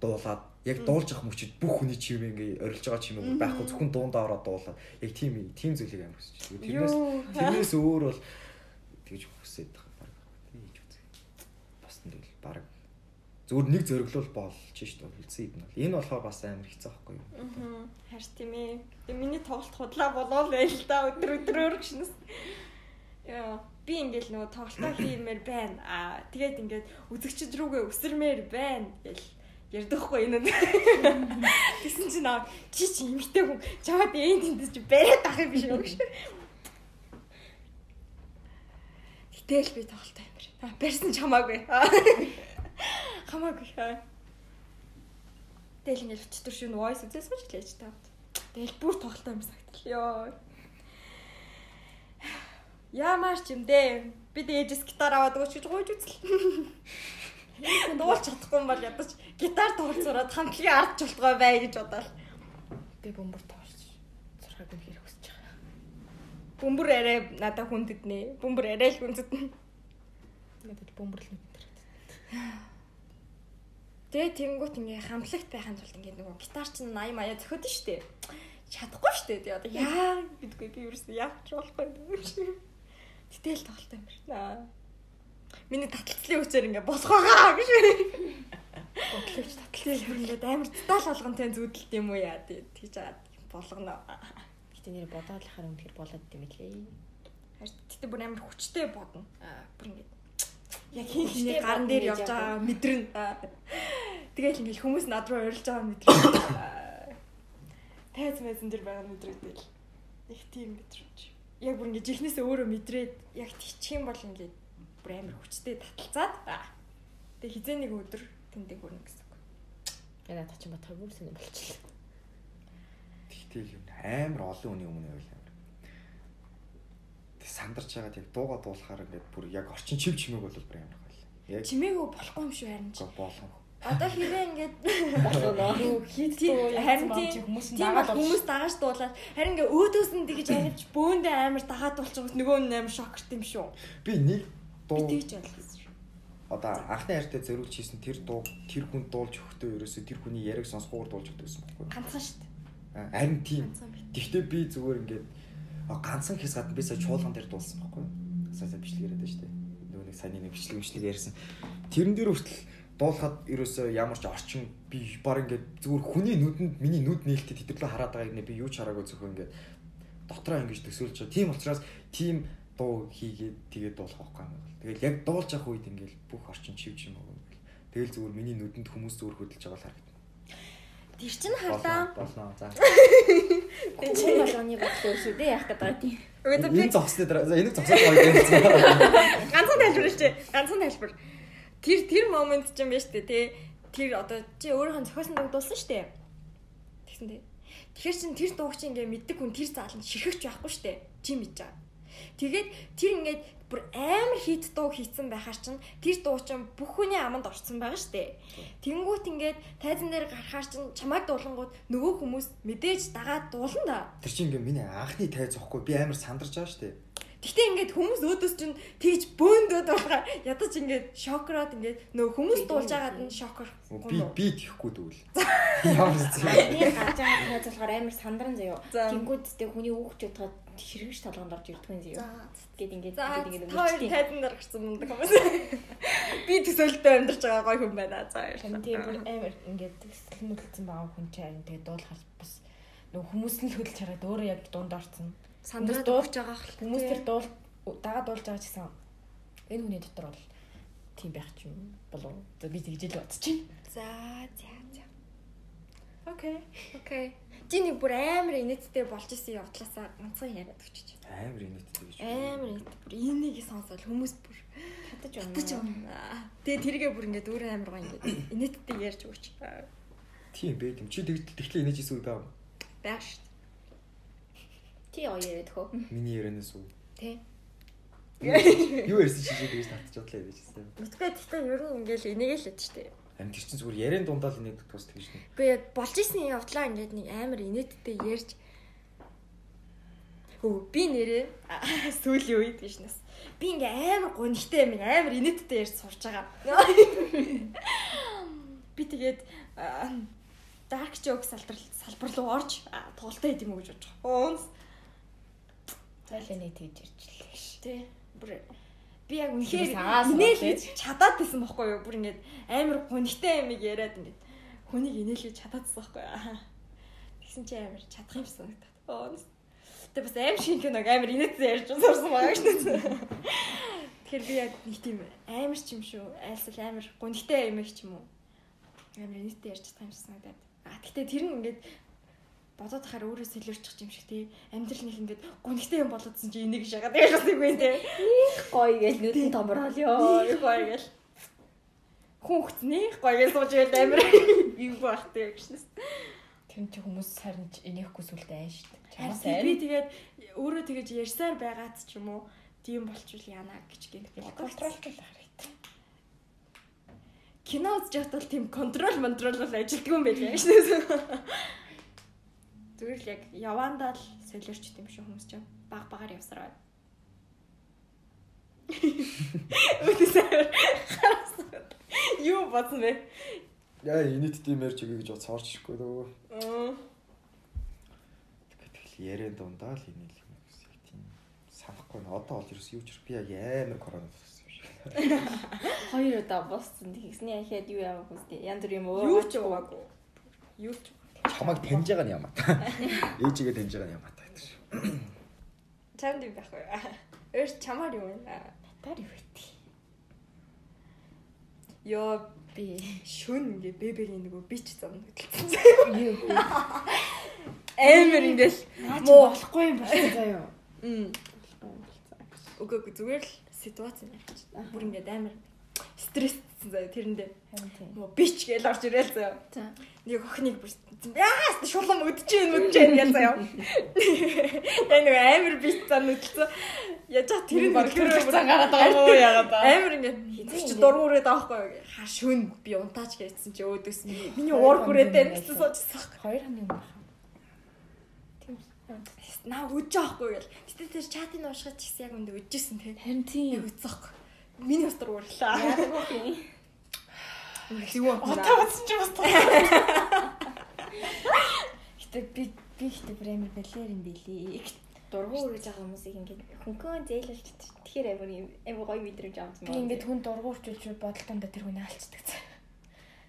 дуулаад яг дуулж явах мөчөд бүх хүний чим ингээ орилж байгаа чим үү байхгүй зөвхөн дундаа ороод дуулаад. Яг тийм тийм зүйлийг амар хүсэж байна. Тэрнээс тэрнээс өөр бол тэгж хүсээд байгаа баг. Тэгж үзье. Бас нь тэгэл баг зүгээр нэг зөриглөл болж шүү дээ үлдсэн юм бол. Энэ болохоор бас амар хэцүү байхгүй юу? Аа харж тийм ээ. Тэгээ миний тоглолт худлаа болоо л байл та өдөр өдрөөр гişнэс яа би ингээл нөгөө тоглолтоо хиймээр байна. Аа тэгээд ингээд үзэгчд рүүгээ өсөрмээр байна гэл ярдахгүй энэ гэсэн чинь аа чи чи имэгтэй хүн чамд энэ тэнд чи бариад ах юм биш үү гэж Гэтэл би тоглолтоо юмэр. Та барьсан ч хамаагүй. Хамаагүй. Тэгэл ингээд өчтөр шин voice үзээс сууж лээж та. Тэгэл бүр тоглолтоо юм сагтал. Йоо. Ямар ч юм дээ. Би дээжс гитар аваад өгч гэж гойж үзэл. Дуулж чадахгүй юм бол ядаж гитар тоглоцороод хамтлагийн ард жолтгой бай гэж бодоол. Би бөмбөр тоолж зурхаг юм хэрэг хүсэж байгаа. Бөмбөр арай надад хүндэднэ. Бөмбөр арай л хүндэднэ. Надад бөмбөрлөг энэ. Тэгээ тэнгуут ингээ хамтлагт байхын тулд ингээ нөгөө гитар чинь 80 маяа зөхөд нь штэ. Чадахгүй штэ. Тэгээ одоо яа гэдгүй би юусэн яач болохгүй. Тэтэл тоглолт юм байна. Миний таталцлын хүчээр ингээ болох байгаа гэж. Бодлогч таталцлын ингээ амар деталь болгонтэй зүудэлт юм уу яа тийж байгаа болгоно. Гэтэ нэр хараа үнэхэр болоод идэм билээ. Гэтэ бүр амар хүчтэй бодно. Аа бүр ингээ яг хийхний гарн дээр явж байгаа мэдрэн. Тэгэл ингээл хүмүүс над руу урилж байгаа мэдрэн. Тайз мэзэн дээр байгаа мэдрэгдэл. Их тийм мэдрэмж. Яг бүр ингээд жихнээс өөрөө мэдрээд яг тийчих юм бол ингээд бүр амар хүчтэй таталцаад. Тэгээ хизээ нэг өдөр тэндээ хүрнэ гэсэн үг. Надад ч батхай бүр сонир болчихлоо. Тэгтэл юм амар олон хүний өмнө байвал амар. Тэг сандарч байгаад яг дууга дуулахаар ингээд бүр яг орчин чив чимээг бол бүр амар гал. Яг чимээгөө болохгүй юм шүү харин чи. Болгон. Одоо хэрвээ ингээд Юу дуу харин хүмүүс дагаад хүмүүс дагаж дуулаад харин ингээ өөдөөс нь тэгэж анивч бөөндөө амар дагаад дуулчихвал нөгөө нь амар шокерт юм шүү. Би нэг дуу тэгж ойлгосон шүү. одоо анхны хайртай зориулж хийсэн тэр дуу тэр хүн дуулж өгөхдөө ерөөсө тэр хүний яриг сонсгоор дуулж өгдөг байсан байхгүй юу? Ганцхан шүү дээ. Харин тийм. Гэхдээ би зүгээр ингээд ганцхан хэс гадна би сая чуулган дээр дуулсан байхгүй юу? Сая бичлэг яриад байж тээ. Нөгөө нэг саяны нэг бичлэг бичлэг ярьсан. Тэрэн дээр хүртэл дуулахад ерөөсөө ямар ч орчин би баг ингээд зүгээр хүний нүдэнд миний нүд нээлттэй тэтгэрлээ хараад байгааг нэ би юу ч хараагүй зөвхөн ингээд дотроо ингэж төсөөлж байгаа. Тийм учраас тийм дуу хийгээд тэгээд дуулах байхгүй юм байна. Тэгэл яг дуулж явах үед ингээд бүх орчин чивж юм гэл. Тэгэл зүгээр миний нүдэнд хүмүүс зүгээр хөдөлж байгаа л харагдана. Тэр чинь хардаа. Болно. За. Би чинь болгоны бодлоо шүү дээ яах гэдэг тийм. Үгүй би Энэ зогсны дараа. Энийг зогсоод гоё гэсэн. ганцхан тайлбар шүү. Ганцхан тайлбар. Тэр тэр момент ч юм шүү дээ тий. Тэр одоо чи өөрийнхөө зохиосон дуу дуулсан шүү дээ. Тэгсэн тий. Тэгэхээр чин тэр дууг чи ингээ мэддэг хүн тэр зааланд ширхэгч байхгүй шүү дээ. Чи мэдж байгаа. Тэгээд тэр ингээд бүр амар хит дуу хийцэн байхаар чин тэр дуу чин бүх хүний аманд орсон байгаа шүү дээ. Тэнгүүт ингээд тайзан дээр гарахаар чин чамайг дуулангууд нөгөө хүмүүс мэдээж дагаад дуулна да. Тэр чинь ингээ миний анхны тайз зохгүй би амар сандарч байгаа шүү дээ. Гэхдээ ингээд хүмүүс өөдөөс чинь тэгж бөөндөөд байгаа ядаж ингээд шокроод ингээд нөө хүмүүс дуулж байгаад нь шокер. Би би тэхгүй дүүл. Ямар зүг. Би гарч байгаа тайз болохоор амар сандран заяо. За. Тэнгүүд тэ хүний хүүхчүүд тоо хэрэгж толгонд орж ирдэг юм заяо. Гэт ингээд ингээд ингээд хоёр өнгөрчтэй. тайзан дээр гарсан мундаг хүмүүс. Би төсөөлтөд амьдарч байгаа гоё хүн байна. За Харин тийм бүр амар ингээд төсөл нүлцэн байгаа хүн чинь харин тэгээд дуулахад бас нөгөө хүмүүс нь л хөдөлж хараад өөрөө яг дунд орсон. сандраад Хүмүүс дуулж байгаа хэл. Хүмүүс тэр дуул дагаа дуулж байгаа ч гэсэн энэ хүний дотор бол тийм байх ч юм болов. За би тэгж л бодож байна. За за за. Окей. Окей. Чи нэг бүр амар инээдтэй болж исэн явдлаасаа ганцхан яриад өгч. Амар инээдтэй гэж. Амар инээдтэй. Бүр энийг сонсоод хүмүүс бүр Хатаж байна. байна. Тэгээ тэргээ бүр ингээд өөр амар гоё ингээд инээдтэй ярьж өгч. Тийм бэ тийм. Чи тэгт тэгтлээ инээж исэн үү даа. Баяр шүү. Ти оо яриад хөө. Миний ярианаас үү. Тэ. Юу ярьсан чи чи тэгж татчих бодлоо яаж гэсэн. Мэдгүй гэхдээ ер нь ингээд энийг л ядч штэ. Харин тэр чинь зүгээр яриан дундаа л инээдэг тус тэгж нэг. Би яг болж исэн явдлаа ингээд нэг амар инээдтэй ярьж Хөө би нэрээ сүүлийн үед биш нас. Би ингээ амар гонхтой юм амар инээдтэй ярьж сурч байгаа. Би тэгээд dark joke салбар салбар руу орж тоглолтоо хийх юм уу гэж бодож байгаа. Уунс Зайлаа нэг тэгж ирчлээ ш. тий. Бүр би яг үнэхээр инээлж чадаад байсан байхгүй юу? Бүр ингээд амар гонхтой юм яриад ингээд хүнийг инээлж чадаадсан байхгүй юу? Тэгсэн чи амар чадах юм санагдаад. Уунс Тэ бас аим шиг киног амар инээдсэн ярьж сурсан байгаа шүү дээ. Тэгэхээр би яг нэг тийм амар ч юм шүү. Айлсал амар гонхтой юм их ч юм уу. Амар инээдтэй ярьж чадсан юм шиг санагдаад. А тэгтээ тэр нь ингээд бодоод тахаар өөрөө сэлэрчих юм шиг тий. Амьдрал нэг ингээд гонхтой юм болоодсэн чи энийг шагаад яаж бас юм те. Гоё гэж нүдэн томрол ёо. Юу гоё гэл. Хүн хөтнээ гоё гэж сууж байл амар юм бахтай гэж нэс. Тэр чи хүмүүс айн шүү дээ. Чамаас Харин би тэгээд өөрөө тэгэж ярьсаар байгаад ч юм уу тийм болчвол яана гэж гэнэ. Контролтой л харагдав. Кино үзэж бол тийм контрол контрол бол ажилтгүй юм байлаа дээ. Зүгээр л яг явандаа л солиорч тийм шүү хүмүүс чинь баг багаар явсараа. Үтсээр Юу бодсон бэ? Яа юм ярьж өгье гэж бод дөө. Аа. Тэгэл яриан дундаа л инээл юм гэсэн яг тийм санахгүй н одоо олж ирсэн юу ч би яг амар корона болсон юм шиг. Хоёр удаа боссон. Тэгснээ яхаад юу явах үстэй. Янз бүр юм Юу уу? ч уугаагүй. Юу ч Чамайг таньж байгаа нь ямаа та. Ээжигээ таньж байгаа нь ямаа та гэдэг шиг. чамд юм байхгүй. Өөр чамаар юу вэ? Таар юу вэ? Йоо Би шүн ингээ бэбэгийн нөгөө бич зам хөдөлсөн. юу вэ? Амар ингээл Муу. болохгүй юм байна заяа. Мм. Үгүй үгүй зүгээр л ситуац юм ярьж. Бүр ингээд амар стресссэн заяа тэрэндээ. Тийм. Нөгөө бич гээл орж ирэл заяа. За. Нэг охиныг бүр яа шулам өдөж гин гээл заяа. Яг нэг амар бич зам хөдөлсөн. Яаж чад тэр нь бархэр гараад байгаа юм яагаад ба. амар ингээд чи дургуурээд байгаа байхгүй юу? Хаа шүн би унтаач гэсэн чи өөдөөс миний уур хүрээд байна гэсэн суужсан. Хоёр хоногийн өмнө. Наа үж аахгүй гэл. Гэтэ тэр чатыг уушгаад ч гэсэн яг өндө үжижсэн те. Харин тийм. Үцэхгүй. Миний бас дургуурлаа. Яагаад юм? Юу Отоогоос ч бас. Гэтэ би би ихтэй премьер бэлэр юм билий. Дургуй үргэж байгаа хүмүүсийг ингээд хөнгөн зээлэлж тэгэхээр амар юм амар гоё мэдрэмж авсан Би ингээд хүн дургуурчулж бодолтондоо тэр хүнээ алцдаг.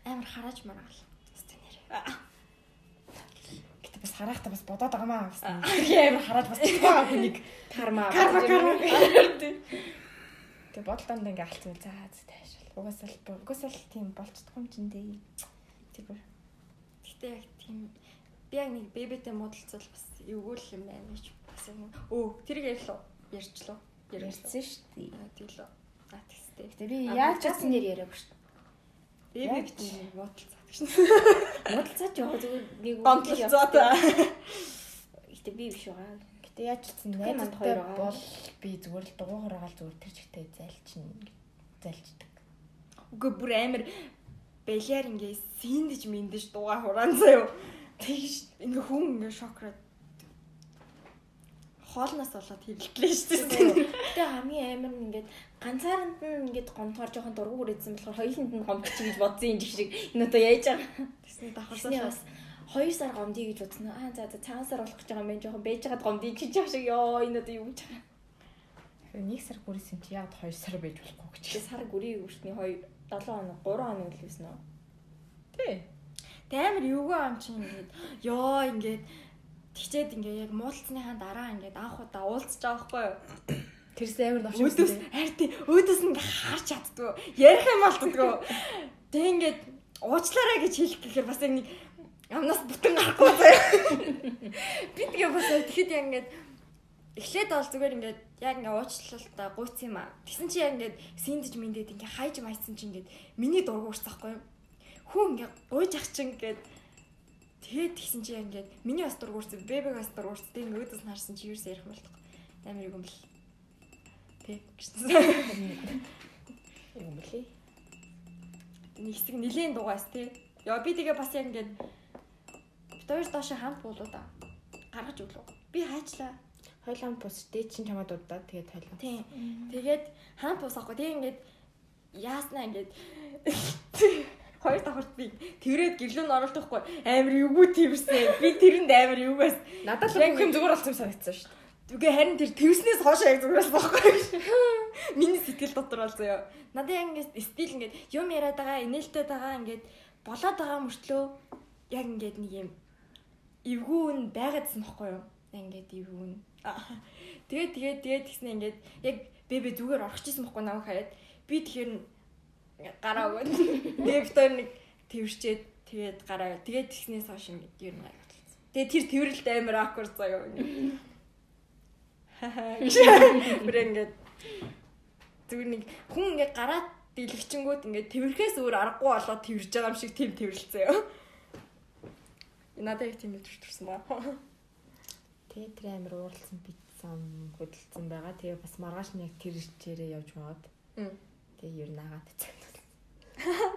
амар харааж маргаал. Гэтэ бас хараахтаа бас бодоод байгаа маа. Бас амар хараад бас байгаа хүнийг карма карма карма. Тэг бодолтондоо ингээд алцсан за таашаал. Угаасаа л угаасаа л тийм болцдохгүй юм чин дээ. Тэгвэр. Гэтэ яг тийм би яг нэг бебитэй муудалцал бас эвгүүл юм байна гэж бас юм. Өө тэрийг ярьлаа. Ярьчлаа. Ярьсан шүү дээ. Аа тийм л. Аа тэгстэй. Гэтэ би Яаж яаж чадсан нэр яриаг шүү дээ. Беби гэж муудалцаад гэж. Муудалцаач яваа зүгээр нэг Гомдлцоо та. Гэтэ би биш байгаа. Гэтэ яаж ч гэсэн найзтай бол би зүгээр л дугуйхаар гал зүгээр тэр чигтэй зайлчин зайлчдаг. Үгүй бүр амар бэлэр ингээ синдэж миндэж дугаа хураан заяо. Тэгш ингээ хүн ингээ шокрад хоолноос болоод хэрэлтлээ шүү дээ. Гэтэ хамгийн амар нь ингээд ганцааранд нь ингээд гомдохоор жоохон дургу хүрээдсэн болохоор хоёуланд нь гомдчих гэж бодсон юм шиг энэ одоо яаж байгаа. Тэсний давхарсаа бас 2 сар гомдъё гэж бодсон. Аа за за цагаан сар болох гэж байгаа юм байна. Жоохон бэж хагаад гомдъё чи яах шиг ёо энэ одоо юу гэж байгаа. Тэгэхээр нэг сар хүрээсэн чи яг 2 сар байж болохгүй гэж. Чи сар гүрийн өртний 2 7 хоног 3 хоног л байсан уу? Тий. Тэ амар юугаа ам чи ингээд ёо ингээд тэгчээд ингээ яг муудалцсныхаа дараа ингээд анх удаа уулзч байгаа байхгүй юу? Тэрс амар новш Өөдөөс харин тий өөдөөс нь ингээ харж чаддгүй. Ярих юм болтдгүй. Тэг ингээд уучлаарай гэж хэлэх гэхээр бас нэг амнаас бүтэн гарахгүй заяа. Би тэгээ бас тэгэхэд яг ингээд эхлээд бол зүгээр ингээд яг ингээ уучлалтаа гуйц юм аа. Тэгсэн чи яг ингээд синдэж миндэд ингээ хайж майцсан чи ингээд миний дургуурсан байхгүй юу? Хүн ингээ гуйж ах чинь ингээд тэгээд тэгсэн чи яг ингээд миний бас дургуурсан, бэбэг бас дургуурсан. Тэг ингээ өөдөөс харсан чи юус ярих юм бол амар юм бэл. Тэг юм блий. нэг хэсэг нилийн дугаас тий. Яа би тэгээ бас яг ингээд хоёр доош хамт болоо да. Гаргаж өглөө. Би хайчлаа. Хойлон бус дээд чин чамаа дуудаад тэгээд хойлон. Тий. Тэгээд хамт бус аахгүй. Тэгээ ингээд яаснаа ингээд хоёр давхарт би тэрээд гэрлүүн оруулахгүй амар эвгүй тэрсэн. Би тэрэнд амар эвгээс. Надад л бүх юм зүгээр болсон юм санагдсан шүү дээ. Үгүй харин тэр тэрснээс хоошоо яг зүгээрс байхгүй. Миний сэтгэл дотор бол заяа. Надад яг ингээд стил ингээд юм яриад байгаа, инээлтэй байгаа ингээд болоод байгаа мөртлөө яг ингээд нэг юм эвгүүн байгаадсан байхгүй юу? Яг ингээд эвгүүн. Тэгээд тэгээд тэгээд тэгснэ ингээд яг бэбэ зүгээр орчихсон байхгүй намайг хараад би тэгэхээр гараа тэгээд битээр нэг тэрчээд тэгээд гараа. Тэгээд тэгснээс хойш ингээд ер нь аяг болсон. Тэгээд тэр тэрэлт амар аккорд заяа. Бүр ингээд зүгээр нэг хүн ингээд гараад дэлгэчингүүд ингээд тэрхээс өөр аргагүй болоод тэрж байгаа юм шиг тийм тэрэлцээ ёо. Надад их тийм мэдэрч төрсөн ба. Тэгээд тэр амар ууралсан битсэн хөдөлсөн байгаа. Тэгээ бас маргааш нь яг тэр чирээ явж байгаад. Тэгээ ер нь агаад цаа.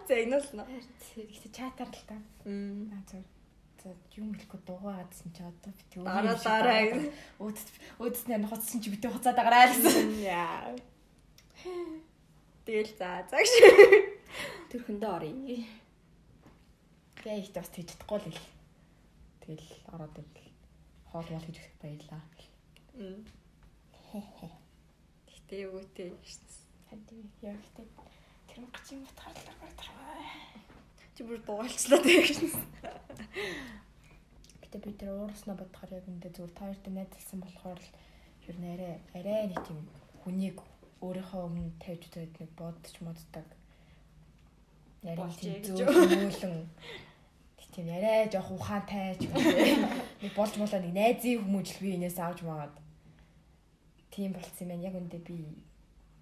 За энэ л нэ. Гэхдээ чатаар л та. Мм. Аа зөв. За юм хэлэхгүй дуугаадсэн чи одоо би тэг Дараа дараа. өөдөс өөдөс нэр хоцсон чи битээ хуцаад агараа гэсэн. Яа. Тэгэл за загш. Тэр хөндөө оръё. Тэгээ ихтэй бас тэгж чадахгүй л ил. Тэгэл ороод ирэл. Хоол хийж өгөх баярлаа. Гэтэ гэдэг шин. Хадив яа ихтэй. Тэр мгачин утгаар л гараад Чи бүр дуулчлаа тэгэж. Гэтэ би тэр уурснаа бодохоор яг энэ зүгээр та хоёртой найзалсан болохоор л ер нь арай арай нэг тийм хүнийг өөрийнхөө өмнө тавьж үзээд нэг бодож моддаг. Болж тийм гэж зөөлөн тийм арай жоох ухаантай ч юм уу. Нэг болж молоо нэг найзын хүмүүжил би энэс авч магаад. Тийм болцсон юм байна. Яг үндэ би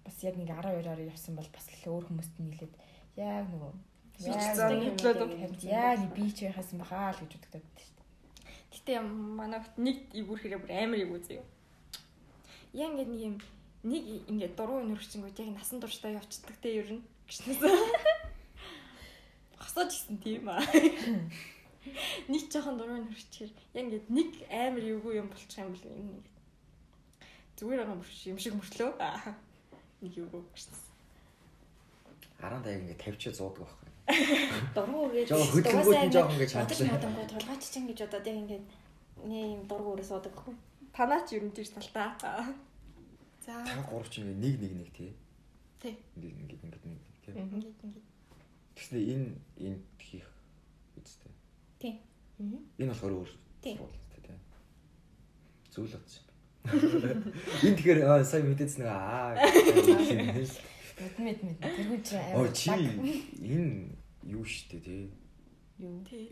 бас яг нэг 12-аар явсан бол бас л өөр хүмүүст нийлээд яг нөгөө яа нэг би ч яхасан бахаа л гэж боддог шүү дээ. Гэтэ манайх нэг ивүр хэрэг бүр амар ивүү зөө. Яг ингээд нэг юм нэг ингээд дургуй нөрчөнгүүд яг насан туршдаа явцдаг те ер нь гişнээс. Хосож гисэн тийм аа. Нэг жоохон дургуй нөрчээр яг ингээд нэг амар эвгүй юм болчих юм бэл энэ ингээд зүгээр байгаа юм шиг мөртлөө. Нэг эвгүй. Аран даяг ингээд тавьчаа зуудаг байхгүй. Дургу гэж. Жоо хөдөлгөөд нь жоохон гэж хандлаа. модонгоо тулгаач чинь гэж одоо яг ингээд нэ юм дургу өрөөс удаг хөө. Танаа ч ер нь тийш талтаа. За. Та гурав ч ингээд нэг нэг нэг тий. Тий. Ингээд ингээд ингээд нэг нэг тий. Ингээд ингээд. Тэгснэ энэ энэ хийх үстэй. Тий. Энэ болохоор өөр Тий. сургууль тий. Зүйл бодсон. Энэ тэгэхээр аа, сайн мэдээц нэг аа. Мэд мэд мэд. Тэргүй чи Оо амар. чи энэ юу штэ тий. юу? Тий.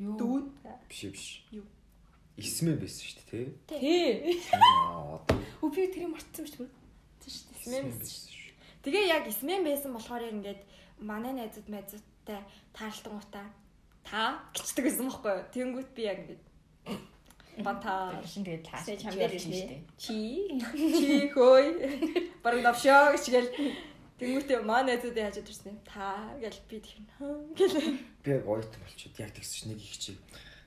Юу? Дүүн. Биш биш. Юу? Исмэ байсан штэ тий. Тий. Аа одоо Хөө би тэрийг мартсан шүү дээ. Тийш дээ. исмэ Смэм. байсан шүү. Тэгээ яг исмэн байсан болохоор яг ингээд манай найзууд найзуудтай таарлтангуудаа та гिचдэг байсан байхгүй юу? Тэнгүүт би яг ингээд бата Шин тэгээд тааш. Сэ чам дээр ирнэ. Чи. чи хөөй баг навшоо гिचгээл тэнгүүтээ манай найзууд яаж ирсэн юм? Та гэл би тэр гэл Би яг ойтон болчиход яг тэгсэн чинь нэг их чи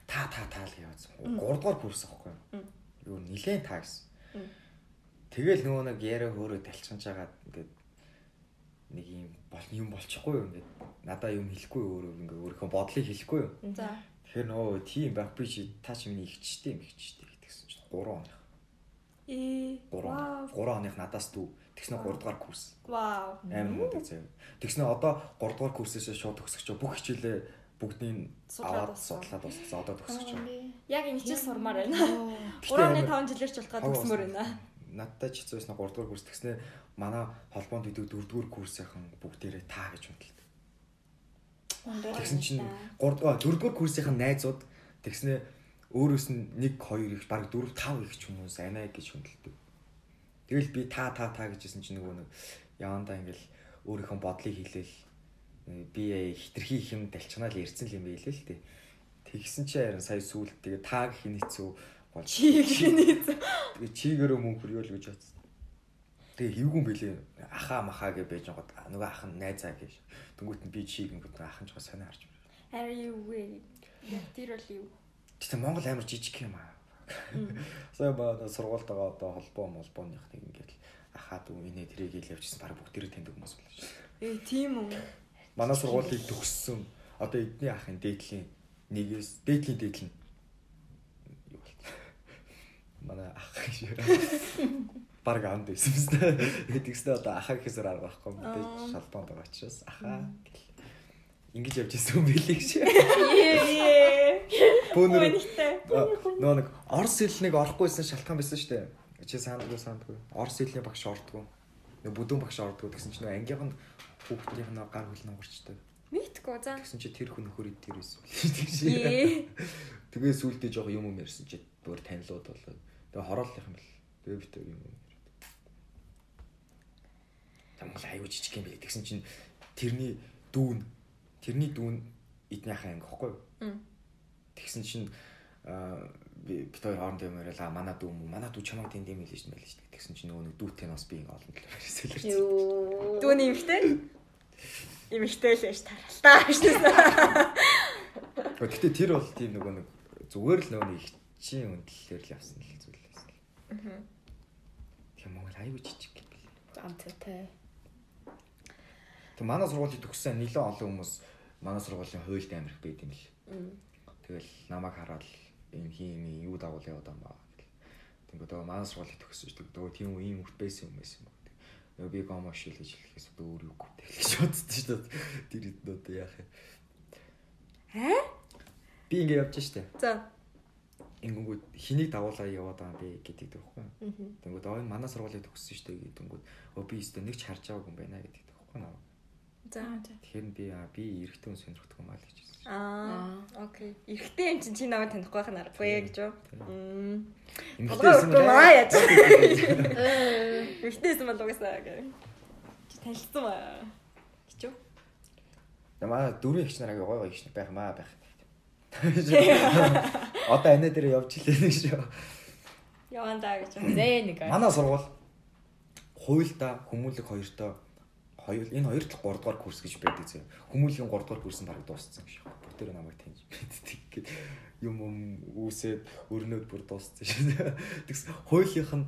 та та та л яваадсан. 3 дугаар курс аахгүй юу? Юу нилээн та гэсэн. Тэгэл нөгөө нэг яриа хөөрөө талчгаж жагаад ингээд нэг юм бол юм болчихгүй юу? Ингээд надаа юм хэлэхгүй өөрөө ингээд өөрийнхөө бодлыг хэлэхгүй юу. За. Тэгэхээр нөгөө тийм байх би чи та чи миний ихчтэй юм ихчтэй гэтгсэн чинь 3 оных. э 3 вау. 3 оных надаас дүү. Тэгснэ 3 дугаар курс. вау. Амар мундаг заяа. Тэгснэ одоо 3 дугаар курсээс шууд төгсөж бүх хичээлээ бүгдийг аваад судлаад дууссан. Одоо төгсөж байгаа. яг энэ хичээл сурмаар байна. Гэхдээ 3-ны амар- 5 жилээр ч болтгоо Хав төгсмөр байна Надтай ч хэцүүсэн 3 дугаар курс тэгснэ манай холбоонд бидэг 4 дугаар курсийнхан бүгдээрээ та гэж үнэлдэг. Тэгсэн чинь 3 дугаар 4 дугаар курсийнхан найзууд тэгснэ өөрөөс нь 1 2 их баг 4 5 их ч хүмүүс анаа гэж хүндэлдэг. Тэгэл би та та та гэжсэн чинь нөгөө нэг явандаа ингээл өөрийнхөө бодлыг хэлээл би хитрхи их юм далчнаа л ярьсан юм байл л дээ. Тэгсэн чи харин сая сүулт тэгээ та гэх нь хэцүү болж чи гэх тэгээ чигээрөө мөн хөргөөл гэж бодсон. Тэгээ хевгүн бэлээ ахаа махаа гэж байж байгаа нөгөө ах нь найзаа гэж. Тэнгүүт нь би чиг ингэдэг ах нь жоо санаа харж байна. Are you way? Тэр бол юу? Тэгтээ Монгол амар жижиг юм аа. Сая ба сургуульд байгаа одоо холбоо молбооных нэг ингээд ахаа дүү инээ тэрийг ил явчихсан баг бүгдээрээ тэндэг хүмүүс байна шүү. Э тийм үү. Манай сургуулийг төгссөн одоо эдний ахын дээдлийн нэгээс дээдлийн дээдл нь юу болт. Манай ах гэж. Бараг анд байсан юм байна. Тэгснэ одоо ахаа гэхээсээр арга байхгүй мэдээж Аа. шалбоонд байгаа учраас ахаа гэл. Ингэж явж ирсэн юм билий гэж. Үнэхтэй. нөө нэг орс хэлнийг орохгүйсэн шалтгаан байсан шүү дээ. Чи саандгүй саандгүй. Орс хэлний багш ордгоо. Нөө бүдүүн багш ордгоо гэсэн чинь нөө ангийнх нь хүүхдийн нөө гар хөл номгорчтой. Мэдгүй за. Тэгсэн чи тэр хүн нөхөр идэр байсан. Ээ. Тэгээ сүултээ жоох юм юм ярьсан чи бүр танилуд болоод. Тэгээ хорооллох юм бэл. Тэгээ битээ юм юм яриад. Тамгал аюу жижиг юм бэл. Тэгсэн чинь тэрний дүүн тэрний дүүн эдний ахаа анги ихгүй. Тэгсэн чинь би бит хоёр хоорондоо юм яриалаа манай дүү мүү манай дүү чамайг тэнд юм хэлж мэлж. Тэгсэн чинь нөгөө нэг дүүтэй нас би ингээ олон талаар хэлсэн. Дүүний имхтэй? Имхтэй л байж таралтаа дээ. Гэхдээ тэр бол тийм нөгөө нэг зүгээр л нөгөө нэг ихчийн үнэлэлээр л явсан л байсан. Тэгээ Монгол аюу жижиг юм бэл. Амттай. Тэг манай сургуулийг төгссөн нэлээд олон хүмүүс манай сургуулийн хуйлд амирх байд юм л. Тэгэл намайг хараад энэ хин юу дагуул яваад юм ба. Тэнгүүд одоо манай сургуулийг төгссөн шүү дээ. Нөгөө тийм үү ийм хүрт байсан юм байсан юм ба. Нөгөө би гомо шил гэж хэлэхээс өөр юу гүтэй гэж бодсон шүү дээ. Тэр хэд одоо яах юм. Аа? Би ингэ явж штэ. За. Ингэнгүүт хэнийг дагуулаа яваад байгаа би гэдэг байхгүй. Тэнгүүд оо энэ манай сургуулийг төгссөн шүү дээ гэдэнгүүд оо би өстө нэг ч харж байгаагүй юм байна гэдэг байхгүй наа. За. Тэгэхээр би аа би эрэгтэй хүн сонирхдаг юм аа л гэж хэлсэн. Аа. Окей. Эрэгтэй юм чинь чи намайг танихгүй байх нь аргагүй гэж юу? Мм. Эмэгтэй байсан Толгой маа яаж? Э. Эрэгтэй юм бол угаасаа гэх. Чи танилцсан ба. Гэж юу? Намаа дөрөв ихч нарыг гой гой ихч байх маа байх. Одоо анаа дээр явж нэг шүү. Явандаа гэж. Зэ нэг. Манай сургууль хуйлда хүмүүлэг хоёртой хоёр энэ хоёр тал 3 дугаар курс гэж байдаг зэ. Хүмүүлийн 3 дугаар курс нь бараг дууссан шиг. Бүр тэр намайг таньж мэддэг гэд юм юм үүсээд өрнөд бүр дууссан шин. Тэгс хуулийнх нь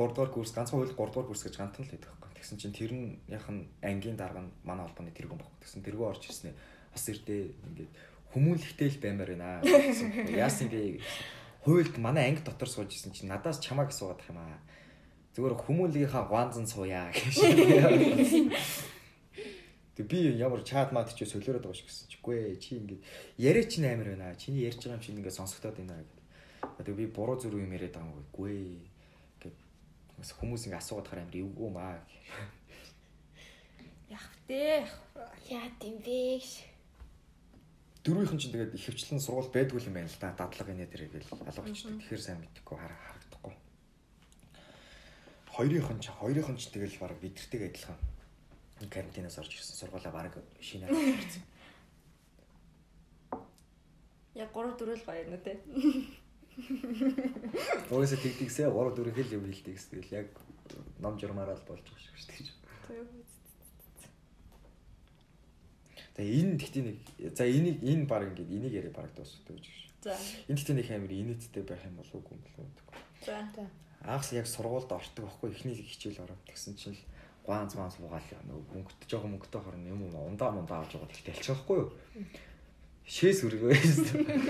3 дугаар курс ганцхан хууль 3 дугаар курс гэж гантан л байдаг байхгүй. Тэгсэн чинь тэр нь ангийн дарга нь манай холбооны тэргүүн байхгүй. Тэгсэн тэргүү орж ирснээр бас ирдээ ингээд хүмүүлэгтэй л баймаар байна. Яасан бэ? Хуйлд манай анги дотор сууж исэн чинь надаас чамааг суугаад юм аа. Зүгээр хүмүүлгийнхаа гуанзан сууя гэж. Тэг би ямар чат мат ч солиороод байгаа шиг гэсэн чигүй чи ингээд яриа чинь амар байна. Чиний ярьж байгаа юм чинь ингээд сонсогдоод байна гэдэг. Тэг би буруу зүрх юм яриад байгаа юм гүй Бас хүмүүс ингэ асуугаад хараа амар эвгүй маа. Яг вэ. Яа тийм вэ? Дөрвийнхэн чинь тэгээд ихэвчлэн сургууль байдгүй юм байна л да. Дадлага инээ дээр гэл алгавчдаг. Тэгэхээр сайн мэдхгүй харагдахгүй. Хоёрынхан ч хоёрынхан ч тэгэл баг бидэртэйг адилхан. Карантинаас орж ирсэн сургуулаа баг шинэ харсан. Яг 3 4 л гоё юм уу те. Угаасаа тэгдэгсээ 3 4 хэл юм хэлдэг гэсэн. Яг ном журмаараа л болж байгаа шүү дээ. За энэ тэгтээ нэг за энийг энэ баг ингээд энийг яриа баг дуусдаг гэж шүү. За. Энэ тэгтээ нэг амар инээдтэй байх юм болов уу юм болов уу? За. Аагс яг сургуульд ортог байхгүй эхний хичээл ороод тэгсэн чинь л гаанз маанз лугаал нөгөө мөнгөт жоохон мөнгөтэй хорн юм уу ундаа мундаа авч байгаа тэгтээ алчих байхгүй юу? Шээс үргөө.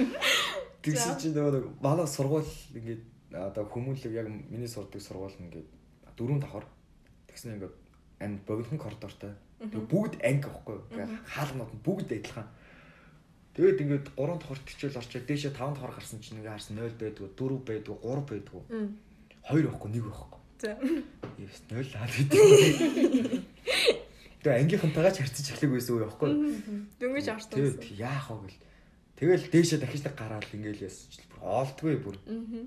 Тэгсэн чинь нөгөө манай сургууль ингээд одоо хүмүүлэг яг миний сурдаг сургууль нь ингээд дөрөв давхар тэгснэ ингээд анд богинохон коридортой. Тэг бүгд анги байхгүй юу? Ингээ хаалнууд нь бүгд адилхан. Тэгээд ингээд 3 давхар төчөөл орчоод дээшээ 5 давхар гарсан чинь ингээ харсан 0 байдгүй, 4 байдгүй, 3 байдгүй. 2 байхгүй, 1 байхгүй. За. Евс 0 лаад гэдэг. Тэгээ ангийнхантайгаа ч харьцаж эхлэх байсан уу явахгүй. Дөнгөж орсон. Тэгээд яах вэ гэл. Тэгэл дээшээ дахиж нэг гараал ингээл ясч л бүр оолтгүй бүр. Аа.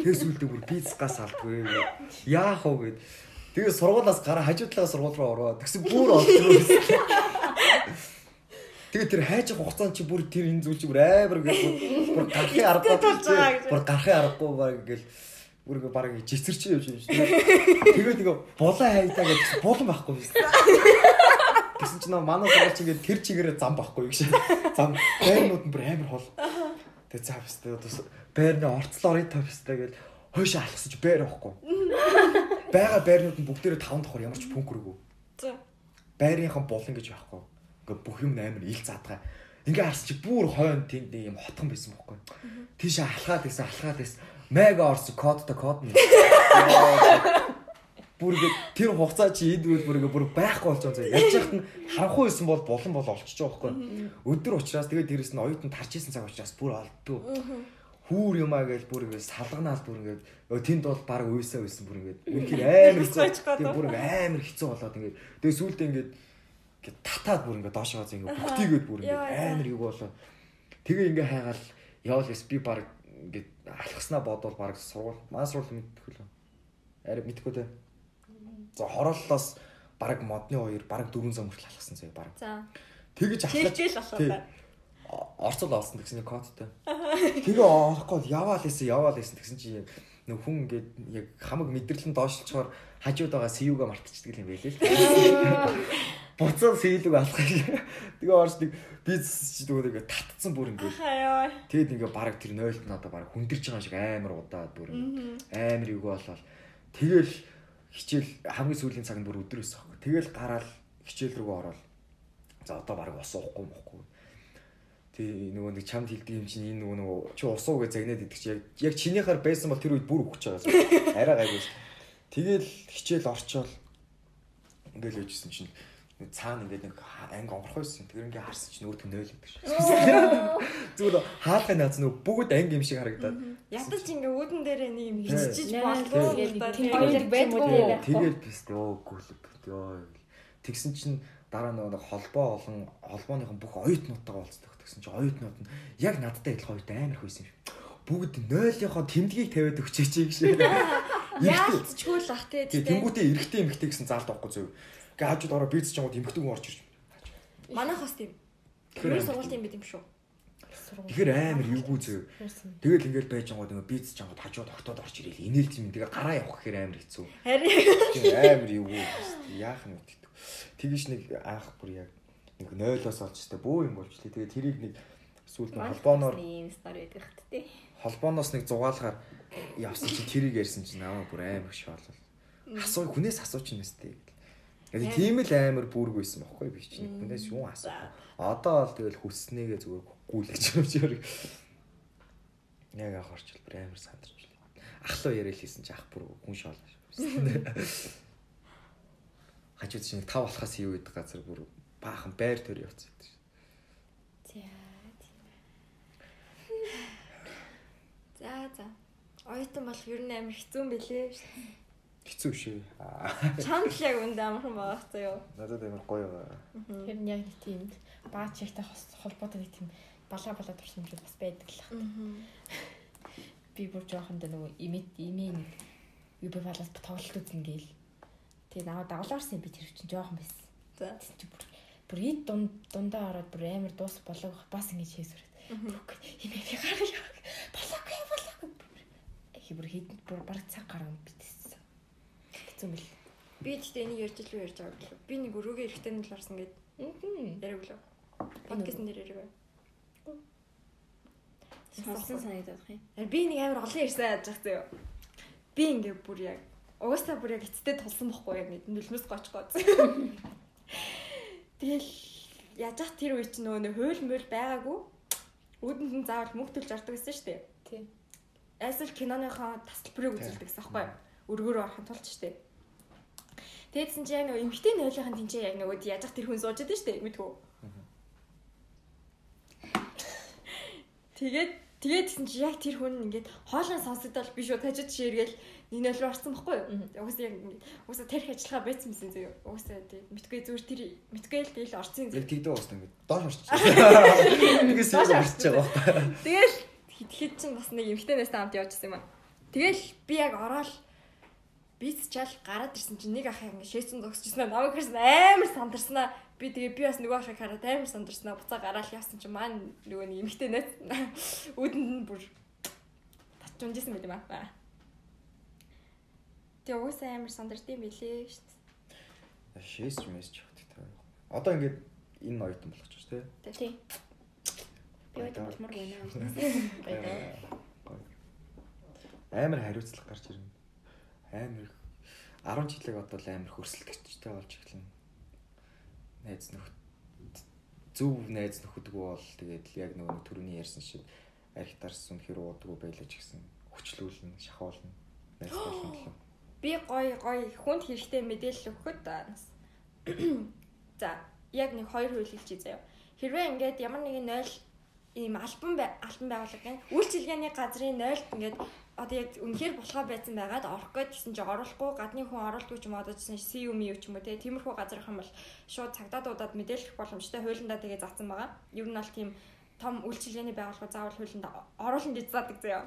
Тэсүүлдэг бүр пиццгаас алдгүй. Яах вэ гэд. Тэгээ сургуулаас гараа хажуу талаа сургууль руу ороо. Тэгсэн бүр оолдгүй. Тэгээ тэр хайж хугацаанд чи бүр тэр энэ зүйл чи бүр амар гэж бүр гарахын аргагүй. Бүр гарахын аргагүй баг ингээл бүр баг жицэрч явж юм шиг. Тэгээд нэг булан хайдаа гэж булан байхгүй байсан. Тэгсэн чинь манай сургууль чинь тэр чигээрээ зам байхгүй гэж. Зам байрнууд нь бүр амар хол. Тэгээ цаа бистэй одоо байрны орцлоо орын тав бистэй гэж хойш алхасаж байр байхгүй. Бага байрнууд нь бүгдээрээ таван давхар ямар ч пүнк өргөө. За. Байрынхан булан гэж байхгүй. Ингээ бүх юм амар ил задгаа. Ингээ харс чи бүр хойно тэнд юм хотхон байсан байхгүй. Тийш алхаад байсан алхаад байсан. Мега орс кодтой код нь бүр ингэ тэр хугацаа чи энд үйл бүр ингэ бүр байхгүй болж байгаа. Яаж яхад нь харанхуй байсан бол болон бол олчиж байгаа байхгүй. Өдөр учраас тэгээд дээрэс нь оюутан тарч исэн цаг учраас бүр олддоо. Хүүр юмаа гэж бүр ингэ салганаал бүр ингэ тэнд бол баг уйсаа байсан бүр ингэ. Үнэхээр амар хэцүү. Тэгээд бүр амар хэцүү болоод ингэ. Тэгээд сүүлдээ ингэ татаад бүр ингэ доошоо ингэ бүгтийгээд бүр ингэ амар юу болоо. Тэгээ ингэ хайгаал явал би баг ингэ алхаснаа бодвол баг сургууль маа сургууль мэдхгүй л. Арай мэдхгүй дээ За хорооллоос баг модны хоёр баг 4 сар хүртэл алхсан заяа баг. За. Тэгэж ахлах. Орцол олсон гэсэн кодтой. Тэгээ орохгүй яваал хийсэн яваал гэсэн чи нөх хүн ингээд яг хамаг мэдрэлэн доошлцохоор хажууд байгаа сэвүүгээ мартчихдаг юм байлээ л. Буцаа сэвлэг алхах. Тэгээ орж нэг бизнес ч дүүгээ татцсан бүр ингээд. Тэгэд ингээд баг тэр 0-т надад баг хүндэрж байгаа шиг амар удаад бүр амар юу болол. Тэгэл хичээл хамгийн сүүлийн цаг нь бүр байсан байхгүй. Тэгэл гараал хичээл рүү ороод за одоо баг ус уухгүй мохгүй. Тэг нөгөө нэг чамд хэлдэг юм чинь энэ нөгөө нөгөө чи ус уу гэж загнаад идэх чи яг яг чинийхаар байсан бол тэр үед бүр өгч байгаа. Арай гайгүй. Тэгэл хичээл орчоол ингээл яжсэн чинь цаана ингээд нэг анги онгорхой байсан. Тэр ингээ харсан чинь өөртөө нойл гэдэг шиг. Зүгээр хаалгын наац нөгөө бүгд анги юм шиг харагдаад. Ядаж ингээ үүдэн дээрээ нэг юм хичиж болов тэгээд байдгүй. Тэгээд бист ёо гүлэг ёо. Тэгсэн чинь дараа нөгөө холбоо олон холбооныхон бүх оюутнуудтайгаа уулздаг. Тэгсэн чинь оюутнууд нь яг надтай адилхан оюут амар хөөсөн юм. Бүгд 0-ийнхоо тэмдгийг тавиад өгчээч гэж. Яалтчгүй л ах те. Тэнгүүтээ эргэтэй эмхтэй гэсэн заалт авахгүй зөв Гэ хажууд ороо бийц чамд эмхдэг хүн орж ирж. Манайх бас тийм. Тэр сургууль тийм байт юм шүү. Тэгэхээр амар эвгүй зөө. Тэгэл ингээл байж байгаа нэг биз чамд хажууд октод орж ирэл инээлж юм. Тэгээ гараа явах гэхээр амар хэцүү. Харин амар эвгүй. Яах юм бэ? Тэгэж нэг аах бүр яг нэг 0-оос олж тээ бөө юм болчихлээ. Тэгээ тэрийг нэг сүүлд нь холбооноор ийм стори байдаг хат тий. холбооноос нэг зугаалгаар явсан чинь тэрийг ярьсан чинь намаа бүр амар шоолол. Асуу хүнээс асууч юм өстэй. Тэгээ тийм л амар бүргүйсэн байхгүй би чинь хүнээс юу асуу. Одоо бол тэгэл хүснээгээ зүгээр гүйлгэж юм чи. Яг ах орчил бүр амар сандарч байна. Ахлуу яриад хийсэн чи ах бүр хүн шоолоо. Хажууд чинь тав болохоос юу гэдэг газар бүр баахан байр төр явцсан гэдэг. За. за за. Оюутан болох ер нь амар хэцүү юм билээ. Хэцүү шээ. Аа, Чамд л яг үндэ амархан байгаа хэвээр юу. Надад амар гоё байгаа. Тэр нь яг нэг тийм баач ихтэй холбоотой нэг тийм балаа балаа туршимжууд бас байдаг л ах. Би бүр жоохонд нөгөө имэд имээ нэг юу би балаас тоглолт үзнэ гээл. Тэгээ наваа дагуулаарсан би тэр чинь жоохон байсан. За. Чи бүр бүр ид дунд дундаа ороод бүр амар дуус болоо бас ингэж хийсвэрээ. Имээ би гараа болоогүй болоогүй. Хи бүр хэд бүр баг цаг гараа битсэн. Хэцүү мэл. Би тэгтээ энийг ярьж илүү ярьж байгаа билүү. Би нэг өрөөгөө эрэхтэй нь л орсон гэд яриаг билүү. Подкаст нэр яриаг бай. Сонсон байна. Харин би нэг амар олон ярьсан яаж байгаа зөө. Би ингээ бүр яг угаасаа бүр яг эцтэй тулсан бохгүй яг нэг нөлмөс гоч гоц. Тэгэл яаж ах тэр үе чинь нөгөө нэг хууль мөл байгаагүй. Үүдэнд нь заавал мөнгө төлж ордог гэсэн шүү дээ. Тий. Айсэл киноныхоо тасалбарыг үзүүлдэг гэсэн аахгүй юу? Өргөөрөө орохын тулд шүү дээ. Тэгээдсэн чинь яг нөгөө эмхтэй нойлохын тэнцээ яг нөгөө яаж ах тэр хүн сууж байдаг шүү дээ. Мэдгүй. Тэгээд тэгээд гэсэн чи яг тэр хүн ингээд хоолой сонсогдол би шууд хажууд ширгээл нэг нөл рүү орсон байхгүй юу? Угсаа яг ингээд угсаа тарих ажиллагаа байцсан юмсэн зөө. Угсаа тий мэдгүй зүгээр тэр мэдгүй л тэгэл орсон зөө. Тэгдэ уусна ингэ. Доош орчих. Тэгээс юу орчих байгаа. Тэгэл хит хит чинь бас нэг эмхтэнээс хамт явжсэн юм аа. Тэгэл би яг ороод биц чал гараад ирсэн чинь нэг ах ингэ шээсэн зогсчихсан аа. Намайг хэрсэн амар сандарснаа. Би тэгээ би бас нөгөө ахыг хараад амар сандарснаа. Буцаа гараал явсан чинь маань нөгөө нэг эмхтэнээс үүдэнд нь бүр татчунжсэн байт юм аа. Тэгээ уусаа амар сандардсан билээ шүү дээ. Шээс ч явах гэдэг. Одоо ингээд энэ оюутан болгочих шүү дээ. Тий. Би одоо болмор байна. Амар хариуцлага гарч ирнэ. Амар 10 жилиг одоо л амар хөрсөлдөгчтэй болж эхэлнэ. Найз нөхд зөв найз нөхөдгөө бол тэгээд яг нөгөө нэг төрөний ярьсан шиг архитарс үнэхэр уудаггүй байлаа ч гэсэн хүчлүүлнэ, шахуулна. Найз л. Би гой гой хүнд хэрэгтэй мэдээлэл өгөхөд. За, яг нэг хоёр хууль хэлчихье заяа. Хэрвээ ингээд ямар нэгэн 0 ийм альбан альбан байгууллагын үйлчилгээний газрын 0-д ингээд одоо яг үнэхээр болохоо байсан байгаад орох гэсэн чи оруулахгүй гадны хүн оруулдгүй ч юм одоо жишээ CU MU ч юм уу тиймэрхүү газар их юм бол шууд цагдаа дуудаад мэдээлэх боломжтой хуулиндаа тэгээ зацсан байгаа. Ер нь бол тийм том үйлчилгээний байгууллага заавал хуулинд оруулна гэж заадаг заяа.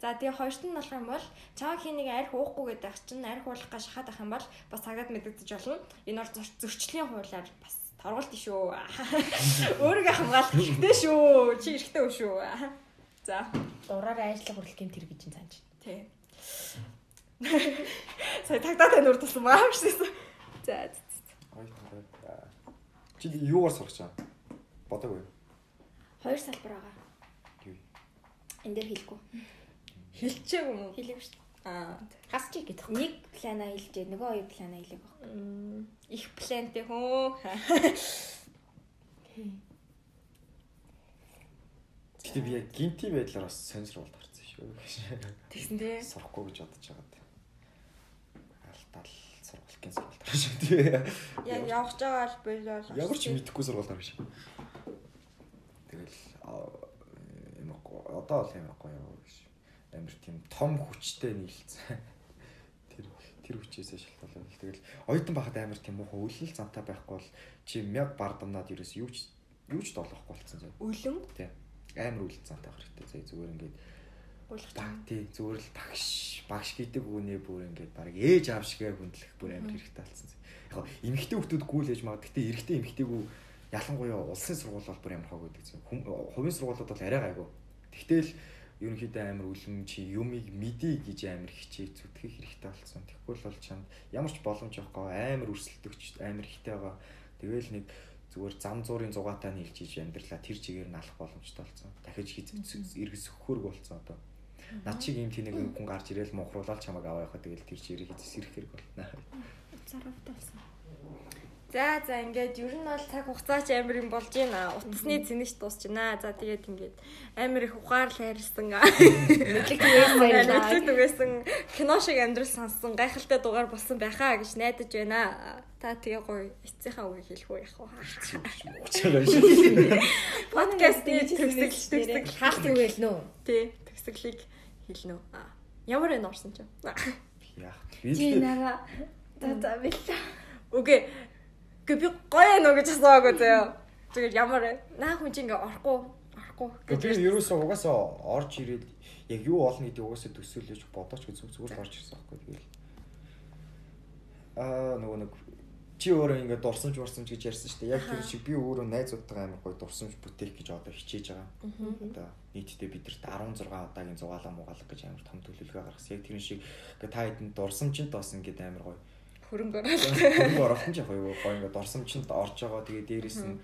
За тэгээ хоёрт нь болох юм бол чаа хий нэг арх уухгүй гэдэг чинь арх уулах гэж шахаад ах юм бол бас цагдаад мэдэгдэж болно. Энэ бол зөр- зөрчлийн хуулиар бас торгуулт шүү. Өөрийгөө хамгаалах хэрэгтэй шүү. Чи эрэгтэй үү шүү. За Дураараа ажиллах хүрэл гэмт тэр гэж юм цаанч. тий. Сая тагдаад тань урд тулсан байгаа юм шиг. За. Оюутан. Чи юугаар сурах чам? Бодоогүй. Хоёр салбар байгаа. Юу? Энд дээр хэлэхгүй. Хэлчихээг юм уу? Хэлээгүй шүү дээ. Аа. Хас чи гэдэг. Нэг плана хэлжээ, нөгөө хоёр плана хэлээг баг. Их плантэй хөө. Гэтэ би яг гинти байдлаар бас сонирхолд гарсан шүү. Тэгсэн дээ. Сурахгүй гэж бодож байгаад. Алтал сургалтын сургалт шүү. Яг явах байгаа бол болоо. Ямар ч мэдэхгүй сургалт гарч ямар го- одоо л ямар гоё гэж. Амар тийм том хүчтэй нийлцсэн. Тэр тэр хүчээсээ шалтгаалаад. Тэгэл оюутан байхад амар тийм муухай үлэл зантай байхгүй бол чи мяг бардамнаад ерөөс юу ч юу ч доолохгүй болцсон зав. Үлэн Тийм. Амар зантай байх хэрэгтэй. Зэ зүгээр ингээд баг юм. тий зүгээр л багш багш гэдэг үгнээ бүр ингээд баг ээж аав шигээ хүндлэх бүр амар хэрэгтэй болсон. Яг эмэгтэй хүмүүс гүйл ээж маа гэхдээ эрэгтэй эмэгтэйгүү ялангуяа улсын сургууль бол бүр ямар хог гэдэг чинь. Хувийн сургуулиуд бол арай гайгүй. Тэгтэл ерөнхийдөө амар үлэм чи юмыг мэдий гэж амар хичээх зүтгэх хэрэгтэй болсон. Тэгэхгүй л бол чамд ямар ч боломж байхгүй амар өрсөлдөгч амар ихтэй байгаа. Тэгэл нэг зүгээр зам зуурын зугаатай нийлж иж амьдралаа тэр чигээр нь алах боломжтой болсон. Дахиж хийц эргэс өгөхөрг болсон одоо. Над шиг юм тэнэг хүн гарч ирээл мухруулаад чамайг аваа явахад тэгэл тэр чирийг хийц ирэх хэрэг болно. Царавтай болсон. За за ингээд ер нь бол цаг хугацаа ч амар юм болж байна. Утасны цэнэгч дуусч байна. За тэгээд ингээд амар их ухаар л хайрлсан. Мэдлэг түгээсэн кино шиг амьдрал сонссон гайхалтай дугаар болсон байхаа гэж найдаж байна. Та тэгээ гоё эцсийнхаа үгийг хэлэх үү яах вэ? Подкастын төгсгөл төгсгөл Хаалт юу гээл нөө? тий төгсгөлийг хэлнэ үү? Ямар энэ орсон ч юм. Яах. Би нара за за бэлээ. Үгүй. Гэ би гоё нөө гэж асууаагүй заяа. Тэгээд ямар вэ? Наа хүн чинь ингээ орохгүй орохгүй би ерөөсөө угаасаа орж ирээд яг юу олно гэдэг угаасаа төсөөлөж бодооч гэж зүгээр л орж ирсэн байхгүй тэгэл. Аа нөгөө нэг чи өөрөө ингээд дурсамж урсамж гэж ярьсан шүү дээ. Яг тэр шиг би өөрөө найзуудтайгаа амар гоё дурсамж бүтээх гэж одоо хичээж байгаа. Одоо нийтдээ бидэрт 16 удаагийн зугаалаа мугаалга гэж амар том төлөвлөгөө гаргасан. Яг тэр шиг ингээд та хэдэн дурсамжинд бас ингээд амар гоё хөрөнгө хөрөнгө оруулалт нь яг гоё гоё ингээд дурсамжинд орж байгаа. Тэгээ дээрэс нь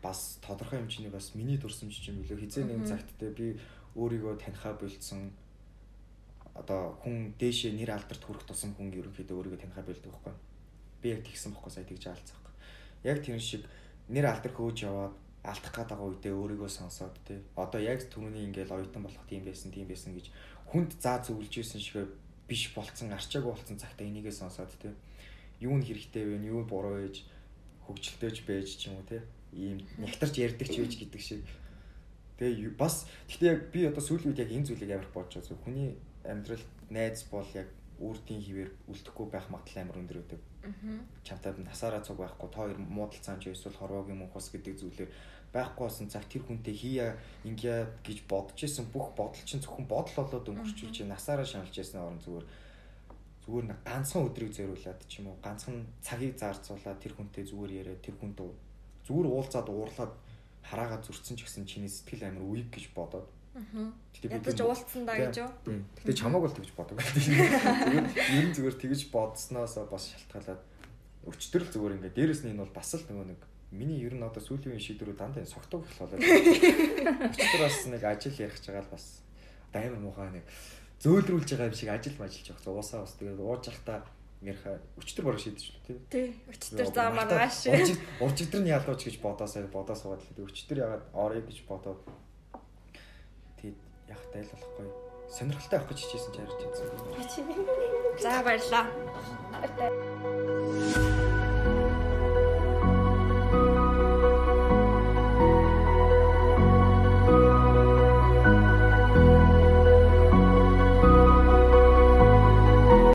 бас тодорхой хэмжээний бас миний дурсамж юм билүү. Хизээ нэгэн цагт те би өөрийгөө танихаа болцсон одоо хүн дээшээ нэр алдарт хүрэх тусам хүн ерөнхийдөө өөрийгөө танихаа болдог байхгүй. Би яг тэгсэн бохгүй сая тэгж аалцах. Яг тэр шиг нэр алдар хөөж яваад алдах гээд байгаа үедээ өөрийгөө сонсоод те одоо яг түрүүний ингээл оюутан болох тийм байсан тийм байсан гэж хүнд заа зөвлөж исэн шиг биш болцсон арчаагүй болцсон цагтаа энийгээ сонсоод те юу нь хэрэгтэй вэ юу буруу байж хөгжилтөөж байж ч юм уу те? Ийм нягтарч ярьдаг ч байж гэдэг шиг. Тэгээ бас гэхдээ яг би одоо сүүлийн үед яг энэ зүйлийг амар бодож байгаа. Хүний амьдрал найз бол яг үрдийн хിവэр үлдэхгүй байх магадлал амар өндөр байдаг. Чамтай насаараа цуг байхгүй та хоёр муудалцаан ч эсвэл хорвоогийн мөнхос гэдэг зүйлээр байхгүй болсон. Цаг тэр хүнтэй хийя ингээ гэж бодож исэн бүх бодол чинь зөвхөн бодол болоод өнгөрчүүлж насаараа шаналж ясны орон зүгээр зүгээр нэг ганцхан өдрийг зориулаад ч юм уу ганцхан цагийг зарцуулаад тэр хүнтэй зүгээр яриа тэр хүнд зүгээр уулзаад уурлаад хараагаа зүрцэн ч гэсэн чиний сэтгэл амар үеиг гэж бодоод Гэтэ Ядаж уулцсан да гэж юу? Гэтэ чамааг бол тэгж бодог. Зүгээр ер нь зүгээр тэгж бодсноос бас шалтгаалаад өчтөр л зүгээр ингээ дээрэс нь энэ бол бас л нөгөө нэг миний ер нь одоо сүүлийн үеийн шийдвэрүүд дандаа согтуу болоод. Өчтөр бас нэг ажил ярих гэж байгаа л бас одоо амар муухай нэг зөөлрүүлж байгаа юм шиг ажил мажилж явах. Уусаа бас тэгээд ууж явахдаа ярих өчтөр бараг шийдэж шүү дээ. Тий, өчтөр заа маргааш. Уржигдэр нь ялгууч гэж бодоосаа бодоо суугаад л өчтөр ягаад орё гэж бодоод тэгээд яг тайл болохгүй сонирхолтой авах гэж хичээсэн ч харж байсан. За баярлаа. Баярлалаа.